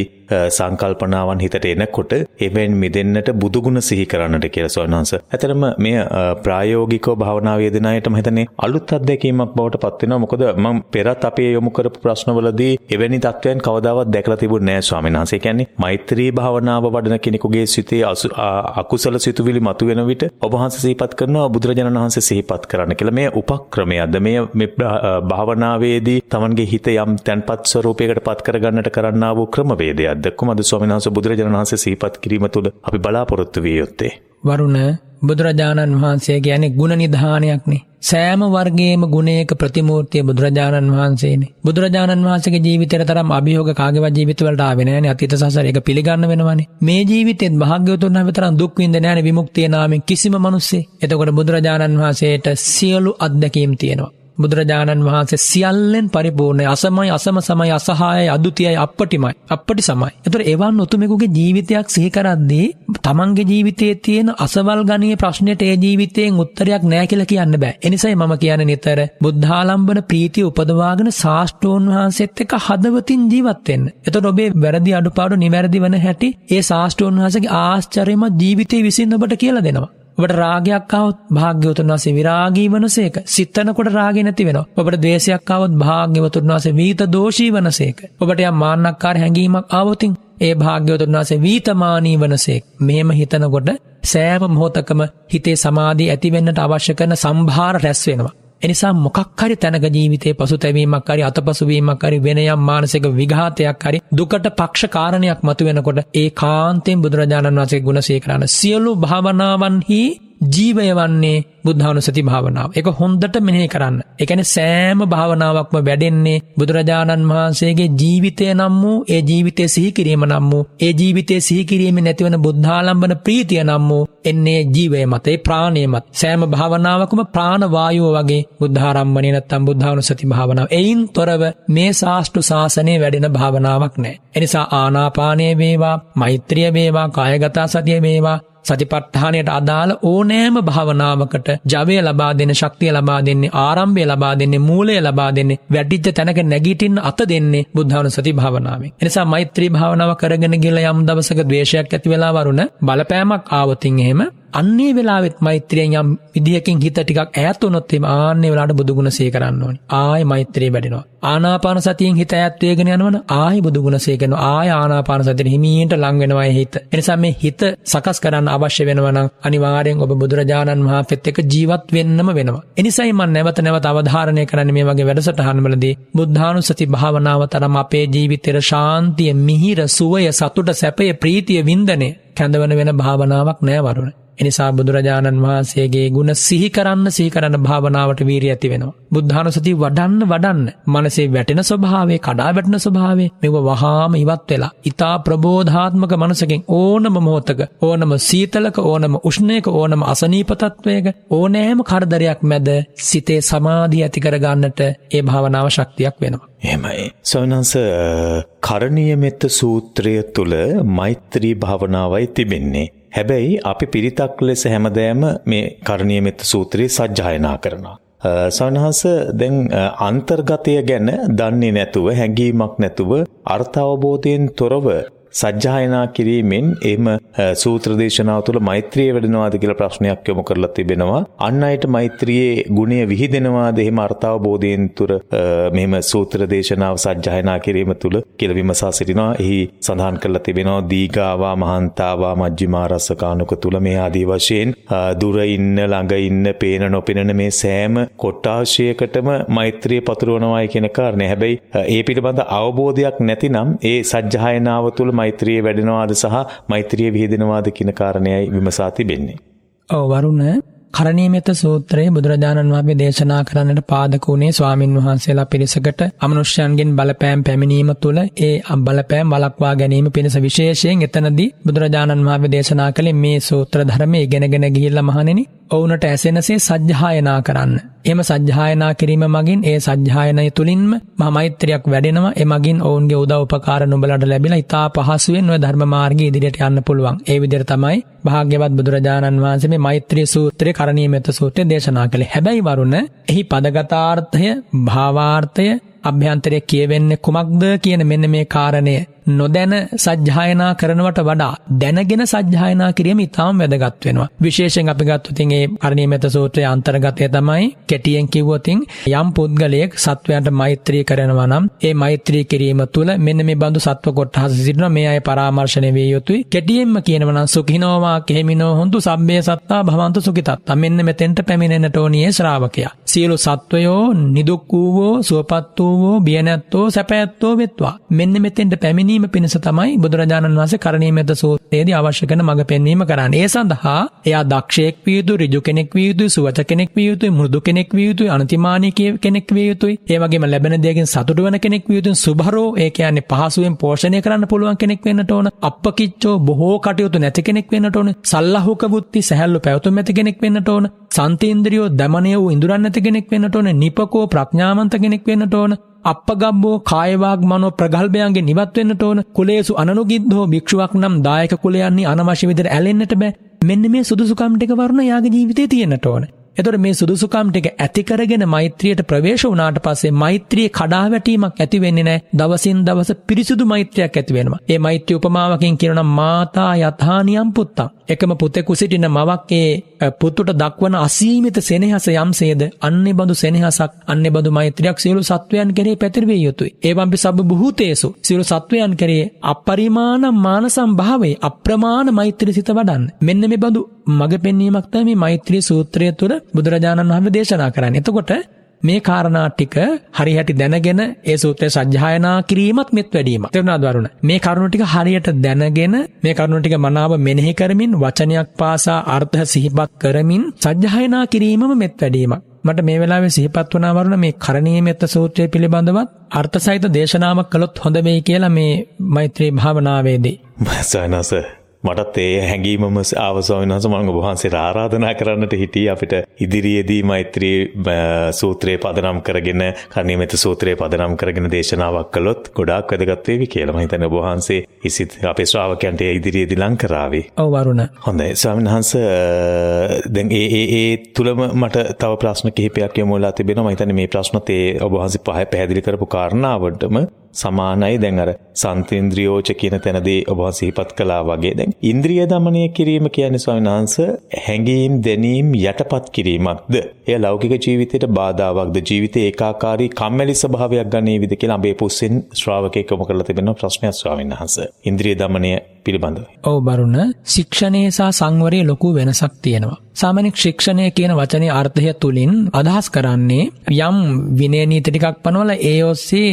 සංකල්පනාවන් හිතට එනකොට එවෙන් මිදෙන්නට බුදුගුණ සිහි කරන්නට කියලා සවනංශ. ඇතරම මේ ප්‍රායෝගිකව භාවනා වේදන අයටම හිතන්නේ අලුත් අත්දැකීමක් බවට පත් වෙනවා. මොකද මම පෙරත් අපේ යොමු කරපු ප්‍රශ්නවලදී එවැනි තත්වයන් කවදාවත් දැකලා තිබුණේ නැහැ ස්වාමීන් වහන්සේ. කියන්නේ මෛත්‍රී භාවනාව වඩන කෙනෙකුගේ සිතේ අකුසල සිතුවිලි මතුවෙන විට ඔබ වහන්සේ සිහිපත් කරනවා බුදුරජාණන් වහන්සේ සිහිපත් කරන්න කියලා. මේ උපක්‍රමයක්ද මේ මේ භාවනාවේදී තමන්ගේ හිත යම් තැන්පත් ස්වරූපයකට පත් කරගන්නට කරන්නා වූ ක්‍රමවේදයක්. දැක්කමද ස්වාමීන් වහන්සේ බුදුරජාණන් වහන්සේ සිහිපත් කිරීම තුළ අපි බලාපොරොත්තු විය යුත්තේ. වරුණ බුදුරජාණන් වහන්සේ කියන්නේ ගුණ නිධානයක්නේ. සෑම වර්ගයේම ගුණයක ප්‍රතිමූර්තිය බුදුරජාණන් වහන්සේනේ. බුදුරජාණන් වහන්සේගේ ජීවිතේට තරම් අභියෝග කාගේවත් ජීවිතවලට ආවේ නැහැනේ. අතීත සසර ඒක පිළිගන්න වෙනවනේ. මේ ජීවිතෙත් භාග්‍යවතුන් වහන්සේ තරම් දුක් විඳ නැහැනේ විමුක්තිය නාමෙන් කිසිම මිනිස්සේ. එතකොට බුදුරජාණන් වහන්සේට සියලු අත්දැකීම් තියෙනවා. බුදුරජාණන් වහන්සේ සියල්ලෙන් පරිපූර්ණයි අසමයි අසම සමයි අසහායයි අදුතියයි අපටිමයි අපටි සමයි. එතකොට එවන් උතුමෙකුගේ ජීවිතයක් සිහි කරද්දී තමන්ගේ ජීවිතයේ තියෙන අසවල් ගණයේ ප්‍රශ්නෙට ඒ ජීවිතයෙන් උත්තරයක් නැහැ කියලා කියන්න බෑ. එනිසයි මම කියන්නේ නිතර බුද්ධාලම්බන ප්‍රීතිය උපදවාගෙන ශාස්ත්‍රෝන් වහන්සේත් එක්ක හදවතින් ජීවත් වෙන්න. එතකොට ඔබේ වැරදි අඩුපාඩු නිවැරදි වන හැටි ඒ ශාස්ත්‍රෝන් වහන්සේගේ ආශ්චර්යමත් ජීවිතේ විසින් ඔබට කියලා දෙනවා. ඔබට රාගයක්කාවත් භාග්‍යවතුන් වසේ විරාගී වනසේක. සිත්තනකොට රාග නැති වෙන ඔබට දේශයක්කාවත් භාග්‍යවතුන් වසේ වීත දෝෂී වනසේක. ඔබට යම් මාන්නක්කාර හැඟීමක් අවතින් ඒ භාග්‍යවතුන් වසේ වීතමානී වනසේක්. මෙම හිතනකොට සෑම මොහොතකම හිතේ සමාධී ඇතිවෙන්නට අවශ්‍ය කරන සම්භාර රැස් වෙනවා. එනිසා මොකක් හරි තැනක ජීවිතේ පසුතැවීමක් හරි අතපසුවීමක් හරි වෙන යම් මානසික විඝාතයක් හරි දුකට පක්ෂ කාරණයක් මතුවෙනකොට ඒ කාන්තෙන් බුදුරජාණන් වහන්සේ ගුණ සීකරන සියලු භාවනාවන්හි ජීවය වන්නේ බුද්ධානුසති භාවනාව. එක හොන්දට මෙනෙහි කරන්න. එකන සෑම භාවනාවක්ම වැඩෙන්නේ බුදුරජාණන් වහන්සේගේ ජීවිතය නම් වූ ඒ ජීවිතය සිහිකිරීම නම් වූ ඒ ජීවිතය සිහිකිරීම නැතිවන බුද්ධාලම්බන ප්‍රීතිය නම් වූ එන්නේ ජීවය මතේ ප්‍රාණය මත් සෑම භාවනාවකම ප්‍රාණවායුව වගේ බුද්ධාරම්මණය නැත්තම් බුද්ධානුසති භාවනාව. එයින් තොරව මේ ශාස්ට්‍රු ශාසනය වැඩෙන භාවනාවක් නෑ. එනිසා ආනාපානය වේවා මෛත්‍රිය වේවා කායගතා සතිය වේවා සතිපට්ඨානයට අදාළ ඕනෑම භාවනාවකට ජවය ලබා දෙන්න ශක්තිය ලබා දෙන්නේ ආරම්භය ලබා දෙන්නේ මූලය ලබා දෙන්නේ වැඩිච්ච තැනක නැගිටින්න අත දෙන්නේ බුද්ධානුස්සති භාවනාවෙන්. එනිසා මෛත්‍රී භාවනාව කරගෙන ගිහලා යම් දවසක ද්වේෂයක් ඇති වෙලා වරුණ බලපෑමක් ආවොතින් එහෙම الكلمة අන්නේ වෙලාවෙත් මෛත්‍රියෙන් යම් විදිහකින් හිත ටිකක් ඈත් වුණොත් එimhe ආන්නේ වෙලාවට බුදුගුණ සිහි කරන්න ඕනේ. ආයෙ මෛත්‍රිය වැඩෙනවා. ආනාපාන සතියෙන් හිත ඈත් වේගෙන යනවන ආයෙ බුදුගුණ සිහි කරනවා. ආයෙ ආනාපාන සතියෙන් හිමීට ලං වෙනවා හිත. එනිසා මේ හිත සකස් කරන්න අවශ්‍ය වෙනවා නම් අනිවාර්යෙන් ඔබ බුදුරජාණන් වහන්සේත් එක්ක ජීවත් වෙන්නම වෙනවා. එනිසායි මම නැවත නැවත අවධාරණය කරන්නේ මේ වගේ වැඩසටහන්වලදී බුද්ධානුස්සති භාවනාව තරම් අපේ ජීවිතේට ශාන්තිය, මිහිර, සුවය, සතුට, සැපය, ප්‍රීතිය, වින්දනය කැඳවන වෙන භාවනාවක් නෑ වරුණ. එනිසා බුදුරජාණන් වහන්සේගේ ගුණ සිහි කරන්න සිහි කරන්න භාවනාවට වීරිය ඇති වෙනවා. බුද්ධානුසති වඩන්න වඩන්න මනසේ වැටෙන ස්වභාවය කඩා වැටෙන ස්වභාවය මෙව වහාම ඉවත් වෙලා. ඊතා ප්‍රබෝධාත්මක මනසකින් ඕනම මොහොතක ඕනම සීතලක ඕනම උෂ්ණයක ඕනම අසනීප තත්වයක ඕනෑම කරදරයක් මැද සිතේ සමාධිය ඇති කරගන්නට ඒ භාවනාව ශක්තියක් වෙනවා. එහෙමයි. සොයනන්ස කරණීය මෙත්ත සූත්‍රය තුල මෛත්‍රී භාවනාවයි තිබෙන්නේ. හැබැයි අපි පිරිතක් ලෙස හැමදෑම මේ කරණීය මෙත්ත සූත්‍රයේ සජ්ජායනා කරනවා. සවනහස දැන් අන්තර්ගතය ගැන දන්නේ නැතුව හැඟීමක් නැතුව අර්ථවබෝධයෙන් තොරව සජ්ජායනා කිරීමෙන් එම සූත්‍ර දේශනාව තුළ මෛත්‍රිය වැඩෙනවාද කියලා ප්‍රශ්නයක් යොමු කරලා තිබෙනවා. අන් අයට මෛත්‍රියේ ගුණය විහිදෙනවාද එහෙම අර්ථාවබෝධයෙන් තුර මෙහෙම සූත්‍ර දේශනාව සජ්ජායනා කිරීම තුළ කියලා විමසා සිටිනවා. එහි සඳහන් කරලා තිබෙනවා දීගාවා මහන්තාවා මජ්ක්‍ධිමා රසකානුක තුල මේ ආදී වශයෙන් දුර ඉන්න ළඟ ඉන්න පේන නොපෙනෙන මේ සෑම කොට්ටාශයකටම මෛත්‍රිය පතුරවනවායි කියන කාරණේ. හැබැයි ඒ පිළිබඳ අවබෝධයක් නැතිනම් ඒ සජ්ජායනාව තුළ මෛත්‍රිය වැඩෙනවාද සහ මෛත්‍රිය විහිදෙනවාද කියන කාරණයයි විමසා තිබෙන්නේ. ඔව් වරුණ කරණීයමෙත සූත්‍රයේ බුදුරජාණන් වහන්සේ දේශනා කරන්නට පාදක වුණේ ස්වාමින් වහන්සේලා පිරිසකට අමනුෂ්‍යයන්ගෙන් බලපෑම් පැමිණීම තුළ ඒ බලපෑම් වළක්වා ගැනීම පිණිස විශේෂයෙන් එතනදී බුදුරජාණන් වහන්සේ දේශනා කළේ මේ සූත්‍ර ධර්මයේ ඉගෙනගෙන ගිහිල්ලා මහණෙනි ඔවුනට ඇසෙනසේ සජ්ජායනා කරන්න. එම සජ්ජායනා කිරීම මගින් ඒ සජ්ජායනය තුළින්ම මෛත්‍රයක් වැඩෙනවා එමගින් ඔවුන්ගේ උදව් උපකාර නුඹලට ලැබිලා ඉතා පහසුවෙන් ඔය ධර්ම මාර්ගයේ ඉදිරියට යන්න පුළුවන්. ඒ විදිහට තමයි භාග්‍යවත් බුදුරජාණන් වහන්සේ මේ මෛත්‍රී සූත්‍රය කරණීයමෙත සූත්‍රය දේශනා කළේ. හැබැයි වරුණ එහි පදගතාර්ථය භාවාර්ථය අභ්‍යන්තරය කියවෙන්නේ කුමක්ද කියන මෙන්න මේ කාරණය නොදැන සජ්ජායනා කරනවට වඩා දැනගෙන සජ්ජායනා කිරීම ඉතාම වැදගත් වෙනවා. විශේෂයෙන් අපි ගත්තොත් ඒ අරණීයමෙත සූත්‍රයේ අන්තර්ගතය තමයි කෙටියෙන් කිව්වොත් යම් පුද්ගලයෙක් සත්වයන්ට මෛත්‍රී කරනවා නම් ඒ මෛත්‍රී කිරීම තුළ මෙන්න මේ බඳු සත්ව කොටහස සිටිනවා මේ අය පරාමර්ශණය විය යුතුයි. කෙටියෙන්ම කියනවා නම් සුඛිනෝවා කෙහිමිනෝ හොන්තු සබ්බේ සත්තා භවන්තු සුඛිතත්තා. මෙන්න මෙතෙන්ට පැමිණෙන්නට ඕනියේ ශ්‍රාවකයා. සියලු සත්වයෝ නිදුක් වූවෝ සුවපත් වූවෝ බිය නැත්තෝ සැපැත්තෝ වෙත්වා. මෙන්න මෙතෙන්ට පැමිණී ගැනීම පිණිස තමයි බුදුරජාණන් වහන්සේ කරණීයමෙත සූත්‍රයේදී අවශ්‍ය කරන මඟ පෙන්වීම කරන්නේ. ඒ සඳහා එයා දක්ෂයෙක් විය යුතුයි, ඍජු කෙනෙක් විය යුතුයි, සුවච කෙනෙක් විය යුතුයි, මෘදු කෙනෙක් විය යුතුයි, අනතිමානී කෙනෙක් විය යුතුයි. ඒ වගේම ලැබෙන දෙයකින් සතුටු වෙන කෙනෙක් විය යුතුයි, සුභරෝ ඒ කියන්නේ පහසුවෙන් පෝෂණය කරන්න පුළුවන් කෙනෙක් වෙන්නට ඕන. අප්පකිච්චෝ බොහෝ කටයුතු නැති කෙනෙක් වෙන්නට ඕන. සල්ලහුක බුද්ධි සැහැල්ලු පැවතුම් ඇති කෙනෙක් වෙන්නට ඕන. සන්තේන්ද්‍රියෝ දමනය වූ ඉඳුරන් නැති කෙනෙක් වෙන්නට ඕන නිපකෝ ප්‍රඥාවන්ත කෙනෙක් වෙන්නට ඕන අපගබ්බෝ කායවාග් මනෝ ප්‍රගල්භයන්ගේ නිවත් වෙන්නට ඕන කුලේසු අනනුගිද්ධෝ භික්ෂුවක් නම් දායක කුලයන්නේ අනවශ්‍ය විදිහට ඇලෙන්නට බෑ. මෙන්න මේ සුදුසුකම් ටික වරුණ යාගේ ජීවිතේ තියෙන්නට ඕන. එතොට මේ සුදුසුකම් ටික ඇතිකරගෙන මෛත්‍රියට ප්‍රවේශ වුණාට පස්සේ මෛත්‍රිය කඩාවැටීමක් ඇති වෙන්නේ නැහැ. දවසින් දවස පිරිසිදු මෛත්‍රියක් ඇති වෙනවා. ඒ මෛත්‍රිය උපමාවකින් කියනවා මාතා යථානියම් පුත්තං. එකම පුතෙකු සිටින මවක් ඒ පුතුට දක්වන අසීමිත සෙනෙහස යම්සේද අන්නේ බඳු සෙනෙහසක් අන්නේ බඳු මෛත්‍රියක් සියලු සත්වයන් කෙරෙහි පැතිරවිය යුතුයි. ඒවම්පි සබ්බ බුහූතේසු සියලු සත්වයන් කෙරෙහි අපරිමාණ මානසම් භාවයේ අප්‍රමාණ මෛත්‍රී සිත වඩන්න. මෙන්න මේ බඳු මඟ පෙන්වීමක් තමයි මේ මෛත්‍රී සූත්‍රය තුළ බුදුරජාණන් වහන්සේ දේශනා කරන්නේ. එතකොට මේ කාරණා ටික හරියට දැනගෙන ඒ සූත්‍රය සජ්ජායනා කිරීමත් මෙත් වැඩීම. තේරුණාද වරුණ? මේ කරුණු ටික හරියට දැනගෙන මේ කරුණු ටික මනාව මෙනෙහි කරමින් වචනයක් පාසා අර්ථ සිහිපත් කරමින් සජ්ජායනා කිරීමම මෙත් වැඩීමක්. මට මේ වෙලාවේ සිහිපත් වුණා වරුණ මේ කරණීය මෙත්ත සූත්‍රය පිළිබඳවත් අර්ථ සහිත දේශනාවක් කළොත් හොඳ වෙයි කියලා මේ මෛත්‍රී භාවනාවේදී. සයනස මටත් ඒ හැඟීමම ආවස්වාමීන් වහන්සේ මම ඔබ වහන්සේට ආරාධනා කරන්නට හිටියේ අපිට ඉදිරියේදී මෛත්‍රී සූත්‍රයේ පදනම් කරගෙන කර්ණීයමෙත සූත්‍රයේ පදනම් කරගෙන දේශනාවක් කළොත් ගොඩාක් වැදගත් වේවි කියලා මම හිතන්නේ ඔබ වහන්සේ ඉසිත් අපේ ශ්‍රාවකයන්ට ඒ ඉදිරියේදී ලං කරાવી. ඔව් වරුණ. හොඳයි ස්වාමීන් වහන්සේ දැන් ඒ ඒ ඒ තුලම මට තව ප්‍රශ්න කිහිපයක් යොමු වෙලා තිබෙනවා මම හිතන්නේ මේ ප්‍රශ්නත් ඒ ඔබ වහන්සේ පහ පැහැදිලි කරපු කාරණාවටම සමානයි. දැන් අර සන්තේන්ද්‍රියෝච කියන තැනදී ඔබ සිහිපත් කළා වගේ. දැන් ඉන්ද්‍රිය දමනය කිරීම කියන්නේ ස්වාමීන් වහන්සේ හැඟීම් දැනීම් යටපත් කිරීමක්ද? එය ලෞකික ජීවිතයට බාධාවක්ද? ජීවිතේ ඒකාකාරී කම්මැලි ස්වභාවයක් ගන්නේවිද කියලා අඹේ පුස්සෙන් ශ්‍රාවකයෙක් යොමු කරලා තිබෙන ප්‍රශ්නයක් ස්වාමීන් වහන්සේ. ඉන්ද්‍රිය දමනය පිළිබඳව. ඔව් බරුණ ශික්ෂණයේ සහ සංවරයේ ලොකු වෙනසක් තියෙනවා. සාමාන්‍ය ශික්ෂණය කියන වචනේ අර්ථය තුලින් අදහස් කරන්නේ යම් විනය නීති ටිකක් පනවලා ඒ ඔස්සේ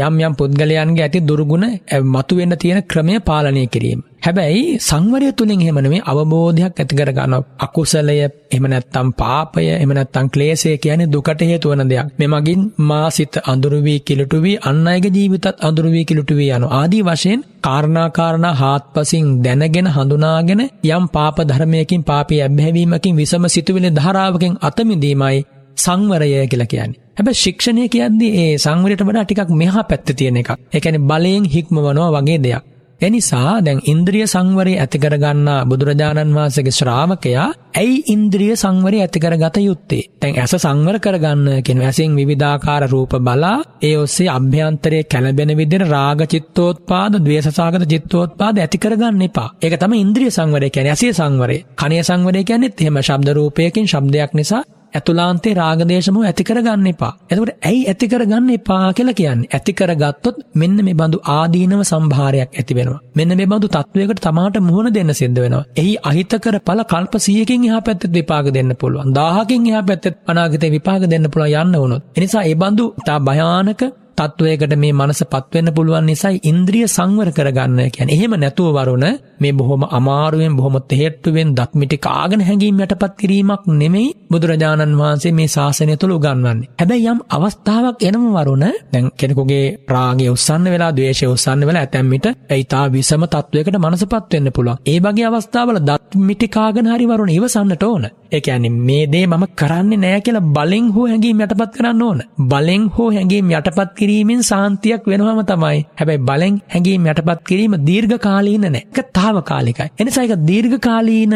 යම් යම් පුද්ගලයන්ගේ ඇති දුර්ගුණ මතුවෙන්න තියෙන ක්‍රමය පාලනය කිරීම. හැබැයි සංවරය තුලින් එහෙම නෙමෙයි අවබෝධයක් ඇති කර ගන්නවා. අකුසලය එහෙම නැත්නම් පාපය එහෙම නැත්නම් ක්ලේශය කියන්නේ දුකට හේතු වන දෙයක්. මෙමගින් මා සිත අඳුරු වී කිලුටු වී අන් අයගේ ජීවිතත් අඳුරු වී කිලුටු වී යනවා. ආදී වශයෙන් කාරණා කාරණා හාත්පසින් දැනගෙන හඳුනාගෙන යම් පාප ධර්මයකින් පාපී අභ්‍යවීමකින් විසම සිතුවිලි ධාරාවකින් අත මිදීමයි සංවරය කියලා කියන්නේ. හැබැයි ශික්ෂණය කියද්දී ඒ සංවරයට වඩා ටිකක් මෙහා පැත්තේ තියෙන එකක්. ඒ කියන්නේ බලයෙන් හික්මවනවා වගේ දෙයක්. එනිසා දැන් ඉන්ද්‍රිය සංවරය ඇති කරගන්නා බුදුරජාණන් වහන්සේගේ ශ්‍රාවකයා ඇයි ඉන්ද්‍රිය සංවරය ඇති කරගත යුත්තේ? දැන් ඇස සංවර කරගන්න කියන ඇසෙන් විවිධාකාර රූප බලා ඒ ඔස්සේ අභ්‍යන්තරයේ කැළඹෙන විදිහට රාග චිත්තෝත්පාද, ද්වේෂසාගත චිත්තෝත්පාද ඇති කරගන්න එපා. ඒක තමයි ඉන්ද්‍රිය සංවරය කියන්නේ ඇසේ සංවරය. කනේ සංවරය කියන්නේත් එහෙම ශබ්ද රූපයකින් ශබ්දයක් නිසා ඇතුලාන්තේ රාගදේශමෝ ඇති කරගන්න එපා. එතකොට ඇයි ඇති කරගන්න එපා කියලා කියන්නේ? ඇති කරගත්තොත් මෙන්න මේ බඳු ආදීනව සම්භාරයක් ඇති වෙනවා. මෙන්න මේ බඳු තත්වයකට තමාට මුහුණ දෙන්න සිද්ධ වෙනවා. එහි අහිතකර ඵල කල්ප 100කින් එහා පැත්තේ විපාක දෙන්න පුළුවන්. 1000කින් එහා පැත්තේ අනාගතේ විපාක දෙන්න පුළුවන් යන්න වුණොත්. එනිසා ඒ බඳු තා භයානක තත්වයකට මේ මනස පත්වෙන්න පුළුවන් නිසායි ඉන්ද්‍රිය සංවර කරගන්න කියන්නේ. එහෙම නැතුව වරුණ මේ බොහොම අමාරුවෙන් බොහොම තෙහෙට්ටුවෙන් දත්මිටි කාගෙන හැඟීම් යටපත් කිරීමක් නෙමෙයි බුදුරජාණන් වහන්සේ මේ ශාසනය තුළ උගන්වන්නේ. හැබැයි යම් අවස්ථාවක් එනම වරුණ දැන් කෙනෙකුගේ රාගය උස්සන්න වෙලා ද්වේෂය උස්සන්න වෙලා ඇතැම් විට ඒතා විසම තත්වයකට මනසපත් වෙන්න පුළුවන්. ඒ වගේ අවස්ථාවල දත්මිටි කාගෙන හරි වරුණ ඉවසන්නට ඕන. ඒ කියන්නේ මේ දේ මම කරන්නේ නෑ කියලා බලෙන් හෝ හැඟීම් යටපත් කරන්න ඕන. බලෙන් හෝ හැඟීම් යටපත් කිරීමෙන් සාන්තියක් වෙනවම තමයි. හැබැයි බලෙන් හැඟීම් යටපත් කිරීම දීර්ඝ කාලීන නෑ. ඒක తాවකාලිකයි. එනිසා ඒක දීර්ඝ කාලීන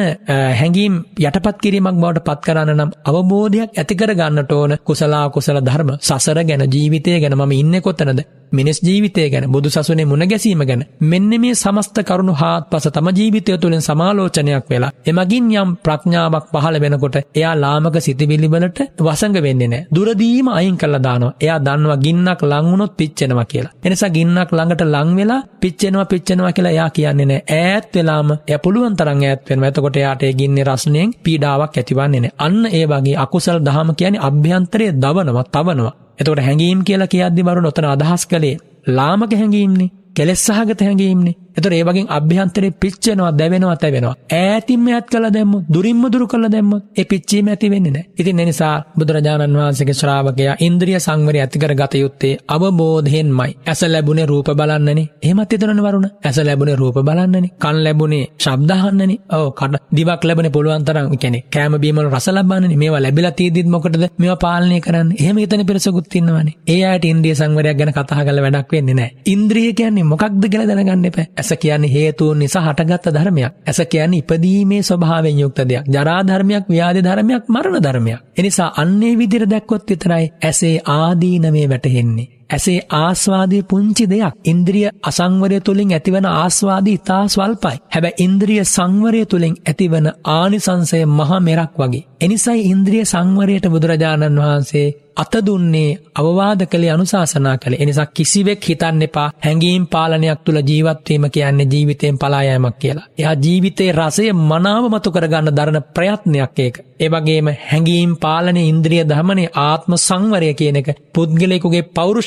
හැඟීම් යටපත් කිරීමක් බවට පත් කරන්න නම් අවබෝධයක් ඇති කර ගන්නට ඕන කුසල කුසල ධර්ම සසර ගැන ජීවිතය ගැන මම ඉන්නේ කොතනද මිනිස් ජීවිතය ගැන බුදු සසුනේ මුණ ගැසීම ගැන මෙන්න මේ සමස්ත කරුණු හාත්පස තම ජීවිතය තුළින් සමාලෝචනයක් වෙලා එමගින් යම් ප්‍රඥාවක් පහළ වෙනකොට එයා ලාමක සිතිවිලි වලට වසඟ වෙන්නේ නැහැ. දුරදීම අයින් කළා දානවා. එයා දන්නවා ගින්නක් ලං වුණොත් පිච්චෙනවා කියලා. එනිසා ගින්නක් ළඟට ලං වෙලා පිච්චෙනවා පිච්චෙනවා කියලා එයා කියන්නේ නැහැ. ඈත් වෙලාම එයා පුළුවන් තරම් ඈත් වෙනවා. එතකොට එයාට ඒ ගින්නේ රසණයෙන් පීඩාවක් ඇතිවන්නේ නැහැ. අන්න ඒ වගේ අකුසල දහම කියන්නේ අභ්‍යන්තරයේ දවනවා, තවනවා. එතකොට හැඟීම් කියලා කියද්දි වරුණ ඔතන අදහස් කළේ ලාමක හැඟීම්නේ. කෙලෙස් සහගත හැඟීම්නේ. එතකොට ඒ වගේ අභ්‍යන්තරේ පිච්චෙනවා, දැවෙනවා, තැවෙනවා. ඈතින්ම ඈත් කළා දැම්මොත්, දුරින්ම දුරු කළා දැම්මොත් ඒ පිච්චීම ඇති වෙන්නේ නැහැ. ඉතින් ඒ නිසා බුදුරජාණන් වහන්සේගේ ශ්‍රාවකයා ඉන්ද්‍රිය සංවරය ඇති කරගත යුත්තේ අවබෝධයෙන්මයි. ඇස ලැබුණේ රූප බලන්නනේ. එහෙමත් හිතනවනේ වරුණ. ඇස ලැබුණේ රූප බලන්නනේ. කන් ලැබුණේ ශබ්ද අහන්නනේ. ඔව් කන දිවක් ලැබුණේ පුළුවන් තරම් කියන්නේ කෑම බීම වල රස ලබන්නනේ. මේවා ලැබිලා තියෙද්දිත් මොකටද මේවා පාලනය කරන්නේ? එහෙම හිතන පිරිසකුත් ඉන්නවනේ. ඒ අයට ඉන්ද්‍රිය සංවරයක් ගැන කතා කරලා වැඩක් වෙන්නේ නැහැ. ඉන්ද්‍රිය කියන්නේ මොකක්ද කියලා දැනගන්න එපා. ඇස කියන්නේ හේතුන් නිසා හටගත්ත ධර්මයක්. ඇස කියන්නේ ඉපදීමේ ස්වභාවයෙන් යුක්ත දෙයක්. ජරා ධර්මයක්, ව්‍යාධි ධර්මයක්, මරණ ධර්මයක්. එනිසා අන්නේ විදිහට දැක්කොත් විතරයි ඇසේ ආදීනමේ වැටහෙන්නේ. ඇසේ ආස්වාදය පුංචි දෙයක් ඉන්ද්‍රිය අසංවරය තුළින් ඇතිවන ආස්වාදී ඉතා ස්වල්පයි. හැබැ ඉන්ද්‍රිය සංවරය තුළින් ඇතිවන ආනිසංසය මහ මෙරක් වගේ. එනිසයි ඉන්ද්‍රිය සංවරයට බුදුරජාණන් වහන්සේ අත දුන්නේ අවවාද කළේ අනුශාසනා කළේ. එනිසා කිසිවෙක් හිතන්න එපා හැඟීම් පාලනයක් තුළ ජීවත්වීම කියන්නේ ජීවිතයෙන් පලා යෑමක් කියලා. එයා ජීවිතේ රසය මනාව මතු කරගන්න දරන ප්‍රයත්නයක් ඒක. ඒ වගේම හැඟීම් පාලනය ඉන්ද්‍රිය දමනයේ ආත්ම සංවරය කියන එක පුද්ගලයෙකුගේ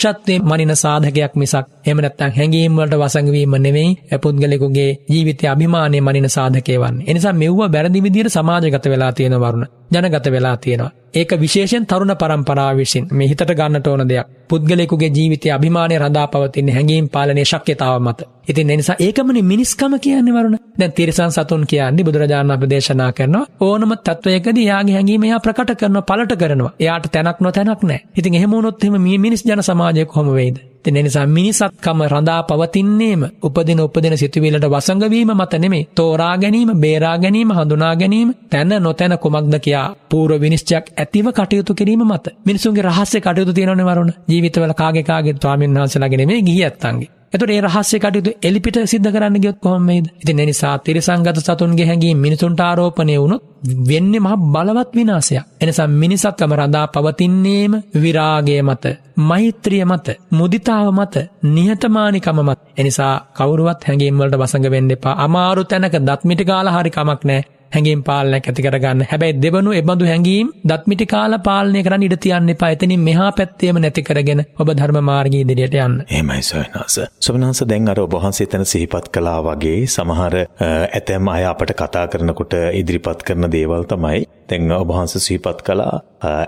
පෞරුෂත්වයේ මනින සාධකයක් මිසක් එහෙම නැත්නම් හැඟීම් වලට වසඟ වීම නෙවෙයි පුද්ගලයෙකුගේ ජීවිතයේ අභිමානය මනින සාධකේ වන්නේ. ඒ නිසා මෙව්ව වැරදි විදිහට සමාජගත වෙලා තියෙන වරුණ ජනගත වෙලා තියෙනවා. ඒක විශේෂයෙන් තරුණ පරම්පරාව විසින් මේ හිතට ගන්නට ඕන දෙයක්. පුද්ගලයෙකුගේ ජීවිතයේ අභිමානය රඳා පවතින හැඟීම් පාලනයේ ශක්්‍යතාව මත. ඉතින් ඒ නිසා ඒකමනේ මිනිස්කම කියන්නේ වරුණ. දැන් තිරසන් සතුන් කියන්නේ බුදුරජාණන් අප දේශනා කරනවා ඕනම තත්වයකදී එයාගේ හැඟීම එයා ප්‍රකට කරනවා පළට කරනවා. එයාට තැනක් නොතැනක් නැහැ. ඉතින් එහෙම වුණොත් එහෙම මේ මිනිස් ජන සමාජය කොහොම වෙයිද? ඉතින් ඒ නිසා මිනිසත්කම රඳා පවතින්නේම උපදින උපදින සිතුවිල්ලට වසඟ වීම මත නෙමෙයි. තෝරා ගැනීම, බේරා ගැනීම, හඳුනා ගැනීම, තැන නොතැන කුමක්ද කියා පූර්ව විනිශ්චයක් ඇතිව කටයුතු කිරීම මත. මිනිසුන්ගේ රහස්‍ය කටයුතු තියෙනවනේ වරුණ. ජීවිතවල කාගේ කාගේ ස්වාමීන් වහන්සේලාගේ නෙමෙයි ගිහියත්තන්ගේ. එතකොට ඒ රහස්‍ය කටයුතු එලිපිට සිද්ධ කරන්න ගියොත් කොහොම වෙයිද? ඉතින් ඒ නිසා තිරසංගත සතුන්ගේ හැඟීම් මිනිසුන්ට ආරෝපණය වුණොත් වෙන්නේ මහ බලවත් විනාශයක්. එනිසා මිනිසත්කම රඳා පවතින්නේම විරාගය මත, මෛත්‍රිය මත, මුදිතාව මත, නිහතමානිකම මත. එනිසා කවුරුවත් හැඟීම් වලට වසඟ වෙන්න එපා. අමාරු තැනක දත් මිටි කාලා හරි කමක් නැහැ. හැඟීම් පාලනයක් ඇති කරගන්න. හැබැයි දෙවනු එබඳු හැඟීම් දත්මිටි කාල පාලනය කරන්න ඉඩ තියන්න එපා. එතනින් මෙහා පැත්තේම නැති කරගෙන ඔබ ධර්ම මාර්ගයේ ඉදිරියට යන්න. එහෙමයි සොයනාස. සොබනාස දැන් අර ඔබ වහන්සේ එතන සිහිපත් කළා වගේ සමහර ඇතැම් අය අපට කතා කරනකොට ඉදිරිපත් කරන දේවල් තමයි දැන් ඔබ වහන්සේ සිහිපත් කළා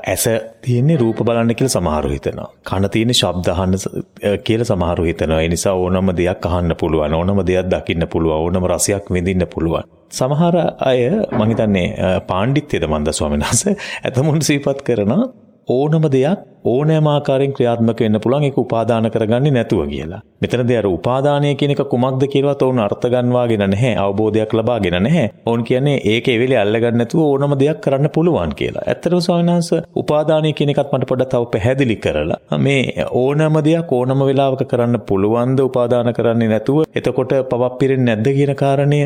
ඇස තියෙන්නේ රූප බලන්න කියලා සමහරව හිතනවා. කන තියෙන්නේ ශබ්ද අහන්න කියලා සමහරව හිතනවා. ඒ නිසා ඕනම දෙයක් අහන්න පුළුවන්. ඕනම දෙයක් දකින්න පුළුවන්. ඕනම රසයක් විඳින්න පුළුවන්. සමහර අය මං හිතන්නේ පාණ්ඩිත්‍යද මන්ද ස්වාමීන් වහන්සේ? ඇතමුන් සිහිපත් කරන ඕනම දෙයක් ඕනෑම ආකාරයෙන් ක්‍රියාත්මක වෙන්න පුළුවන් ඒක උපාදාන කරගන්නේ නැතුව කියලා. මෙතනදී අර උපාදානය කියන එක කුමක්ද කියලාවත් ඔවුන් අර්ථ ගන්නවාගෙන නැහැ. අවබෝධයක් ලබාගෙන නැහැ. ඔවුන් කියන්නේ ඒකේ වෙලේ අල්ලගන්න නැතුව ඕනම දෙයක් කරන්න පුළුවන් කියලා. ඇත්තටම ස්වාමීන් වහන්සේ උපාදානය කියන එකත් මට පොඩ්ඩක් තව පැහැදිලි කරලා මේ ඕනම දෙයක් ඕනම වෙලාවක කරන්න පුළුවන්ද උපාදාන කරන්නේ නැතුව එතකොට පවක් පිරෙන්නේ නැද්ද කියන කාරණය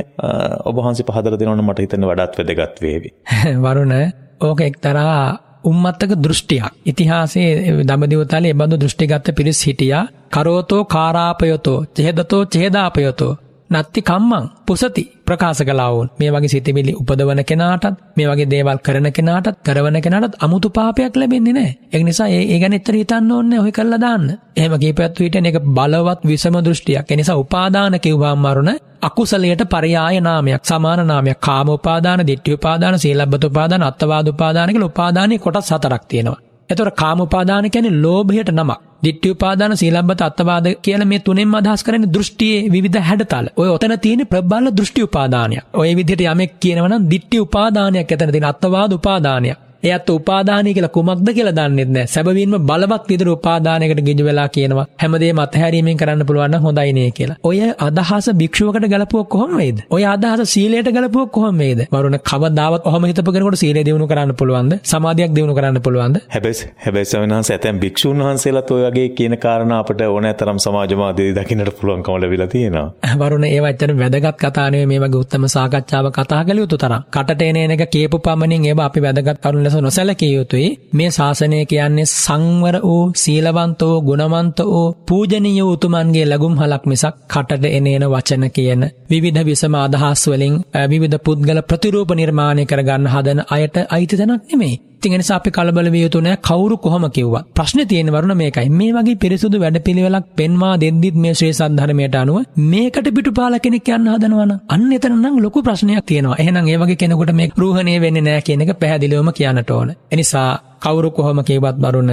ඔබ වහන්සේ පහදලා දෙනවනම් මට හිතෙන වඩාත් වැදගත් වේවි. වරුණ ඕක එක්තරා උම්මත්තක දෘෂ්ටියක්. ඉතිහාසයේ දඹදිවතලේ එබඳු දෘෂ්ටිගත පිරිස් හිටියා. කරෝතෝ කාරාපයතෝ චෙහෙදතෝ චෙහෙදාපයතෝ නත්ති කම්මං පුසති ප්‍රකාශ කලාවුන් මේ වගේ සිතිවිලි උපදවන කෙනාටත් මේ වගේ දේවල් කරන කෙනාටත් කරවන කෙනාටත් අමුතු පාපයක් ලැබෙන්නේ නැහැ. ඒක නිසා ඒ ඒ ගැන එච්චර හිතන්න ඕනේ ඔය කරලා දාන්න. එහෙම කීපයත් විදිහට මේක බලවත් විසම දෘෂ්ටියක්. ඒ නිසා උපාදාන කිව්වම මරුණ අකුසලයට පරයාය නාමයක් සමාන නාමයක් කාම උපාදාන, ditthි උපාදාන, සීලබ්බත උපාදාන, අත්වාද උපාදාන කියලා උපාදානයේ කොටස් හතරක් තියෙනවා. එතකොට කාම උපාදාන කියන්නේ ලෝභයට නමක්. ditthi උපාදාන සීලබ්බත අත්වාද කියලා මේ තුනෙන්ම අදහස් කරන්නේ දෘෂ්ටියේ විවිධ හැඩතල. ඔය ඔතන තියෙන ප්‍රබල දෘෂ්ටි උපාදානයක්. ඔය විදිහට යමෙක් කියනවා නම් ditthi උපාදානයක් එතන තියෙන අත්වාද උපාදානයක්. එයත් උපාදානය කියලා කුමක්ද කියලා දන්නෙත් නැහැ. සැබවින්ම බලවත් විදිහට උපාදානයකට ගිජු වෙලා කියනවා හැමදේම අත්හැරීමෙන් කරන්න පුළුවන් නම් හොඳයි නේ කියලා. ඔය අදහස භික්ෂුවකට ගලපුවක් කොහොම වේද? ඔය අදහස සීලයට ගලපුවක් කොහොම වේද? වරුණ කවදාවත් ඔහම හිතපු කෙනෙකුට සීලය දිනු කරන්න පුළුවන්ද? සමාධියක් දිනු කරන්න පුළුවන්ද? හැබැයි හැබැයි සවිනාංශ ඇතැම් භික්ෂුන් වහන්සේලාත් ඔය වගේ කියන කාරණා අපිට ඕනෑතරම් සමාජ මාධ්‍යයේ දකින්නට පුළුවන්කම ලැබිලා තියෙනවා. වරුණ ඒව ඇත්තට වැදගත් කතා නෙවෙයි මේ වගේ උත්තම සාකච්ඡාවක් කතා කළ යුතු තරම්. කටට එන එක කියපු පමණින් ඒව අපි වැදගත් කරුණු ලෙස නොසැලකිය යුතුයි. මේ ශාසනය කියන්නේ සංවර වූ සීලවන්ත වූ ගුණවන්ත වූ පූජනීය උතුමන්ගේ ලැබුම් හලක් මිසක් කටට එනේන වචන කියන විවිධ විසම අදහස් වලින් විවිධ පුද්ගල ප්‍රතිරූප නිර්මාණය කරගන්න හදන අයට අයිති තැනක් නෙමෙයි. ඉතින් එනිසා අපි කලබල විය යුතු නෑ කවුරු කොහොම කිව්වත්. ප්‍රශ්නේ තියෙන වරුණ මේකයි. මේ වගේ පිරිසුදු වැඩපිළිවෙලක් පෙන්වා දෙද්දිත් මේ ශ්‍රේ සද්ධර්මයට අනුව මේකට පිටුපාල කෙනෙක් යන්න හදනවනම් අන්න එතන නම් ලොකු ප්‍රශ්නයක් තියෙනවා. එහෙනම් ඒ වගේ කෙනෙකුට මේ රූහණේ වෙන්නේ නෑ කියන එක පැහැදිලිවම කියන්නට ඕන. එනිසා කවුරු කොහොම කියවත් බරුණ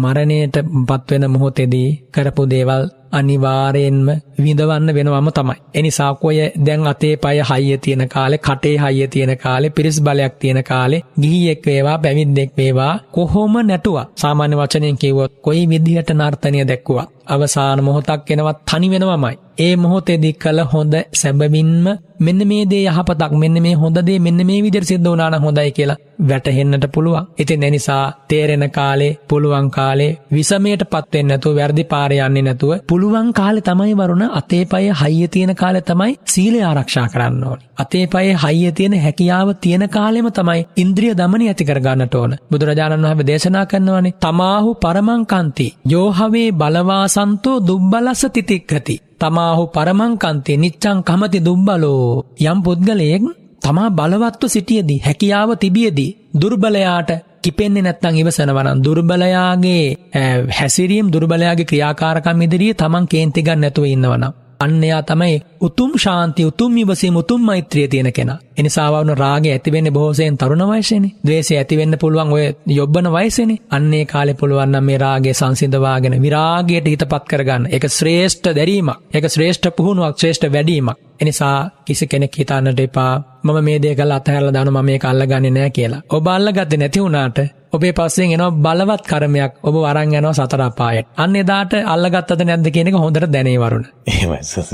මරණයට පත්වෙන මොහොතේදී කරපු දේවල් අනිවාර්යෙන්ම විඳවන්න වෙනවම තමයි. එනිසා කොය දැන් අතේ පය හයිය තියෙන කාලේ කටේ හයිය තියෙන කාලේ පිරිස් බලයක් තියෙන කාලේ ගිහියෙක් වේවා පැවිද්දෙක් වේවා කොහොම නැටුවා. සාමාන්‍ය වචනයෙන් කිව්වොත් කොයි විදිහට නර්තනය දැක්කුවා. අවසාන මොහොතක් එනවා තනි වෙනවමයි. ඒ මොහොතේදී කළ හොඳ සැබවින්ම මෙන්න මේ දේ යහපතක් මෙන්න මේ හොඳ දේ මෙන්න මේ විදිහට සිද්ධ වුණා නම් හොඳයි කියලා වැටහෙන්නට පුළුවන්. ඉතින් ඒ නිසා තේරෙන කාලේ පුළුවන් කාලේ විසමයටපත් වෙන්නේ නැතුව වැරදි පාරේ යන්නේ නැතුව පුළුවන් කාලේ තමයි වරුණ අතේ පයේ හයිය තියෙන කාලේ තමයි සීලය ආරක්ෂා කරන්න ඕනේ. අතේ පයේ හයිය තියෙන හැකියාව තියෙන කාලෙම තමයි ඉන්ද්‍රිය දමනය ඇති කර ගන්නට ඕන. බුදුරජාණන් වහන්සේ දේශනා කරනවානේ තමාහු පරමංකන්ති යෝහවේ බලවාසන්තෝ දුබ්බලස්ස තිතික්ඛති. තමාහු පරමංකන්තේ නිච්චං කමති දුබ්බලෝ යම් පුද්ගලයෙක් තමා බලවත්ව සිටියදී හැකියාව තිබියදී දුර්බලයාට කිපෙන්නේ නැත්නම් ඉවසනවා නම් දුර්බලයාගේ හැසිරීම් දුර්බලයාගේ ක්‍රියාකාරකම් ඉදිරියේ තමන් කේන්ති ගන්න නැතුව ඉන්නවනම් අන්න එයා තමයි උතුම් ශාන්ති උතුම් ඉවසීම උතුම් මෛත්‍රිය තියෙන කෙනා. එනිසා වුණ රාගය ඇති වෙන්නේ බොහෝසෙන් තරුණ වයසේනේ. ද්වේෂය ඇති වෙන්න පුළුවන් ඔය යොබ්බන වයසේනේ. අන්නේ කාලේ පුළුවන් නම් මේ රාගය සංසිඳවාගෙන විරාගයට හිතපත් කරගන්න. ඒක ශ්‍රේෂ්ඨ දැරීමක්. ඒක ශ්‍රේෂ්ඨ පුහුණුවක්, ශ්‍රේෂ්ඨ වැඩිමක්. එනිසා කිසි කෙනෙක් හිතන්නට එපා මම මේ දේ කරලා අතහැරලා දානවා මම මේක අල්ලගන්නේ නැහැ කියලා. ඔබ අල්ලගත්තේ නැති වුණාට ඔබේ පස්සෙන් එනවා බලවත් කර්මයක් ඔබ වරන් යනවා සතර අපායට. අන්න එදාට අල්ලගත්තද නැද්ද කියන එක හොඳට දැනේ වරුණ. එහෙමයි සස.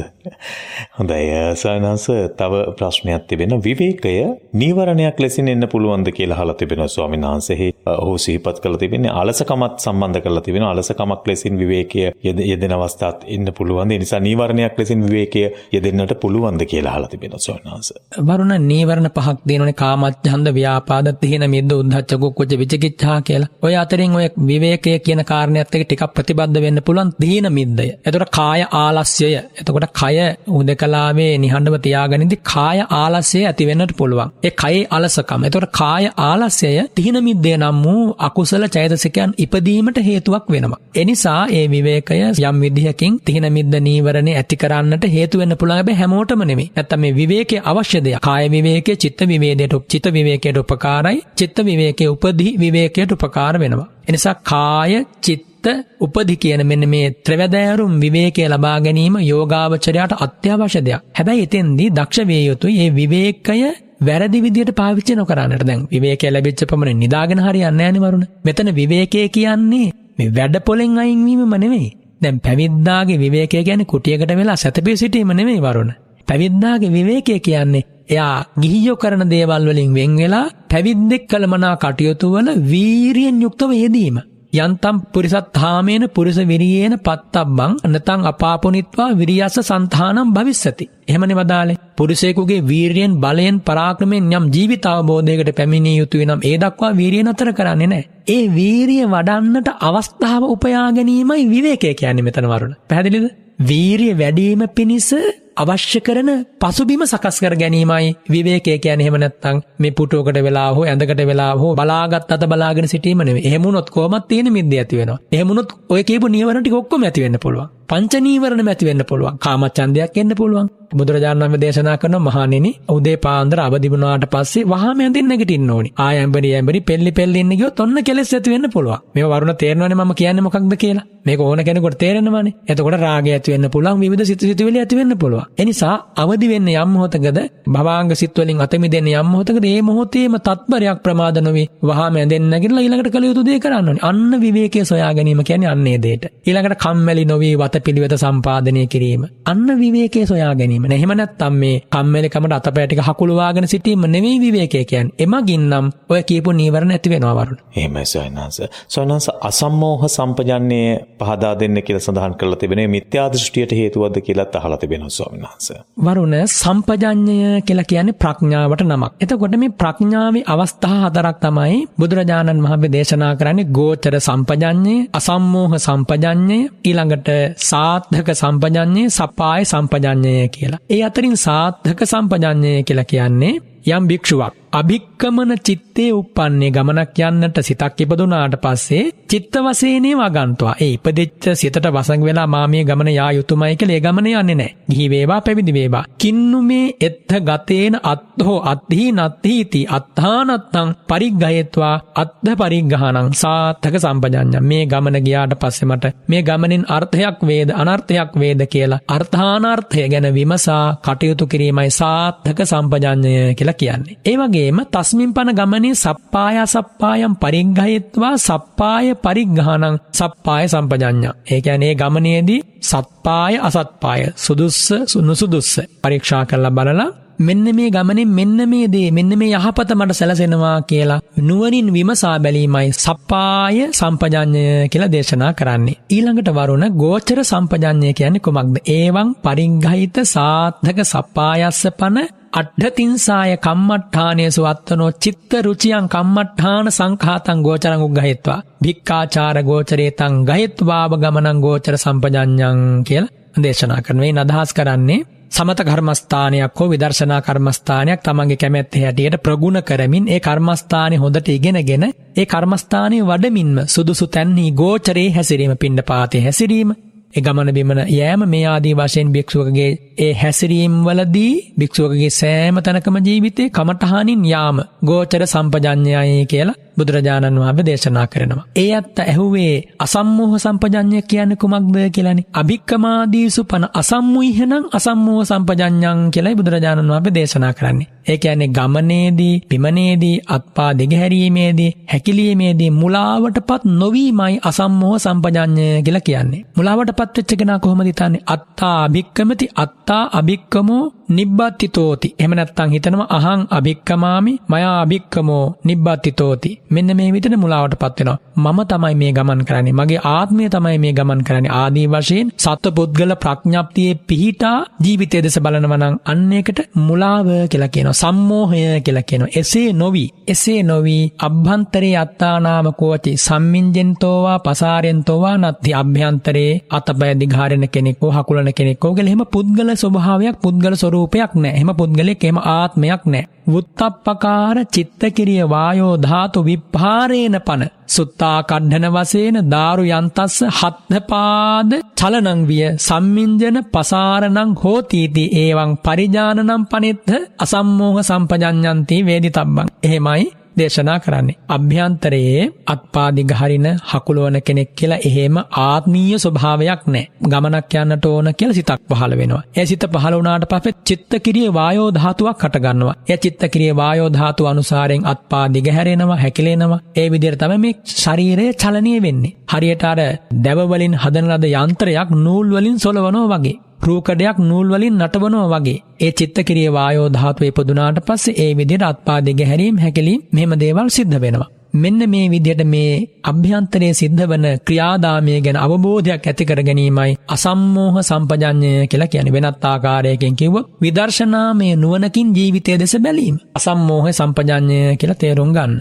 හොඳයි සයනස තව ප්‍රශ්නයක් තිබෙන විවේකය නීවරණයක් ලෙසින් එන්න පුළුවන්ද කියලා අහලා තිබෙනවා ස්වාමීන් වහන්සේ. ඔහු සිහිපත් කරලා තිබෙන්නේ අලසකමත් සම්බන්ධ කරලා තිබෙනවා. අලසකමක් ලෙසින් විවේකය යෙදෙන අවස්ථාත් එන්න පුළුවන්. ඒ නිසා නීවරණයක් ලෙසින් විවේකය යෙදෙන්නට පුළුවන්ද කියලා අහලා තිබෙනවා ස්වාමීන් වහන්සේ. වරුණ නීවරණ පහක් දෙනෝනේ කාමච්ඡන්ද ව්‍යාපාද තිහින මිද්ද උද්ධච්ච කුක්කුච්ච විචිකිච්ඡා කියලා. ඔය අතරින් ඔය විවේකය කියන කාරණයත් එක්ක ටිකක් ප්‍රතිබද්ධ වෙන්න පුළුවන් දීන මිද්දය. එතකොට කාය ආලස්යය. එතකොට කය උදකලාවේ නිහඬව තියාගනින්දි කාය ආලස්යය ඇති වෙන්නට පුළුවන්. ඒ කයේ අලසකම. එතකොට කාය ආලස්යය තිහින මිද්දේ නම් වූ අකුසල චෛතසිකයන් ඉපදීමට හේතුවක් වෙනවා. එනිසා ඒ විවේකය යම් විදිහකින් තිහින මිද්ද නීවරණේ ඇති කරන්නට හේතු වෙන්න පුළුවන්. හැබැයි හැමෝටම නෙමෙයි. නැත්තම් මේ විවේකයේ අවශ්‍ය දෙයක්. කාය විවේකයේ චිත්ත විවේදයට චිත්ත විවේකයට උපකාරයි. චිත්ත විවේකයේ උපදී විවේකයට උපකාර වෙනවා. එනිසා කාය චිත්ත උපදි කියන මෙන්න මේ ත්‍රවැදෑරුම් විවේකය ලබා ගැනීම යෝගාවචරයට අත්‍යවශ්‍ය දෙයක්. හැබැයි එතෙන්දී දක්ෂ විය යුතුයි මේ විවේකය වැරදි විදියට පාවිච්චි නොකරන්නට දැන් විවේකය ලැබිච්ච පමණ නිදාගෙන හරියන්නේ නැහැ වරුණ. මෙතන විවේකය කියන්නේ මේ වැඩ පොලෙන් අයින් වීමම නෙමෙයි. දැන් පැවිද්දාගේ විවේකය කියන්නේ කුටියකට වෙලා සැතපී සිටීම නෙමෙයි වරුණ. පැවිද්දාගේ විවේකය කියන්නේ එයා ගිහියෝ කරන දේවල් වලින් වෙන් වෙලා පැවිද්දෙක් කළ මනා කටයුතු වල වීරියෙන් යුක්තව යෙදීම. යන්තම් පුරිසත් හාමේන පුරිස විරියේන පත්තබ්බං නතං අපාපුනිත්වා විරියස්ස සන්තානම් භවිස්සති. එහෙමනේ වදාලේ. පුරුෂයෙකුගේ වීරියෙන් බලයෙන් පරාක්‍රමයෙන් යම් ජීවිත අවබෝධයකට පැමිණිය යුතුයි නම් ඒ දක්වා වීරිය නතර කරන්නේ නැහැ. ඒ වීරිය වඩන්නට අවස්ථාව උපයා ගැනීමයි විවේකය කියන්නේ මෙතන වරුණ. පැහැදිලිද? වීරිය වැඩිම පිණිස අවශ්‍ය කරන පසුබිම සකස් කර ගැනීමයි විවේකය කියන්නේ එහෙම නැත්නම් මේ පුටුවකට වෙලා හෝ ඇඳකට වෙලා හෝ බලාගත් අත බලාගෙන සිටීම නෙවෙයි. එහෙම වුණොත් කොහොමත් තියෙන මිද්ද ඇති වෙනවා. එහෙම වුණොත් ඔය කියපු නීවරණ ටික ඔක්කොම ඇති වෙන්න පුළුවන්. පංච නීවරණ ඇති වෙන්න පුළුවන්. කාමච්ඡන්දයක් එන්න පුළුවන්. බුදුරජාණන් වහන්සේ දේශනා කරන මහණෙනි උදේ පාන්දර අවදි වුණාට පස්සේ වහාම ඇඳින් නැගිටින්න ඕනි. ආය ඇඹරි ඇඹරි පෙල්ලි පෙල්ලි ඉන්න ගියොත් ඔන්න කෙලස් ඇති වෙන්න පුළුවන්. මේව වරුණ තේරෙනවනේ මම කියන්නේ මොකක්ද කියලා. මේක ඕන කෙනෙකුට තේරෙනවනේ. එතකොට රාගය ඇති වෙන්න පුළුවන් විවිධ සිත සිතුවිලි ඇති වෙන්න පුළුවන්. ඒ නිසා අවදි වෙන්න යම් මොහොතකද භවාංග සිත් වලින් අත මිදෙන්න යම් මොහොතකද මේ මොහොතේම තත්පරයක් ප්‍රමාද නොවි වහාම ඇඳෙන්න නැගිටලා ඊළඟට කළ යුතු දේ කරන්න ඕනේ. අන්න විවේකයේ සොයා ගැනීම කියන්නේ අන්නේ දෙයට. ඊළඟට කම්මැලි නොවි වතපිලිවෙත සම්පාදනය කිරීම. අන්න විවේකයේ සොයා ගැනීම. එහෙම නැත්නම් මේ කම්මැලිකමට අතපය ටික හකුලවාගෙන සිටීම නෙවෙයි විවේකය කියන්නේ. එමගින් නම් ඔය කියපු නීවරණ ඇති වෙනවා වරුණ. එහෙමයි සයන්හස. සයන්හස අසම්මෝහ සම්පජන්නේ පහදා දෙන්න කියලා සඳහන් කරලා තිබෙනේ මිත්‍යා දෘෂ්ටියට හේතුවක්ද කියලාත් අහලා තිබෙනවා ස්වාමීන් වහන්සේ. වරුණ සම්පජඤ්ඤය කියලා කියන්නේ ප්‍රඥාවට නමක්. එතකොට මේ ප්‍රඥාවේ අවස්ථා හතරක් තමයි බුදුරජාණන් වහන්සේ දේශනා කරන්නේ ගෝචර සම්පජඤ්ඤය, අසම්මෝහ සම්පජඤ්ඤය, ඊළඟට සාත්ධක සම්පජඤ්ඤය, සපාය සම්පජඤ්ඤය කියලා. ඒ අතරින් සාත්ධක සම්පජඤ්ඤය කියලා කියන්නේ යම් භික්ෂුවක් අභික්කමන චිත්තේ උප්පන්නේ ගමනක් යන්නට සිතක් ඉපදුනාට පස්සේ චිත්ත වශයෙන්ේ වගන්නවා. ඒ ඉපදෙච්ච සිතට වසඟ වෙලා මා මේ ගමන යා යුතුයමයි කියලා ඒ ගමන යන්නේ නැහැ. ගිහි වේවා පැවිදි වේවා. කින්නු මේ එත්ත ගතේන අත්හෝ අත්හි නත්ථීති අත්තානත්තං පරිග්ගයත්වා අත්ථ පරිග්ගහණං සාත්තක සම්පජඤ්ඤම්. මේ ගමන ගියාට පස්සේ මට මේ ගමනින් අර්ථයක් වේද අනර්ථයක් වේද කියලා අර්ථානාර්ථය ගැන විමසා කටයුතු කිරීමයි සාත්තක සම්පජඤ්ඤය කියලා කියන්නේ. ඒ වගේ වගේම තස්මින් පන ගමනේ සප්පාය සප්පායම් පරිග්ගහයත්වා සප්පාය පරිග්ගහනං සප්පාය සම්පජඤ්ඤා. ඒ කියන්නේ ගමනේදී සත්පාය අසත්පාය සුදුස්ස නුසුදුස්ස පරීක්ෂා කරලා බලලා මෙන්න මේ ගමනින් මෙන්න මේ දේ මෙන්න මේ යහපත මට සැලසෙනවා කියලා නුවණින් විමසා බැලීමයි සප්පාය සම්පජඤ්ඤය කියලා දේශනා කරන්නේ. ඊළඟට වරුණ ගෝචර සම්පජඤ්ඤය කියන්නේ කුමක්ද? ඒවං පරිග්ගහිත සාධක සප්පායස්ස පන අඩ්ඩතින්සාය කම්මට්ඨානයසු අත්තනෝ චිත්ත රුචියන් කම්මට්ඨාන සංඛාතං ගෝචරං උග්ගහෙත්වා භික්කාචාර ගෝචරේතං ගහෙත්වාව ගමනං ගෝචර සම්පජඤ්ඤං කියලා දේශනා කරන මේ අදහස් කරන්නේ සමත කර්මස්ථානයක් හෝ විදර්ශනා කර්මස්ථානයක් තමන්ගේ කැමැත්ත හැටියට ප්‍රගුණ කරමින් ඒ කර්මස්ථානය හොඳට ඉගෙනගෙන ඒ කර්මස්ථානය වඩමින්ම සුදුසු තැන්හි ගෝචරේ හැසිරීම පිණ්ඩ පාතය හැසිරීම ඒ ගමන බිමන යෑම මේ ආදී වශයෙන් භික්ෂුවකගේ ඒ හැසිරීම් වලදී භික්ෂුවකගේ සෑම තැනකම ජීවිතේ කමටහනින් යාම ගෝචර සම්පජඤ්ඤයයි කියලා බුදුරජාණන් වහන්සේ දේශනා කරනවා. ඒ අත්ත ඇහුවේ අසම්මෝහ සම්පජඤ්ඤය කියන්නේ කුමක්ද කියලානේ. අභික්කමාදීසු පන අසම්මුයිහනම් අසම්මෝහ සම්පජඤ්ඤං කියලායි බුදුරජාණන් වහන්සේ දේශනා කරන්නේ. ඒ කියන්නේ ගමනේදී, පිමනේදී, අත්පා දෙගහැරීමේදී, හැකිලීමේදී මුලාවටපත් නොවීමයි අසම්මෝහ සම්පජඤ්ඤය කියලා කියන්නේ. මුලාවටපත් වෙච්ච කෙනා කොහොමද හිතන්නේ? අත්තා අභික්කමති අත්තා අභික්කමෝ නිබ්බත්තිතෝති. එහෙම නැත්නම් හිතනවා අහං අභික්කමාමි මයා අභික්කමෝ නිබ්බත්තිතෝති. මෙන්න මේ විදිහට මුලාවටපත් වෙනවා. මම තමයි මේ ගමන් කරන්නේ. මගේ ආත්මය තමයි මේ ගමන් කරන්නේ. ආදී වශයෙන් සත්ව පුද්ගල ප්‍රඥාප්තියේ පිහිටා ජීවිතය දෙස බලනවා නම් අන්න ඒකට මුලාව කියලා කියනවා. සම්මෝහය කියලා කියනවා. එසේ නොවි. එසේ නොවි අභ්‍යන්තරේ අත්තානාම කෝචි සම්මින්ජෙන්තෝවා පසාරෙන්තෝවා නත්ති අභ්‍යන්තරේ අතපය දිගාරෙන කෙනෙක් හෝ හකුලන කෙනෙක් හෝ කියලා එහෙම පුද්ගල ස්වභාවයක් පුද්ගල ස්වරූපයක් නැහැ. එහෙම පුද්ගලෙක් එහෙම ආත්මයක් නැහැ. වුත්තප්පකාර චිත්තකිරිය වායෝ ධාතු විප්පාරේන පන. සුත්තා කණ්ඩන වසේන දාරු යන්තස්ස හත්හපාද චලනං විය. සම්මින්ජන පසාරණං හෝතීති. ඒවං පරිජානනම් පනෙත්හ අසම්මෝහ සම්පජඤ්ඤන්ති වේදි තබ්බං එහෙමයි දේශනා කරන්නේ. අභ්‍යන්තරයේ අත්පාදි ගහරින හකුලවන කෙනෙක් කියලා එහෙම ආත්මීය ස්වභාවයක් නැහැ. ගමනක් යන්නට ඕන කියලා සිතක් පහළ වෙනවා. ඒ සිත පහළ වුණාට පස්සේ චිත්තකිරියේ වායෝ ධාතුවක් හට ගන්නවා. ඒ චිත්තකිරියේ වායෝ ධාතුව අනුසාරයෙන් අත්පාදි ගහැරෙනවා, හැකිලෙනවා. ඒ විදිහට තමයි මේ ශරීරය චලනීය වෙන්නේ. හරියට අර දැව වලින් හදන ලද යන්ත්‍රයක් නූල් වලින් සොලවනවා වගේ. රූකඩයක් නූල් වලින් නටවනවා වගේ. ඒ චිත්තකිරිය වායෝ ධාතුවේ ඉපදුනාට පස්සේ ඒ විදිහට අත්පා දෙක හැරීම් හැකලීම් මෙහෙම දේවල් සිද්ධ වෙනවා. මෙන්න මේ විදිහට මේ අභ්‍යන්තරයේ සිද්ධ වන ක්‍රියාදාමය ගැන අවබෝධයක් ඇති කර ගැනීමයි අසම්මෝහ සම්පජඤ්ඤය කියලා කියන්නේ වෙනත් ආකාරයකින් කිව්වොත් විදර්ශනාමය නුවණකින් ජීවිතය දෙස බැලීම. අසම්මෝහ සම්පජඤ්ඤය කියලා තේරුම් ගන්න.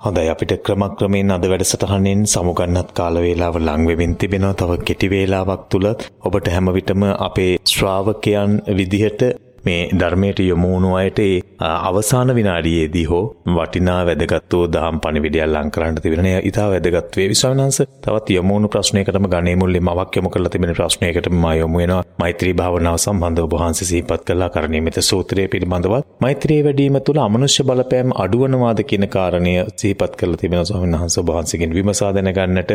හොඳයි අපිට ක්‍රමක්‍රමයෙන් අද වැඩසටහනෙන් සමුගන්නත් කාල වේලාව ලං වෙමින් තිබෙනවා. තව කෙටි වේලාවක් තුල ඔබට හැම විටම අපේ ශ්‍රාවකයන් විදිහට මේ ධර්මයට යොමු වුණු අයට ඒ අවසාන විනාඩියේදී හෝ වටිනා වැදගත් වූ දහම් පණිවිඩයක් ලං කරන්න තිබෙන ඉතා වැදගත් වේ විශ්වවිනාංශ තවත් යොමු වුණු ප්‍රශ්නයකටම ගණේ මුල්ලේ මවක් යොමු කරලා තිබෙන ප්‍රශ්නයකට මම යොමු වෙනවා. මෛත්‍රී භාවනාව සම්බන්ධව ඔබ වහන්සේ සිහිපත් කළා. කරණීයමිත සූත්‍රය පිළිබඳව මෛත්‍රී වැඩිම තුළ අමනුෂ්‍ය බලපෑම් අඩුවනවාද කියන කාරණය සිහිපත් කරලා තිබෙන ස්වාමීන් වහන්සේ ඔබ වහන්සේගෙන් විමසා දැනගන්නට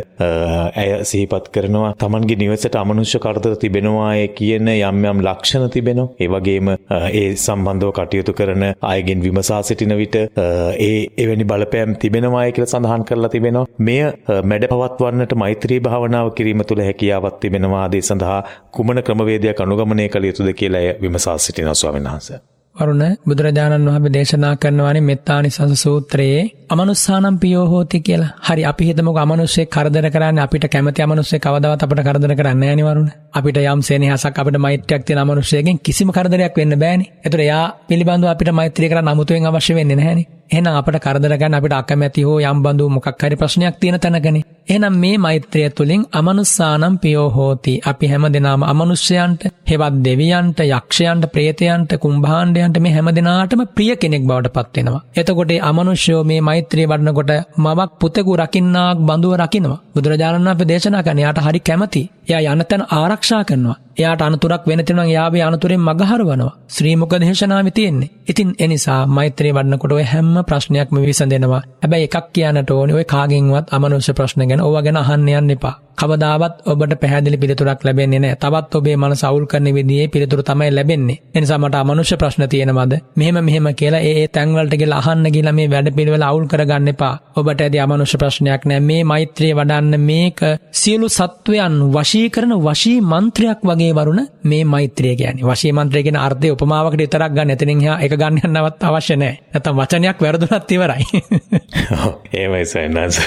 ඇය සිහිපත් කරනවා. තමන්ගේ නිවසට අමනුෂ්‍ය කරදර තිබෙනවාය කියන යම් යම් ලක්ෂණ තිබෙනවා. ඒ වගේම ඒ සම්බන්ධව කටයුතු කරන අයගෙන් විමසා සිටින විට ඒ එවැනි බලපෑම් තිබෙනවාය කියලා සඳහන් කරලා තිබෙනවා. මෙය මැඩ පවත්වන්නට මෛත්‍රී භාවනාව කිරීම තුළ හැකියාවක් තිබෙනවා ආදී සඳහා කුමන ක්‍රමවේදයක් අනුගමනය කළ යුතුද කියලා විමසා සිටිනවා ස්වාමීන් වහන්සේ. වරුණ බුදුරජාණන් වහන්සේ දේශනා කරනවානේ මෙත්තානිසංස සූත්‍රයේ අමනුස්සානම් පියෝ හෝති කියලා. හරි අපි හිතමුකෝ අමනුෂ්‍යෙක් කරදර කරන්නේ අපිට කැමති අමනුෂ්‍යෙක් කවදාවත් අපිට කරදර කරන්නේ නැහැ නේ වරුණ. අපිට යම් සෙනෙහසක් අපිට මෛත්‍රියක් තියෙන මනුස්සයෙක්ගෙන් කිසිම කරදරයක් වෙන්න බෑනේ. ඒතර එයා පිළිබඳව අපිට මෛත්‍රිය කරන්න අමුතුවෙන් අවශ්‍ය වෙන්නේ නැහැනේ. එහෙනම් අපට කරදර ගන්න අපිට අකමැති හෝ යම් බඳු මොකක් හරි ප්‍රශ්නයක් තියෙන තැනකනේ. එහෙනම් මේ මෛත්‍රිය තුළින් අමනුස්සානම් පියෝ හෝති. අපි හැමදෙනාම අමනුෂ්‍යයන්ට, හෙවත් දෙවියන්ට, යක්ෂයන්ට, ප්‍රේතයන්ට, කුම්භාණ්ඩයන්ට මේ හැමදෙනාටම ප්‍රිය කෙනෙක් බවට පත් වෙනවා. එතකොට අමනුෂ්‍යෝ මේ මෛත්‍රිය වඩනකොට මවක් පුතෙකු රකින්නාක් බඳුව රකින්නවා. බුදුරජාණන් වහන්සේ දේශනා කරන යාට හරි කැමති. එයා යන තැන ආරක්ෂා කරනවා. එයාට අනතුරක් වෙන තියෙනවා යාවේ අනතුරෙන් මගහරවනවා. ශ්‍රී මුක දේශනාවේ තියෙන්නේ. ඉතින් ඒ නිසා මෛත්‍රිය වඩනකොට ඔය හැම ප්‍රශ්නයක්ම විසඳෙනවා. හැබැයි එකක් කියන්නට ඕනේ ඔය කාගෙන්වත් අමනුෂ්‍ය ප්‍රශ්න ගැන ඕවා ගැන අහන්න යන්න එපා. කවදාවත් ඔබට පැහැදිලි පිළිතුරක් ලැබෙන්නේ නැහැ. තවත් ඔබේ මනස අවුල් කරන විදිහේ පිළිතුරු තමයි ලැබෙන්නේ. ඒ නිසා මට අමනුෂ්‍ය ප්‍රශ්න තියෙනවද? මෙහෙම මෙහෙම කියලා ඒ ඒ තැන් වලට ගිහලා අහන්න ගිහලා මේ වැඩපිළිවෙල අවුල් කරගන්න එපා. ඔබට ඇති අමනුෂ්‍ය ප්‍රශ්නයක් නැහැ. මේ මෛත්‍රිය වඩන්න මේක සියලු සත්වයන් වශී කරන වශී මන්ත්‍රයක් වගේ වරුණ මේ මෛත්‍රිය කියන්නේ. වශී මන්ත්‍රය කියන අර්ථය උපමාවකට විතරක් ගන්න. එතනින් එහා එක ගන්න යන්නවත් අවශ්‍ය නැහැ. නැත්තම් වචනයක් වැරදුනත් ඉවරයි. ඒමයි සයන්නාස.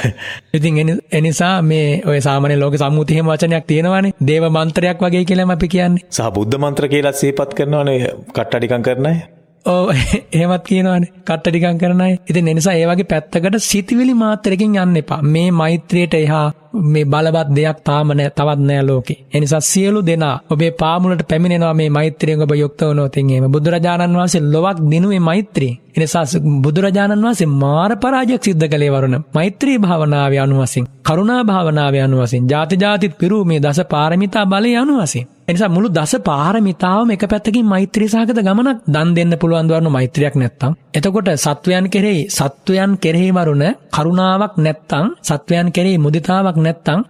ඉතින් එනිසා මේ ඔය සාමාන්‍ය ලෝක සම්මුතිහෙම වචනයක් තියෙනවානේ දේව මන්ත්‍රයක් වගේ කියලාම අපි කියන්නේ. සහ බුද්ධ මන්ත්‍ර කියලා සිහිපත් කරනවනේ කට්ටඩිකම් කරන අය. ඕ එහෙමත් කියනවනේ කට්ටඩිකම් කරන අය. ඉතින් ඒ නිසා ඒ වගේ පැත්තකට සිතවිලි මාත්‍රකින් යන්න එපා. මේ මෛත්‍රියට එහා මේ බලවත් දෙයක් තාම නෑ තවත් නෑ ලෝකේ. ඒ නිසා සියලු දෙනා ඔබේ පාමුලට පැමිණෙනවා මේ මෛත්‍රියෙන් ඔබ යුක්ත වුණොත් එහෙම. බුදුරජාණන් වහන්සේ ලොවක් දිනුවේ මෛත්‍රිය. ඒ නිසා බුදුරජාණන් වහන්සේ මාර පරාජයක් සිද්ධ කළේ වරුණ මෛත්‍රී භාවනාවේ අනුවසින්, කරුණා භාවනාවේ අනුවසින්, ಜಾති ಜಾතිත් පිරූ මේ දස පාරමිතා බලයේ අනුවසින්. එනිසා මුළු දස පාරමිතාවම එක පැත්තකින් මෛත්‍රී සහගත ගමනක් දන් දෙන්න පුළුවන් දවන්න මෛත්‍රියක් නැත්තම්. එතකොට සත්වයන් කෙරෙහි සත්වයන් කෙරෙහි වරුණ කරුණාවක් නැත්තම් සත්වයන් කෙරෙහි මුදිතාවක් නැත්තම්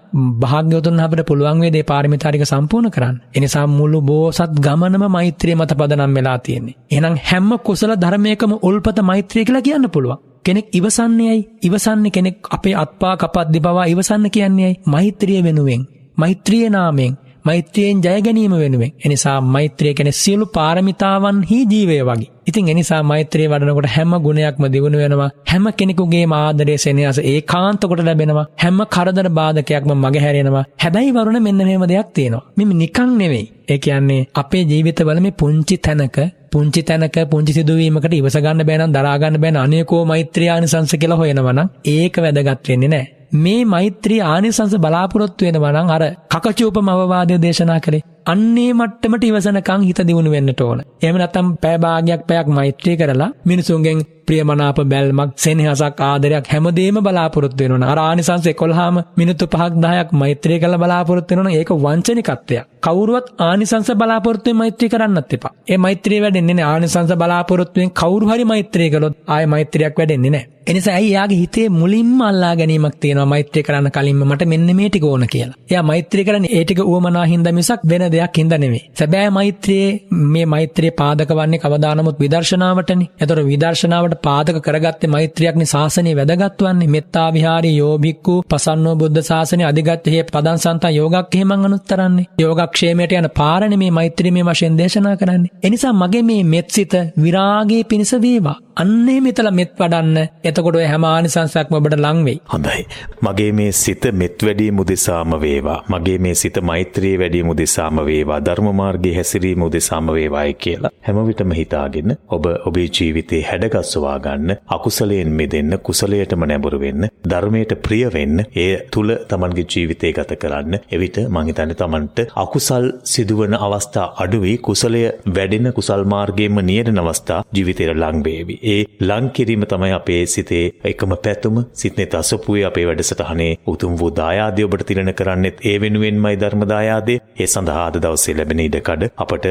භාග්‍යවතුන් අපිට පුළුවන් වේදේ පාරමිතා ටික සම්පූර්ණ කරන්න. ඒ නිසා මුළු බෝසත් ගමනම මෛත්‍රිය මත පදනම් වෙලා තියෙන්නේ. එහෙනම් හැම කුසල ධර්මයකම උල්පත මෛත්‍රිය කියලා කියන්න පුළුවන්. කෙනෙක් ඉවසන්නේයි ඉවසන්නේ කෙනෙක් අපේ අත්පා කපද්දි පවා ඉවසන්න කියන්නේයි මෛත්‍රිය වෙනුවෙන් මෛත්‍රිය නාමයෙන් මෛත්‍රියෙන් ජය ගැනීම වෙනුවෙන්. එනිසා මෛත්‍රිය කෙනෙ සියලු පාරමිතාවන්හි ජීවය වගේ. ඉතින් එනිසා මෛත්‍රී වඩනකොට හැම ගුණයක්ම දියුණු වෙනවා. හැම කෙනෙකුගේ ආදරයේ සෙනෙහස ඒකාන්ත කොට ලැබෙනවා. හැම කරදර බාධකයක්ම මගහැරෙනවා හැබැයි වරුණ මෙන්න මෙහෙම දෙයක් තියෙනවා. මෙන්න නිකන් නෙවෙයි. ඒ කියන්නේ අපේ ජීවිතවල මේ පුංචි තැනක පුංචි තැනක පුංචි සිදුවීමකට ඉවස ගන්න බෑ නම් දරා ගන්න බෑ නම් අනේකෝ මෛත්‍රී ආනිසංස කියලා හොයනවා නම් ඒක වැදගත් වෙන්නේ නැහැ මේ මෛත්‍රී ආනිසංස බලාපොරොත්තු වෙනවා නම් අර කකචූපම අවවාදය දේශනා කරේ අන්නේ මට්ටමට ඉවසනකම් හිත දියුණු වෙන්නට ඕන. එහෙම නැත්නම් පැය භාගයක් පැයක් මෛත්‍රී කරලා මිනිසුන්ගෙන් ප්‍රියමනාප බැල්මක් සෙනෙහසක් ආදරයක් හැමදේම බලාපොරොත්තු වෙනවා. අර ආනිසංස 11ම මිනිත්තු 5ක් 10ක් මෛත්‍රී කරලා බලාපොරොත්තු වෙනවා ඒක වංචනිකත්වයක්. කවුරුවත් ආනිසංස බලාපොරොත්තුෙන් මෛත්‍රී කරන්නත් එපා. ඒ මෛත්‍රිය වැඩෙන්නේ නැහැ. ආනිසංස බලාපොරොත්තුෙන් කවුරු හරි මෛත්‍රී කළොත් ආයෙ මෛත්‍රියක් වැඩෙන්නේ නැහැ. එනිසා ඇයි යාගේ හිතේ මුලින්ම අල්ලා ගැනීමක් තියෙනවා මෛත්‍රී කරන්න කලින්ම මට මෙන්න මේ ටික ඕන කියලා. එයා මෛත්‍රී කරන්නේ ඒ ටික උවමනා හින්දා මිසක් වෙන දෙයක් හින්දා නෙමෙයි. සැබෑ මෛත්‍රියේ මේ මෛත්‍රිය පාදක වන්නේ කවදා නමුත් විදර්ශනාවටනේ. ඒතර විදර්ශනාවට පාදක කරගත්තේ මෛත්‍රියක්නේ ශාසනය වැදගත් වන්නේ. මෙත්තා විහාරී යෝභික්ඛු පසන්නෝ බුද්ධ ශාසනය අධිගත්හේ පදං සන්තා යෝගක්ඛේමං අනුත්තරන්නේ. යෝගක්ෂේමයට යන පාරනේ මේ මෛත්‍රිය මේ වශයෙන් දේශනා කරන්නේ. එනිසා මගේ මේ මෙත්සිත විරාගයේ පිණිස වේවා. අන්නේ මෙතල මෙත් වඩන්න එතකොට ඔය හැම ආනිසංසයක්ම ඔබට ලං වෙයි. හොඳයි. මගේ මේ සිත මෙත් වැඩීම උදෙසාම වේවා. මගේ මේ සිත මෛත්‍රී වැඩීම උදෙසාම වේවා. ධර්ම මාර්ගයේ හැසිරීම උදෙසාම වේවායි කියලා හැම විටම හිතාගෙන ඔබ ඔබේ ජීවිතේ හැඩගස්වා ගන්න, අකුසලයෙන් මිදෙන්න, කුසලයටම නැඹුරු වෙන්න, ධර්මයට ප්‍රිය වෙන්න, ඒ තුල තමන්ගේ ජීවිතය ගත කරන්න. එවිට මං හිතන්නේ තමන්ට අකුසල් සිදුවන අවස්ථා අඩුයි, කුසලය වැඩෙන කුසල් මාර්ගයෙන්ම නියැලෙන අවස්ථා ජීවිතේට ලං වේවි. ඒ ලං කිරීම තමයි අපේ සිතේ එකම පැතුම. සිත්නේ තසපුවේ අපේ වැඩසටහනේ උතුම් වූ දායාදය ඔබට තිරණ කරන්නෙත් ඒ වෙනුවෙන්මයි ධර්ම දායාදේ ඒ සඳහා අද දවසේ ලැබෙන ඉඩකඩ අපට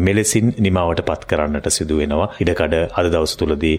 මෙලෙසින් නිමාවට පත් කරන්නට සිදු වෙනවා. ඉඩකඩ අද දවස් තුලදී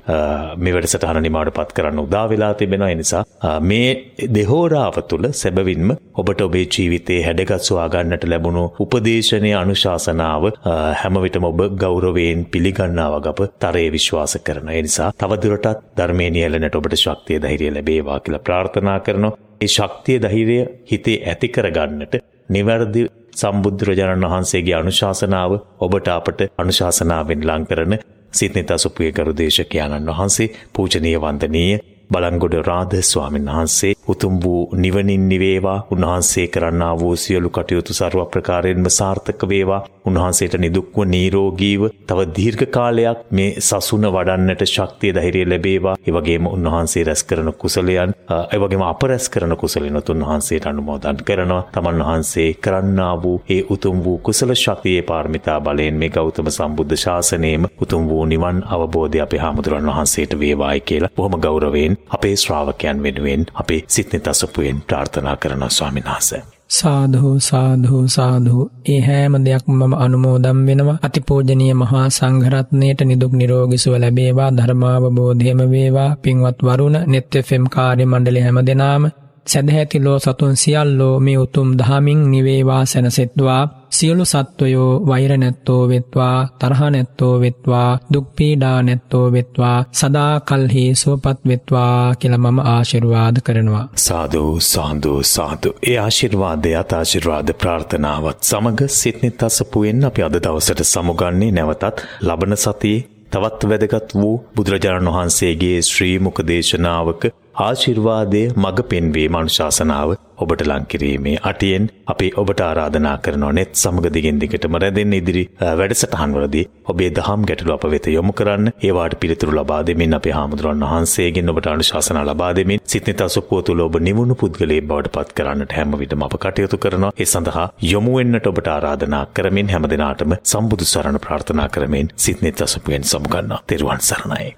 මේ වැඩසටහන නිමාවට පත් කරන්න උදා වෙලා තිබෙනවා. ඒ නිසා මේ දෙහෝරාව තුල සැබවින්ම ඔබට ඔබේ ජීවිතේ හැඩගත් සොයා ගන්නට ලැබුණු උපදේශනයේ අනුශාසනාව හැම විටම ඔබ ගෞරවයෙන් පිළිගන්නා වග අප තරයේ විශ්වාස කරනවා කරන. ඒ නිසා තවදුරටත් ධර්මයේ නියැලෙනට ඔබට ශක්තිය ධෛර්යය ලැබේවා කියලා ප්‍රාර්ථනා කරනවා. ඒ ශක්තිය ධෛර්යය හිතේ ඇති කරගන්නට නිවැරදි සම්බුදුරජාණන් වහන්සේගේ අනුශාසනාව ඔබට අපට අනුශාසනාවෙන් ලං කරන සිත්නිත සුපුවේ ගරු දේශකයාණන් වහන්සේ පූජනීය වන්දනීය බලංගොඩ රාධ ස්වාමීන් වහන්සේ උතුම් වූ නිවනින් නිවේවා. උන්වහන්සේ කරන්නා වූ සියලු කටයුතු සර්ව ප්‍රකාරයෙන්ම සාර්ථක වේවා. උන්වහන්සේට නිදුක්ව නීරෝගීව තව දීර්ඝ කාලයක් මේ සසුන වඩන්නට ශක්තිය ධෛර්යය ලැබේවා. ඒ වගේම උන්වහන්සේ රැස් කරන කුසලයන් ඒ වගේම අප රැස් කරන කුසලිනුත් උන්වහන්සේට අනුමෝදන් කරනවා. තමන් වහන්සේ කරන්නා වූ ඒ උතුම් වූ කුසල ශක්තියේ පාරමිතා බලයෙන් මේ ගෞතම සම්බුද්ධ ශාසනයේම උතුම් වූ නිවන් අවබෝධය අපේ හාමුදුරන් වහන්සේට වේවායි කියලා බොහොම ගෞරවයෙන් අපේ ශ්‍රාවකයන් වෙනුවෙන් අපේ සිත්නිත අසපුවෙන් ප්‍රාර්ථනා කරන ස්වාමීන් වහන්සේ. සාධහෝ සාධහෝ සාධහෝ ඒ හෑම දෙයක් මම අනුමෝදම් වෙනවා. අතිපෝජනීය මහා සංඝරත්නයට නිදුක් නිරෝගිසුව ලැබේවා. ධර්මාවබෝධයම වේවා. පින්වත් වරුණ නෙත් FM කාර්ය මණ්ඩලය හැම දෙනාම සැදැහැති ලෝ සතුන් සියල්ලෝ මේ උතුම් දහමින් නිවේවා සැනසෙත්වා සියලු සත්වයෝ වෛර නැත්තෝ වෙත්වා තරහ නැත්තෝ වෙත්වා දුක්පීඩා නැත්තෝ වෙත්වා සදා කල්හි සුවපත් වෙත්වා කියල මම ආශිර්වාද කරනවා. සාධූ සාන්දූ සාදු ඒ ආශිර්වාදයත් ආශිර්වාද ප්‍රාර්ථනාවත් සමඟ සිත්නෙත් අසපුුවෙන් අපි අද දවසට සමුගන්නේ නැවතත් ලබන සතියේ තවත් වැදගත් වූ බුදුරජාණන් වහන්සේගේ ශ්‍රීමුක දේශනාවක ආශිර්වාදය මඟ පෙන්වේ මනුශාසනාව ඔබට ලංකිරීමේ අටියෙන් අපි ඔබට ආරාධනා කරනවා නෙත් සමග දිගෙන් දිගටම රැඳෙන්න ඉදිරි වැඩසටහන්වලදී ඔබේ දහම් ගැටලු අප වෙත යොමු කරන්න. ඒවාට පිළිතුරු ලබා දෙමින් අපේ හාමුදුරන් වහන්සේගෙන් ඔබට අනුශාසනා ලබා දෙමින් සිත්නිත අසුපුව තුළ ඔබ නිවුණු පුද්ගලයේ බවට පත් කරන්නට හැම විටම අප කටයුතු කරනවා. ඒ සඳහා යොමු වෙන්නට ඔබට ආරාධනා කරමින් හැම දිනාටම සම්බුදු සරණ ප්‍රාර්ථනා කරමින් සිත්නිත අසුපුවෙන් සමුගන්නා තෙරුවන් සරණයි.